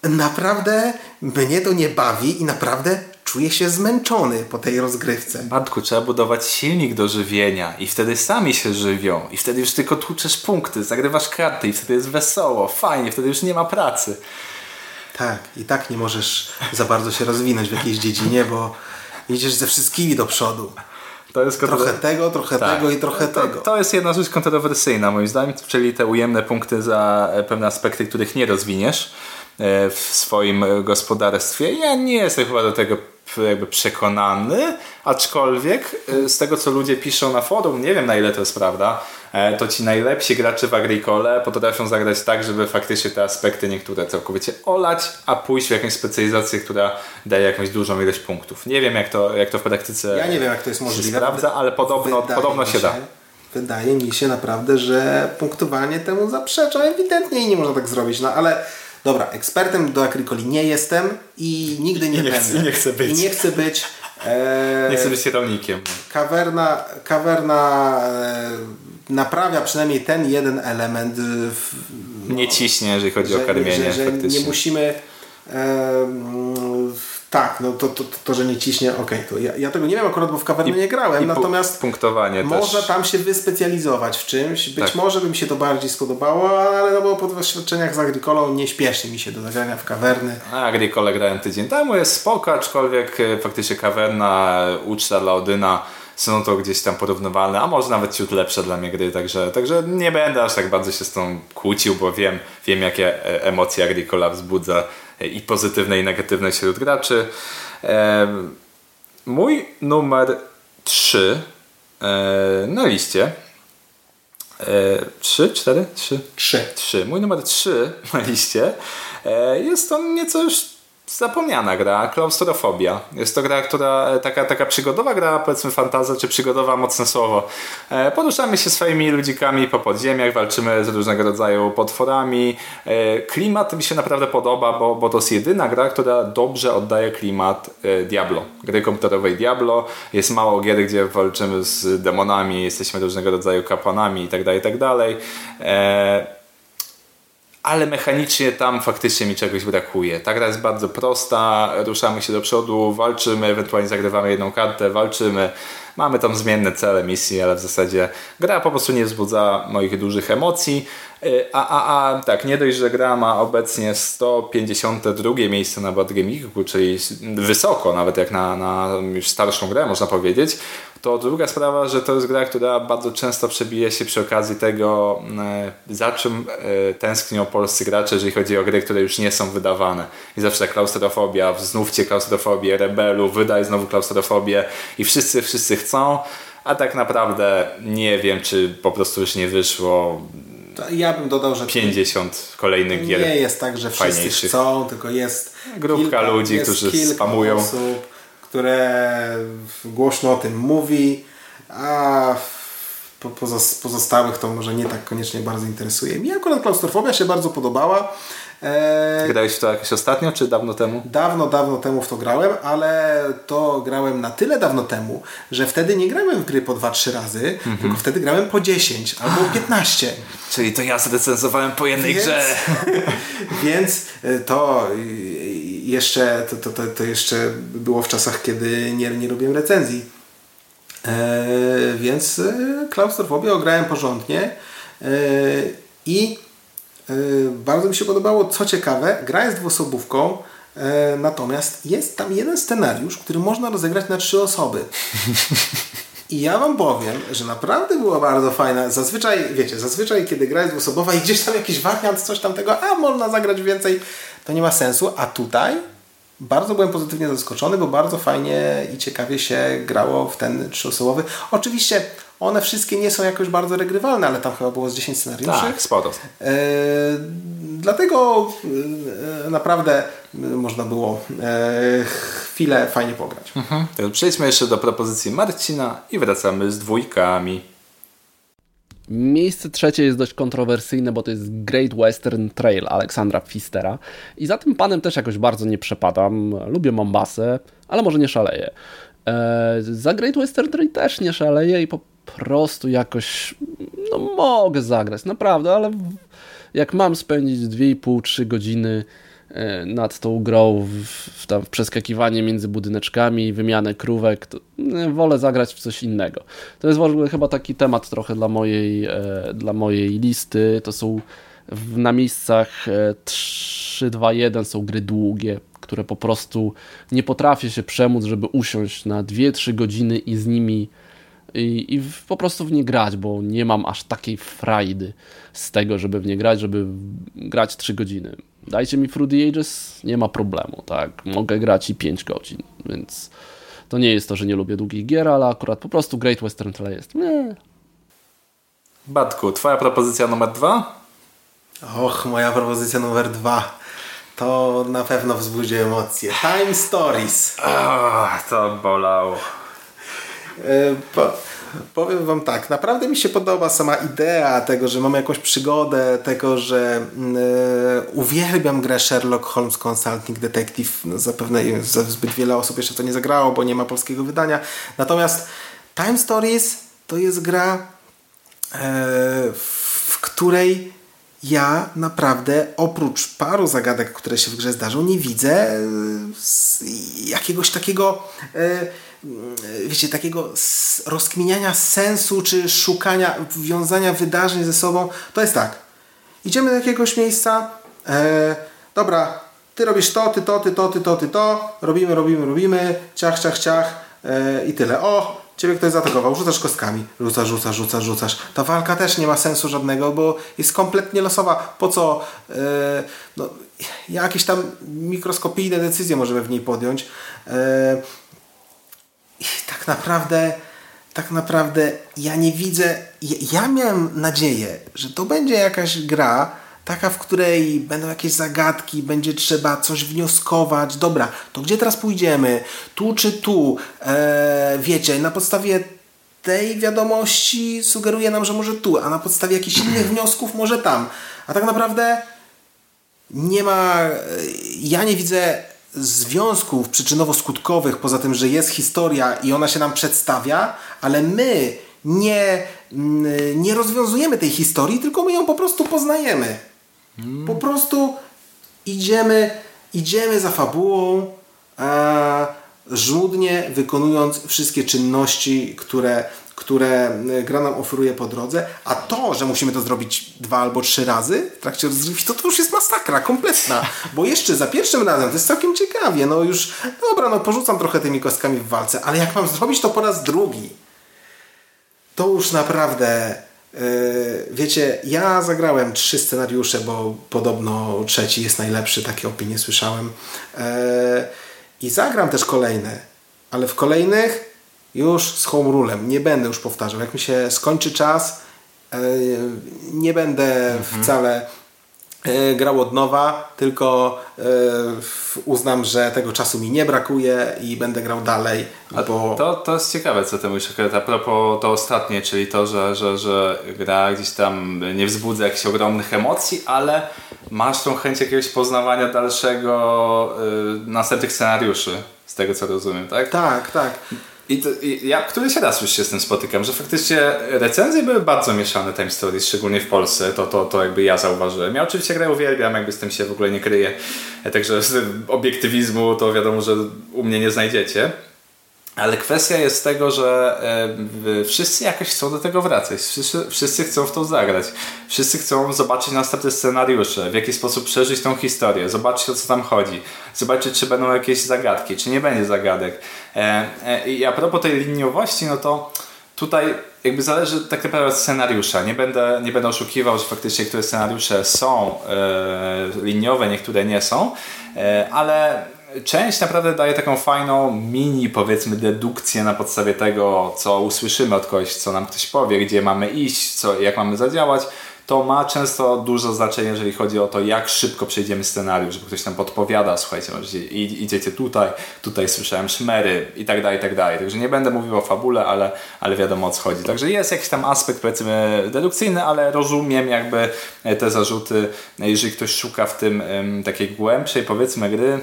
naprawdę mnie to nie bawi i naprawdę czuję się zmęczony po tej rozgrywce. Bartku, trzeba budować silnik do żywienia i wtedy sami się żywią i wtedy już tylko tłuczesz punkty, zagrywasz karty i wtedy jest wesoło, fajnie, wtedy już nie ma pracy. Tak, i tak nie możesz za bardzo się rozwinąć w jakiejś dziedzinie, bo idziesz ze wszystkimi do przodu. To jest trochę tego, trochę tak. tego i trochę to, tego. To jest jedna rzecz kontrowersyjna moim zdaniem, czyli te ujemne punkty za pewne aspekty, których nie rozwiniesz e, w swoim gospodarstwie. Ja nie jestem chyba do tego jakby przekonany, aczkolwiek e, z tego co ludzie piszą na forum, nie wiem na ile to jest prawda, e, to ci najlepsi gracze w Agricole potrafią zagrać tak, żeby faktycznie te aspekty niektóre całkowicie olać, a pójść w jakąś specjalizację, która daje jakąś dużą ilość punktów. Nie wiem jak to, jak to w praktyce Ja nie wiem jak to jest możliwe. sprawdza, ale podobno, podobno się, się da. Wydaje mi się naprawdę, że punktowanie temu zaprzecza ewidentnie i nie można tak zrobić, no ale Dobra, ekspertem do Agricoli nie jestem i nigdy nie, I nie będę. Chcę, nie chcę być. I nie chcę być. E, nie chcę być kierownikiem. Kawerna, kawerna e, naprawia przynajmniej ten jeden element. W, no, nie ciśnie, jeżeli chodzi że, o karmienie. Że, że nie musimy. E, tak, no to, to, to, to, że nie ciśnie, okej, okay, to ja, ja, tego nie wiem akurat, bo w kawernie nie grałem, natomiast punktowanie można też. tam się wyspecjalizować w czymś, być tak. może by mi się to bardziej spodobało, ale no bo po doświadczeniach z Agricolą nie śpieszy mi się do zagrania w kawerny. A Agricole grałem tydzień temu, jest spoko, aczkolwiek e, faktycznie kawerna, uczta dla Odyna są to gdzieś tam porównywalne, a może nawet ciut lepsze dla mnie gry, także, także nie będę aż tak bardzo się z tą kłócił, bo wiem, wiem jakie e, emocje Agricola wzbudza i pozytywne i negatywne wśród graczy. Mój numer 3 e, na liście 3, 4, 3? 3. 3. Mój numer 3 na liście e, jest on nieco już zapomniana gra, klaustrofobia. Jest to gra, która e, taka, taka przygodowa gra, powiedzmy fantazja, czy przygodowa, mocne słowo. E, poruszamy się swoimi ludzikami po podziemiach, walczymy z różnego rodzaju potworami. E, klimat mi się naprawdę podoba, bo, bo to jest jedyna gra, która dobrze oddaje klimat Diablo. Gry komputerowej Diablo. Jest mało gier, gdzie walczymy z demonami, jesteśmy różnego rodzaju kapłanami itd., tak itd. Tak ale mechanicznie tam faktycznie mi czegoś brakuje. Ta gra jest bardzo prosta, ruszamy się do przodu, walczymy, ewentualnie zagrywamy jedną kartę, walczymy, mamy tam zmienne cele misji, ale w zasadzie gra po prostu nie wzbudza moich dużych emocji. Y, a, a, a tak, nie dość, że gra ma obecnie 152 miejsce na Board Game czyli wysoko, nawet jak na, na już starszą grę można powiedzieć, to druga sprawa, że to jest gra, która bardzo często przebije się przy okazji tego, e, za czym e, tęsknią polscy gracze, jeżeli chodzi o gry, które już nie są wydawane. I zawsze klaustrofobia, znówcie klaustrofobię, rebelu, wydaj znowu klaustrofobię i wszyscy, wszyscy chcą, a tak naprawdę nie wiem, czy po prostu już nie wyszło ja bym dodał, że 50 kolejnych gier. Nie jest tak, że wszyscy chcą, tylko jest grupka kilka, ludzi, jest którzy spamują. Osób, które głośno o tym mówi, a pozostałych to może nie tak koniecznie bardzo interesuje. Mi akurat klaustrofobia się bardzo podobała. Eee, Grałeś w to jakoś ostatnio, czy dawno temu? Dawno, dawno temu w to grałem, ale to grałem na tyle dawno temu, że wtedy nie grałem w gry po 2-3 razy, mm -hmm. tylko wtedy grałem po 10 albo 15. Czyli to ja zrecenzowałem po jednej więc, grze. więc e, to jeszcze, to, to, to, to, jeszcze było w czasach, kiedy nie, nie robiłem recenzji. E, więc e, klaustrofobię ograłem porządnie e, i bardzo mi się podobało. Co ciekawe, gra jest dwuosobówką, natomiast jest tam jeden scenariusz, który można rozegrać na trzy osoby. I ja wam powiem, że naprawdę była bardzo fajna. Zazwyczaj, wiecie, zazwyczaj kiedy gra jest dwuosobowa i gdzieś tam jakiś wariant, coś tam tego, a można zagrać więcej, to nie ma sensu. A tutaj bardzo byłem pozytywnie zaskoczony, bo bardzo fajnie i ciekawie się grało w ten trzyosobowy. Oczywiście one wszystkie nie są jakoś bardzo regrywalne, ale tam chyba było z 10 scenariuszy. Tak, sporo. E, dlatego e, naprawdę można było e, chwilę fajnie pograć. Mhm. To przejdźmy jeszcze do propozycji Marcina i wracamy z dwójkami. Miejsce trzecie jest dość kontrowersyjne, bo to jest Great Western Trail Aleksandra Pfistera. I za tym panem też jakoś bardzo nie przepadam. Lubię Mombasę, ale może nie szaleję. Eee, za Great Western Trail też nie szaleję i po prostu jakoś no mogę zagrać, naprawdę, ale jak mam spędzić 2,5-3 godziny nad tą grą, w, w, tam w przeskakiwanie między budyneczkami wymianę krówek, to wolę zagrać w coś innego. To jest w ogóle chyba taki temat trochę dla mojej, e, dla mojej listy. To są w, na miejscach 3, 2, 1 są gry długie, które po prostu nie potrafię się przemóc, żeby usiąść na 2-3 godziny i z nimi i, i po prostu w nie grać, bo nie mam aż takiej frajdy z tego, żeby w nie grać, żeby grać 3 godziny dajcie mi Fruity Ages, nie ma problemu, tak, mogę grać i 5 godzin, więc to nie jest to, że nie lubię długich gier, ale akurat po prostu Great Western Trail jest, nie. Batku, twoja propozycja numer dwa? Och, moja propozycja numer dwa. To na pewno wzbudzi emocje. Time Stories. Oh, to bolało. E, po, powiem Wam tak, naprawdę mi się podoba sama idea tego, że mamy jakąś przygodę, tego, że yy, uwielbiam grę Sherlock Holmes Consulting Detective. No, zapewne zbyt wiele osób jeszcze to nie zagrało, bo nie ma polskiego wydania. Natomiast Time Stories to jest gra, yy, w której ja naprawdę oprócz paru zagadek, które się w grze zdarzą, nie widzę jakiegoś takiego wiecie, takiego rozkminiania sensu, czy szukania, wiązania wydarzeń ze sobą, to jest tak. Idziemy do jakiegoś miejsca, e, dobra, ty robisz to, ty to, ty to, ty to, ty to, robimy, robimy, robimy, ciach, ciach, ciach e, i tyle. O, ciebie ktoś zaatakował, rzucasz kostkami, rzucasz, rzucasz, rzucasz, rzucasz. Ta walka też nie ma sensu żadnego, bo jest kompletnie losowa. Po co? E, no, jakieś tam mikroskopijne decyzje możemy w niej podjąć. E, i tak naprawdę, tak naprawdę ja nie widzę. Ja, ja miałem nadzieję, że to będzie jakaś gra, taka, w której będą jakieś zagadki, będzie trzeba coś wnioskować. Dobra, to gdzie teraz pójdziemy? Tu czy tu? Eee, wiecie, na podstawie tej wiadomości sugeruje nam, że może tu, a na podstawie jakichś innych wniosków może tam. A tak naprawdę nie ma. Ja nie widzę związków przyczynowo-skutkowych, poza tym, że jest historia i ona się nam przedstawia, ale my nie, mm, nie rozwiązujemy tej historii, tylko my ją po prostu poznajemy. Hmm. Po prostu idziemy, idziemy za fabułą, e, żmudnie wykonując wszystkie czynności, które które e, gra nam oferuje po drodze, a to, że musimy to zrobić dwa albo trzy razy w trakcie rozgrywki, to, to już jest masakra kompletna, bo jeszcze za pierwszym razem to jest całkiem ciekawie, no już dobra, no porzucam trochę tymi kostkami w walce, ale jak mam zrobić to po raz drugi, to już naprawdę yy, wiecie, ja zagrałem trzy scenariusze, bo podobno trzeci jest najlepszy, takie opinie słyszałem yy, i zagram też kolejne, ale w kolejnych już z home rulem. Nie będę już powtarzał. Jak mi się skończy czas, e, nie będę mhm. wcale e, grał od nowa, tylko e, uznam, że tego czasu mi nie brakuje i będę grał dalej. Bo... To, to jest ciekawe, co ty mówisz a propos to ostatnie, czyli to, że, że, że gra gdzieś tam nie wzbudza jakichś ogromnych emocji, ale masz tą chęć jakiegoś poznawania dalszego yy, następnych scenariuszy, z tego co rozumiem, tak? Tak, tak. I, to, i ja któryś raz już się z tym spotykam, że faktycznie recenzje były bardzo mieszane Time Stories, szczególnie w Polsce, to, to, to jakby ja zauważyłem. Ja oczywiście grę uwielbiam, jakby z tym się w ogóle nie kryję, także z obiektywizmu to wiadomo, że u mnie nie znajdziecie. Ale kwestia jest tego, że e, wszyscy jakoś chcą do tego wracać. Wszyscy, wszyscy chcą w to zagrać. Wszyscy chcą zobaczyć następne scenariusze, w jaki sposób przeżyć tą historię, zobaczyć o co tam chodzi, zobaczyć czy będą jakieś zagadki, czy nie będzie zagadek. E, e, I a propos tej liniowości, no to tutaj jakby zależy tak naprawdę od scenariusza. Nie będę, nie będę oszukiwał, że faktycznie niektóre scenariusze są liniowe, niektóre nie są, ale część naprawdę daje taką fajną mini, powiedzmy, dedukcję na podstawie tego, co usłyszymy od kogoś, co nam ktoś powie, gdzie mamy iść, co, jak mamy zadziałać. To ma często dużo znaczenie, jeżeli chodzi o to, jak szybko przejdziemy scenariusz, bo ktoś nam podpowiada, słuchajcie, idziecie tutaj, tutaj słyszałem szmery i tak dalej, i tak dalej. Także nie będę mówił o fabule, ale, ale wiadomo o co chodzi. Także jest jakiś tam aspekt, powiedzmy, dedukcyjny, ale rozumiem jakby te zarzuty, jeżeli ktoś szuka w tym takiej głębszej, powiedzmy, gry,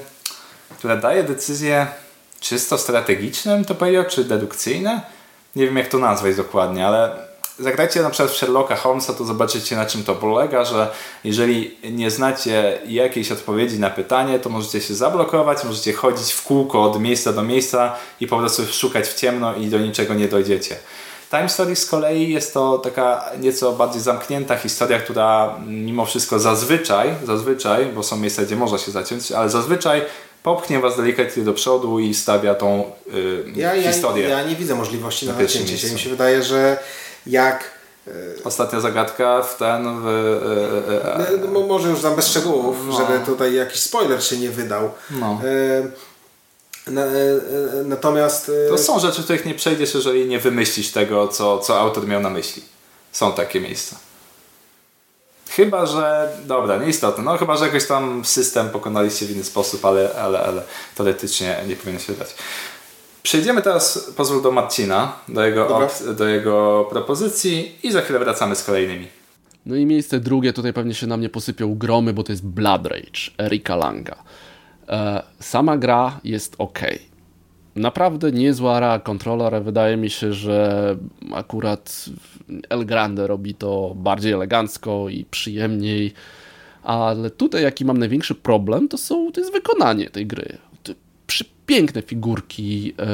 która daje decyzje czysto strategiczne, to powiedział, czy dedukcyjne. Nie wiem jak to nazwać dokładnie, ale zagrajcie na przykład w Sherlocka Holmesa, to zobaczycie na czym to polega, że jeżeli nie znacie jakiejś odpowiedzi na pytanie, to możecie się zablokować, możecie chodzić w kółko od miejsca do miejsca i po prostu szukać w ciemno i do niczego nie dojdziecie. Time Story z kolei jest to taka nieco bardziej zamknięta historia, która mimo wszystko zazwyczaj, zazwyczaj, bo są miejsca, gdzie można się zaciąć, ale zazwyczaj popchnie was delikatnie do przodu i stawia tą y, ja, historię. Ja, ja nie widzę możliwości na nacięcie się. Mi się wydaje, że jak y, Ostatnia zagadka w ten. W, y, y, no, może już tam bez szczegółów, no. żeby tutaj jakiś spoiler się nie wydał. No. natomiast. To są rzeczy, których nie przejdziesz, jeżeli nie wymyślisz tego, co, co autor miał na myśli. Są takie miejsca. Chyba, że. Dobra, nieistotne. No chyba, że jakoś tam system pokonaliście w inny sposób, ale, ale, ale teoretycznie nie powinno się dać. Przejdziemy teraz, pozwól, do Marcina, do jego, do jego propozycji i za chwilę wracamy z kolejnymi. No i miejsce drugie, tutaj pewnie się na mnie posypią gromy, bo to jest Blood Rage Erika Langa. E, sama gra jest ok naprawdę niezła ra kontroler. Wydaje mi się, że akurat El Grande robi to bardziej elegancko i przyjemniej. Ale tutaj jaki mam największy problem, to, są, to jest wykonanie tej gry. Piękne figurki, e,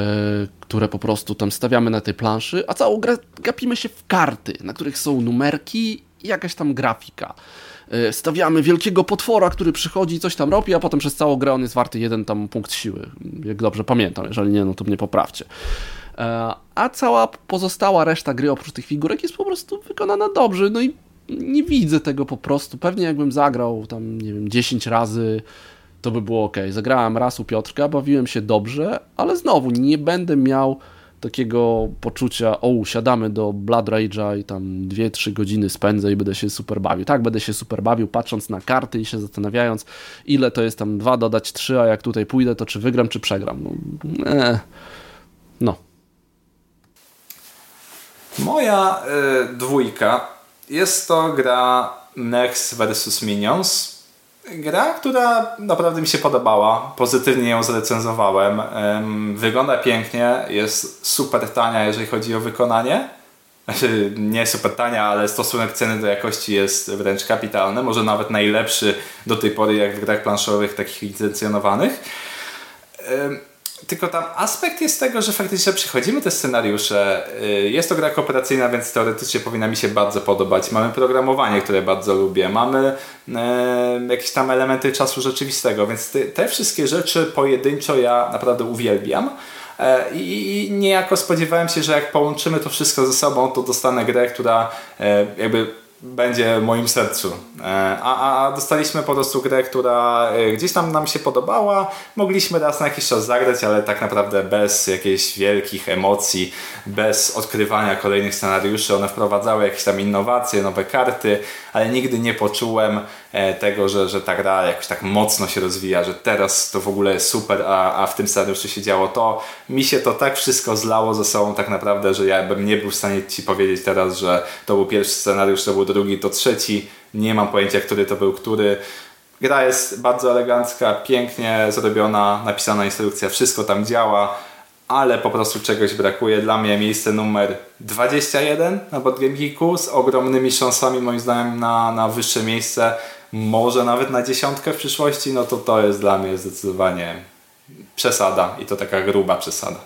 które po prostu tam stawiamy na tej planszy, a całą grę gapimy się w karty, na których są numerki i jakaś tam grafika. E, stawiamy wielkiego potwora, który przychodzi i coś tam robi, a potem przez całą grę on jest warty jeden tam punkt siły, jak dobrze pamiętam, jeżeli nie, no to mnie poprawcie. E, a cała pozostała reszta gry oprócz tych figurek jest po prostu wykonana dobrze, no i nie widzę tego po prostu. Pewnie jakbym zagrał tam, nie wiem, 10 razy, to by było ok. Zagrałem raz u Piotrka, bawiłem się dobrze, ale znowu nie będę miał takiego poczucia, o, siadamy do Blood Rage'a i tam 2-3 godziny spędzę i będę się super bawił. Tak, będę się super bawił, patrząc na karty i się zastanawiając, ile to jest tam 2 dodać 3, a jak tutaj pójdę, to czy wygram, czy przegram. No. Eh. no. Moja y, dwójka jest to gra Next vs Minions Gra, która naprawdę mi się podobała, pozytywnie ją zrecenzowałem. Wygląda pięknie, jest super tania, jeżeli chodzi o wykonanie. Znaczy, nie super tania, ale stosunek ceny do jakości jest wręcz kapitalny, może nawet najlepszy do tej pory jak w grach planszowych takich licencjonowanych. Tylko tam aspekt jest tego, że faktycznie przechodzimy te scenariusze. Y, jest to gra kooperacyjna, więc teoretycznie powinna mi się bardzo podobać. Mamy programowanie, które bardzo lubię. Mamy jakieś tam elementy czasu rzeczywistego, więc te, te wszystkie rzeczy pojedynczo ja naprawdę uwielbiam. E, I niejako spodziewałem się, że jak połączymy to wszystko ze sobą, to dostanę grę, która e, jakby będzie w moim sercu. E, a, a dostaliśmy po prostu grę, która e, gdzieś tam nam się podobała. Mogliśmy raz na jakiś czas zagrać, ale tak naprawdę bez jakichś wielkich emocji, bez odkrywania kolejnych scenariuszy. One wprowadzały jakieś tam innowacje, nowe karty, ale nigdy nie poczułem tego, że, że ta gra jakoś tak mocno się rozwija, że teraz to w ogóle jest super, a, a w tym scenariuszu się działo to. Mi się to tak wszystko zlało ze sobą tak naprawdę, że ja bym nie był w stanie Ci powiedzieć teraz, że to był pierwszy scenariusz, to był drugi, to trzeci. Nie mam pojęcia, który to był który. Gra jest bardzo elegancka, pięknie zrobiona, napisana instrukcja, wszystko tam działa ale po prostu czegoś brakuje. Dla mnie miejsce numer 21 na Board Geeku z ogromnymi szansami moim zdaniem na, na wyższe miejsce, może nawet na dziesiątkę w przyszłości, no to to jest dla mnie zdecydowanie przesada i to taka gruba przesada.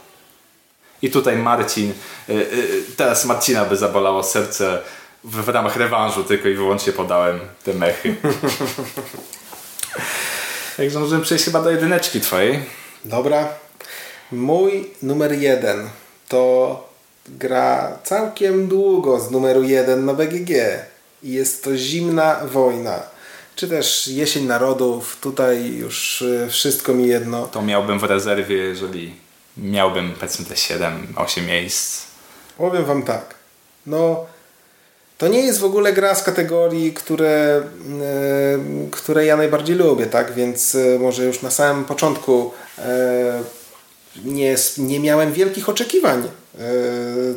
I tutaj Marcin, y, y, teraz Marcina by zabolało serce w, w ramach rewanżu tylko i wyłącznie podałem te mechy. Także możemy przejść chyba do jedyneczki twojej. Dobra. Mój numer jeden to gra całkiem długo z numeru jeden na BGG. I jest to Zimna Wojna. Czy też Jesień Narodów. Tutaj już y, wszystko mi jedno. To miałbym w rezerwie, jeżeli miałbym powiedzmy te 7-8 miejsc. Powiem wam tak. No to nie jest w ogóle gra z kategorii, które, yy, które ja najbardziej lubię, tak? Więc yy, może już na samym początku yy, nie, nie miałem wielkich oczekiwań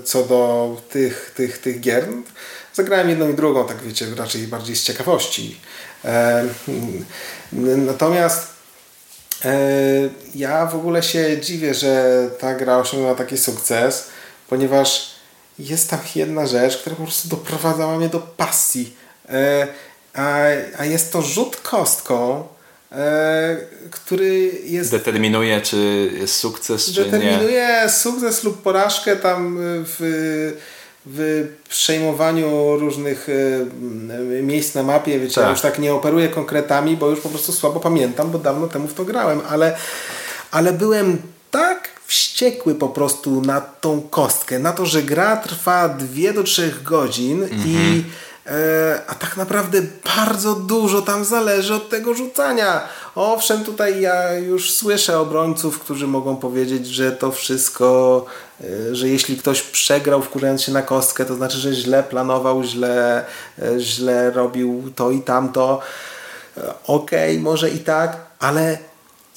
co do tych, tych, tych gier. Zagrałem jedną i drugą, tak wiecie, raczej bardziej z ciekawości. Natomiast ja w ogóle się dziwię, że ta gra osiągnęła taki sukces, ponieważ jest tam jedna rzecz, która po prostu doprowadzała mnie do pasji. E, a, a jest to rzut kostką, e, który jest... Determinuje, czy jest sukces, czy nie. Determinuje sukces lub porażkę tam w, w przejmowaniu różnych e, miejsc na mapie. Wiecie, tak. ja już tak nie operuję konkretami, bo już po prostu słabo pamiętam, bo dawno temu w to grałem, ale, ale byłem tak wściekły po prostu na tą kostkę, na to, że gra trwa 2 do 3 godzin mhm. i e, a tak naprawdę bardzo dużo tam zależy od tego rzucania. Owszem, tutaj ja już słyszę obrońców, którzy mogą powiedzieć, że to wszystko, e, że jeśli ktoś przegrał wkurzając się na kostkę, to znaczy, że źle planował, źle, e, źle robił to i tamto. E, okej, okay, może i tak, ale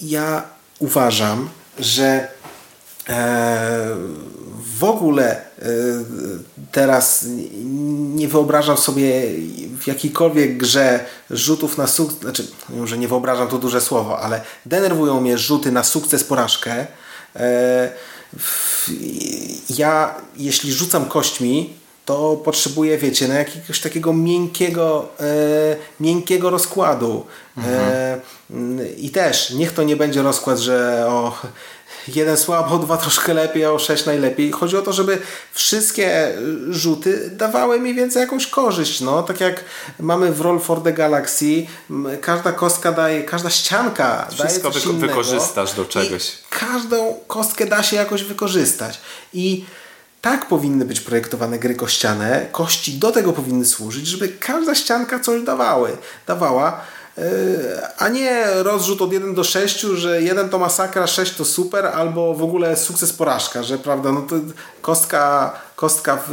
ja uważam, że e, w ogóle e, teraz nie wyobrażam sobie w jakiejkolwiek grze rzutów na sukces, znaczy, że nie wyobrażam to duże słowo, ale denerwują mnie rzuty na sukces, porażkę. E, ja, jeśli rzucam kośćmi, to potrzebuję, wiecie, na jakiegoś takiego miękkiego, e, miękkiego rozkładu. Mhm. E, I też, niech to nie będzie rozkład, że o, jeden słabo, dwa troszkę lepiej, a o sześć najlepiej. Chodzi o to, żeby wszystkie rzuty dawały mi więcej jakąś korzyść. No, tak jak mamy w Roll for the Galaxy, każda kostka daje, każda ścianka Wszystko daje coś wy wykorzystasz do czegoś. każdą kostkę da się jakoś wykorzystać. I tak powinny być projektowane gry kościane. Kości do tego powinny służyć, żeby każda ścianka coś dawały, dawała. E, a nie rozrzut od 1 do 6, że 1 to masakra, 6 to super, albo w ogóle sukces porażka, że prawda, no to kostka, kostka w,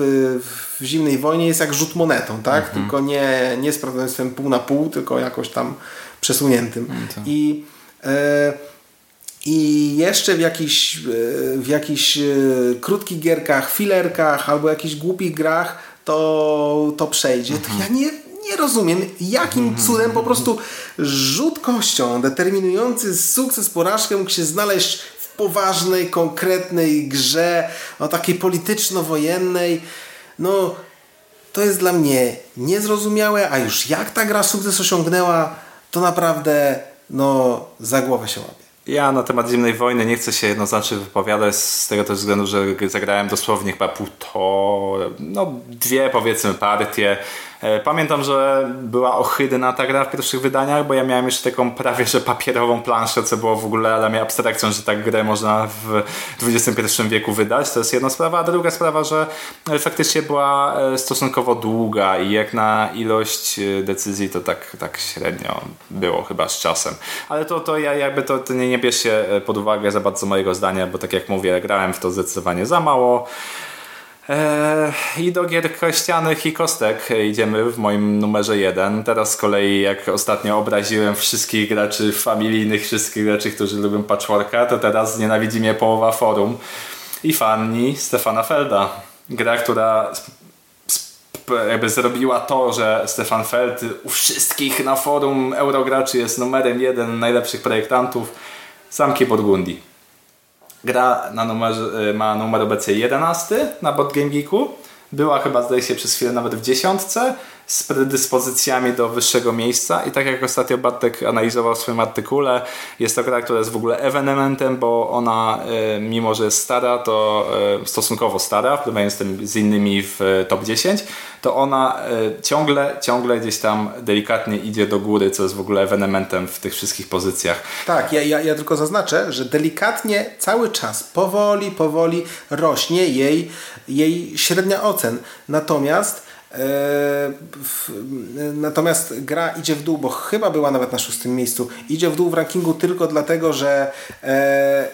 w zimnej wojnie jest jak rzut monetą, tak? Mhm. Tylko nie, nie z prawdopodobieństwem pół na pół, tylko jakoś tam przesuniętym. Mhm. I e, i jeszcze w jakichś, e, w jakichś krótkich gierkach, filerkach albo jakichś głupich grach to, to przejdzie. To ja nie, nie rozumiem, jakim cudem po prostu rzut kością determinujący sukces, porażkę mógł się znaleźć w poważnej, konkretnej grze, o takiej polityczno-wojennej. No, to jest dla mnie niezrozumiałe, a już jak ta gra sukces osiągnęła, to naprawdę, no, za głowę się łapie. Ja na temat zimnej wojny nie chcę się jednoznacznie wypowiadać z tego też względu, że zagrałem dosłownie chyba półtora, no dwie powiedzmy partie pamiętam, że była ohydna ta gra w pierwszych wydaniach, bo ja miałem jeszcze taką prawie że papierową planszę, co było w ogóle dla mnie abstrakcją, że tak grę można w XXI wieku wydać. To jest jedna sprawa. A druga sprawa, że faktycznie była e, stosunkowo długa i jak na ilość e, decyzji to tak, tak średnio było chyba z czasem. Ale to, to ja jakby to, to nie, nie bierzcie pod uwagę za bardzo mojego zdania, bo tak jak mówię, grałem w to zdecydowanie za mało. Eee, I do gier kościanych i kostek idziemy w moim numerze jeden. Teraz z kolei jak ostatnio obraziłem wszystkich graczy familijnych, wszystkich graczy, którzy lubią patchworka, to teraz nienawidzi mnie połowa forum i fani Stefana Felda. Gra, która jakby zrobiła to, że Stefan Feld u wszystkich na forum Eurograczy jest numerem jeden najlepszych projektantów Zamki Burgundii. Gra na numerze, ma numer obecnie 11 na Bot Game Geeku. Była chyba, zdaje się, przez chwilę nawet w dziesiątce z predyspozycjami do wyższego miejsca i tak jak ostatnio Bartek analizował w swoim artykule, jest to gra, która jest w ogóle ewenementem, bo ona e, mimo, że jest stara, to e, stosunkowo stara, porównując z innymi w e, top 10, to ona ciągle, ciągle gdzieś tam delikatnie idzie do góry, co jest w ogóle ewenementem w tych wszystkich pozycjach. Tak, ja, ja, ja tylko zaznaczę, że delikatnie cały czas, powoli, powoli rośnie jej, jej średnia ocen. Natomiast natomiast gra idzie w dół, bo chyba była nawet na szóstym miejscu. Idzie w dół w rankingu tylko dlatego, że e,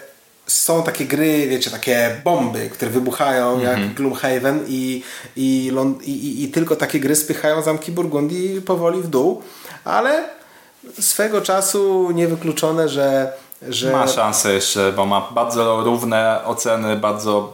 są takie gry, wiecie, takie bomby, które wybuchają mm -hmm. jak mhm. Gloomhaven i, i, i, i, tylko takie gry spychają zamki Burgundii powoli w dół, ale swego czasu niewykluczone, że, że... Ma szansę jeszcze, bo ma bardzo równe oceny, bardzo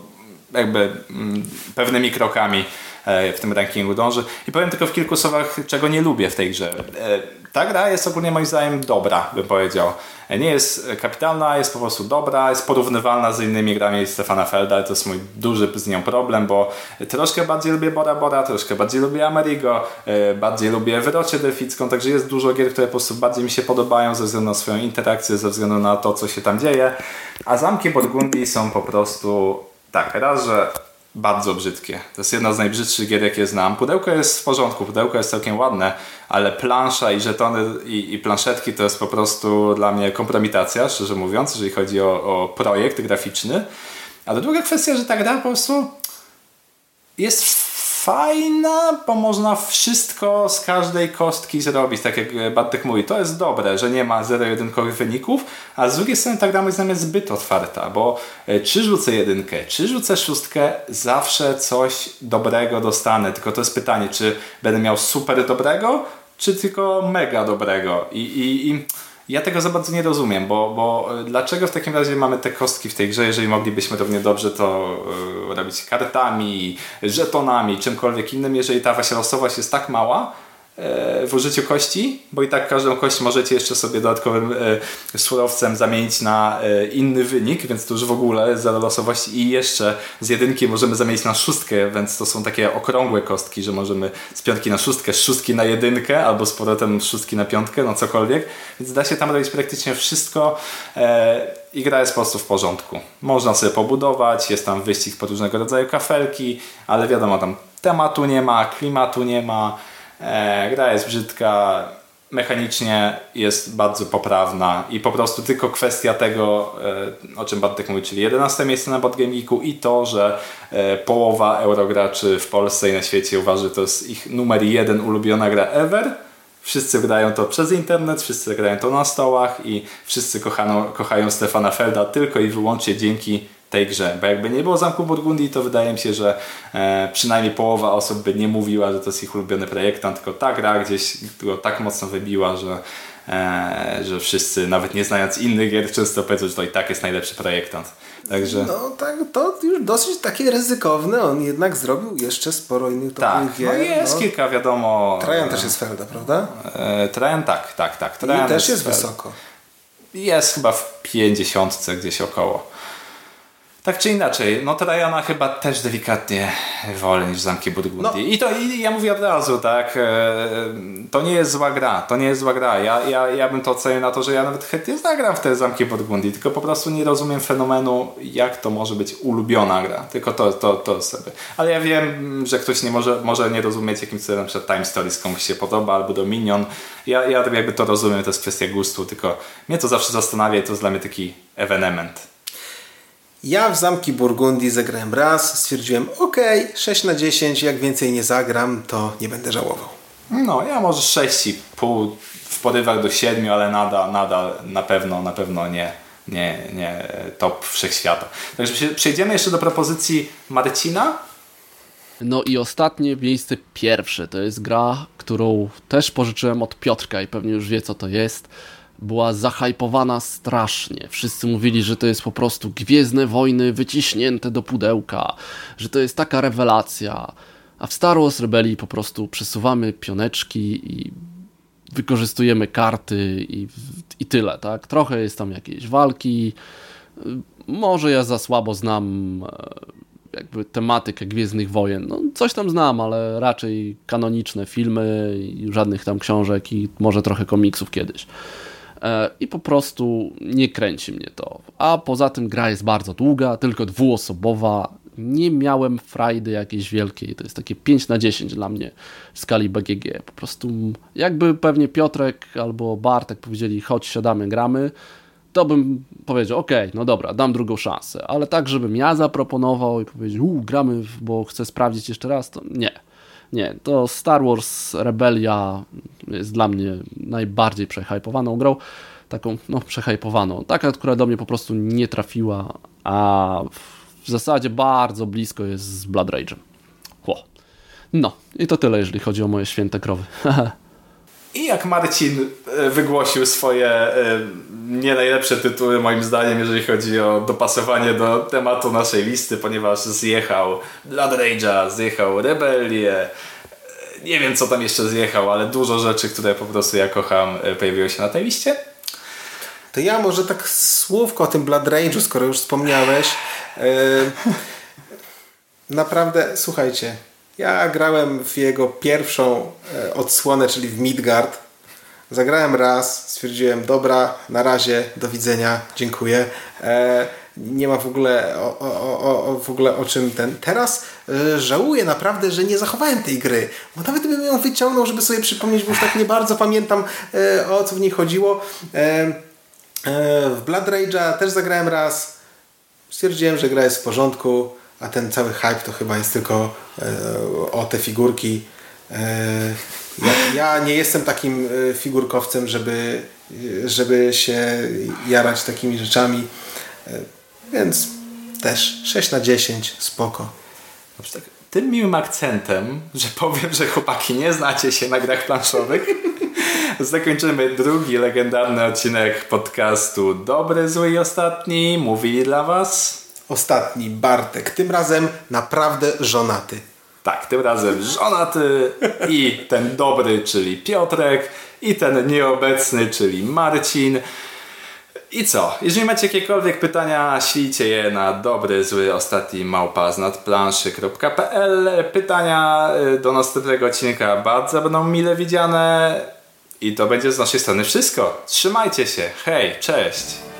jakby mm, pewnymi krokami E, w tym rankingu dąży. I powiem tylko w kilku słowach, czego nie lubię w tej grze. E, ta gra jest ogólnie moim zdaniem dobra, bym powiedział. E, nie jest kapitalna, jest po prostu dobra, jest porównywalna z innymi grami Stefana Felda, to jest mój duży z nią problem, bo troszkę bardziej lubię Bora Bora, troszkę bardziej lubię Amerigo, bardziej lubię Wyrocie Delficką, także jest dużo gier, które po prostu bardziej mi się podobają ze względu na swoją interakcję, ze względu na to, co się tam dzieje, a Zamki Burgundii są po prostu tak, raz, że bardzo brzydkie. To jest jedna z najbrzydszych gier, jakie znam. Pudełko jest w porządku, pudełko jest całkiem ładne, ale plansza i żetony i, i planszetki to jest po prostu dla mnie kompromitacja, szczerze mówiąc, jeżeli chodzi o, o projekt graficzny. Ale druga kwestia, że ta gra po prostu jest fajna, bo można wszystko z każdej kostki zrobić, tak jak Bartek mówi. To jest dobre, że nie ma zero-jedynkowych wyników, a z drugiej strony ta gra moim jest zbyt otwarta, bo e, czy rzucę jedynkę, czy rzucę szóstkę, zawsze coś dobrego dostanę. Tylko to jest pytanie, czy będę miał super dobrego, czy tylko mega dobrego. I, i, i ja tego za bardzo nie rozumiem, bo, bo e, dlaczego w takim razie mamy te kostki w tej grze, jeżeli moglibyśmy równie dobrze to y, robić kartami, żetonami, czymkolwiek innym, jeżeli ta właśnie losowość jest tak mała, w użyciu kości, bo i tak każdą kość możecie jeszcze sobie dodatkowym e, surowcem zamienić na e, inny wynik, więc to już w ogóle za losowość. I jeszcze z jedynki możemy zamienić na szóstkę, więc to są takie okrągłe kostki, że możemy z piątki na szóstkę, z szóstki na jedynkę albo z powrotem z szóstki na piątkę, no cokolwiek, więc da się tam robić praktycznie wszystko e, i gra jest po prostu w porządku. Można sobie pobudować, jest tam wyścig po różnego rodzaju kafelki, ale wiadomo, tam tematu nie ma, klimatu nie ma, gra jest brzydka, mechanicznie jest bardzo poprawna i po prostu tylko kwestia tego, e, o czym Bartek mówi, czyli 11 miejsce na Board Geeku i to, że e, połowa eurograczy w Polsce i na świecie uważa, że to jest ich numer jeden ulubiona gra ever. Wszyscy grają to przez internet, wszyscy grają to na stołach i wszyscy kochano, kochają Stefana Felda tylko i wyłącznie dzięki tej grze. Bo jakby nie było Zamku Burgundii, to wydaje mi się, że e, przynajmniej połowa osób by nie mówiła, że to jest ich ulubiony projektant, tylko ta gra gdzieś go tak mocno wybiła, że, e, że wszyscy, nawet nie znając innych gier, często powiedzą, że to i tak jest najlepszy projektant. Także... No tak, to już dosyć takie ryzykowne. On jednak zrobił jeszcze sporo innych tak, gier. No jest no. kilka, wiadomo. Trajan też jest Felda, prawda? E, Trajan tak, tak, tak. Trajan I też jest, jest wysoko. Jest chyba w 50 gdzieś około. Tak czy inaczej, no Trajana chyba też delikatnie wolę niż Zamki Burgundii. No. I to i ja mówię od razu, tak, e, to nie jest zła gra, to nie jest zła gra. Ja, ja, ja bym to ocenił na to, że ja nawet chętnie zagram w te Zamki Burgundii, tylko po prostu nie rozumiem fenomenu, jak to może być ulubiona gra. Tylko to, to, to sobie. Ale ja wiem, że ktoś nie może, może nie rozumieć, jakim celem na przykład Time Stories komuś się podoba, albo Dominion. Ja, ja jakby to rozumiem, to jest kwestia gustu, tylko mnie to zawsze zastanawia i to jest dla mnie taki ewenement. Ja w Zamki Burgundii zagrałem raz, stwierdziłem ok, 6 na 10, jak więcej nie zagram, to nie będę żałował. No, ja może 6,5 w porywach do 7, ale nadal, nadal na pewno, na pewno nie, nie, nie top wszechświata. Także przejdziemy jeszcze do propozycji Marcina. No i ostatnie miejsce pierwsze to jest gra, którą też pożyczyłem od Piotrka i pewnie już wie co to jest była zahajpowana strasznie. Wszyscy mówili, że to jest po prostu Gwiezdne Wojny wyciśnięte do pudełka, że to jest taka rewelacja. A w Star Wars Rebelii po prostu przesuwamy pioneczki i wykorzystujemy karty i, i tyle, tak? Trochę jest tam jakiejś walki, może ja za słabo znam e, jakby tematykę Gwiezdnych Wojen. No, coś tam znam, ale raczej kanoniczne filmy żadnych tam książek i może trochę komiksów kiedyś. E, I po prostu nie kręci mnie to. A poza tym gra jest bardzo długa, tylko dwuosobowa. Nie miałem frajdy jakiejś wielkiej. To jest takie 5 na 10 dla mnie w skali BGG. Po prostu jakby pewnie Piotrek albo Bartek powiedzieli chodź, siadamy, gramy to bym powiedział, ok, no dobra, dam drugą szansę, ale tak, żebym ja zaproponował i powiedział, u, gramy, bo chcę sprawdzić jeszcze raz, to nie. Nie, to Star Wars Rebelia jest dla mnie najbardziej przehypowaną grą, taką, no, przehypowaną, taka, która do mnie po prostu nie trafiła, a w zasadzie bardzo blisko jest z Blood Rage'em. No, i to tyle, jeżeli chodzi o moje święte krowy. I jak Marcin e, wygłosił swoje e, nie najlepsze tytuły moim zdaniem, jeżeli chodzi o dopasowanie do tematu naszej listy, ponieważ zjechał Blood Rage'a, zjechał Rebelię, e, nie wiem co tam jeszcze zjechał, ale dużo rzeczy, które po prostu ja kocham pojawiło się na tej liście. To ja może tak słówko o tym Blood Rage'u, skoro już wspomniałeś. naprawdę, słuchajcie, ja grałem w jego pierwszą e, odsłonę, czyli w Midgard. Zagrałem raz, stwierdziłem, dobra, na razie, do widzenia, dziękuję. E, nie ma w ogóle o, o, o, w ogóle o czym ten. Teraz e, żałuję naprawdę, że nie zachowałem tej gry, bo nawet bym ją wyciągnął, żeby sobie przypomnieć, bo już tak nie bardzo pamiętam o co w niej chodziło. w Blood Rage'a też zagrałem raz. Stwierdziłem, że gra jest w porządku a ten cały hype to chyba jest tylko e, o te figurki. E, ja, nie jestem takim e, figurkowcem, żeby, żeby się jarać takimi rzeczami, więc też 6 na 10, spoko. Tak, tym miłym akcentem, że powiem, że chłopaki nie znacie się na grach planszowych, zakończymy drugi legendarny odcinek podcastu Dobry, Zły i Ostatni. Mówili dla Was ostatni Bartek, tym razem naprawdę żonaty. Tak, tym razem żonaty i ten dobry, czyli Piotrek i ten nieobecny, czyli Marcin. I co? Jeżeli macie jakiekolwiek pytania, ślijcie je na dobry, zły, ostatni małpa z nadplanszy.pl. Pytania y, do następnego odcinka bardzo będą mile widziane. I to będzie z naszej strony wszystko. Trzymajcie się. Hej, cześć!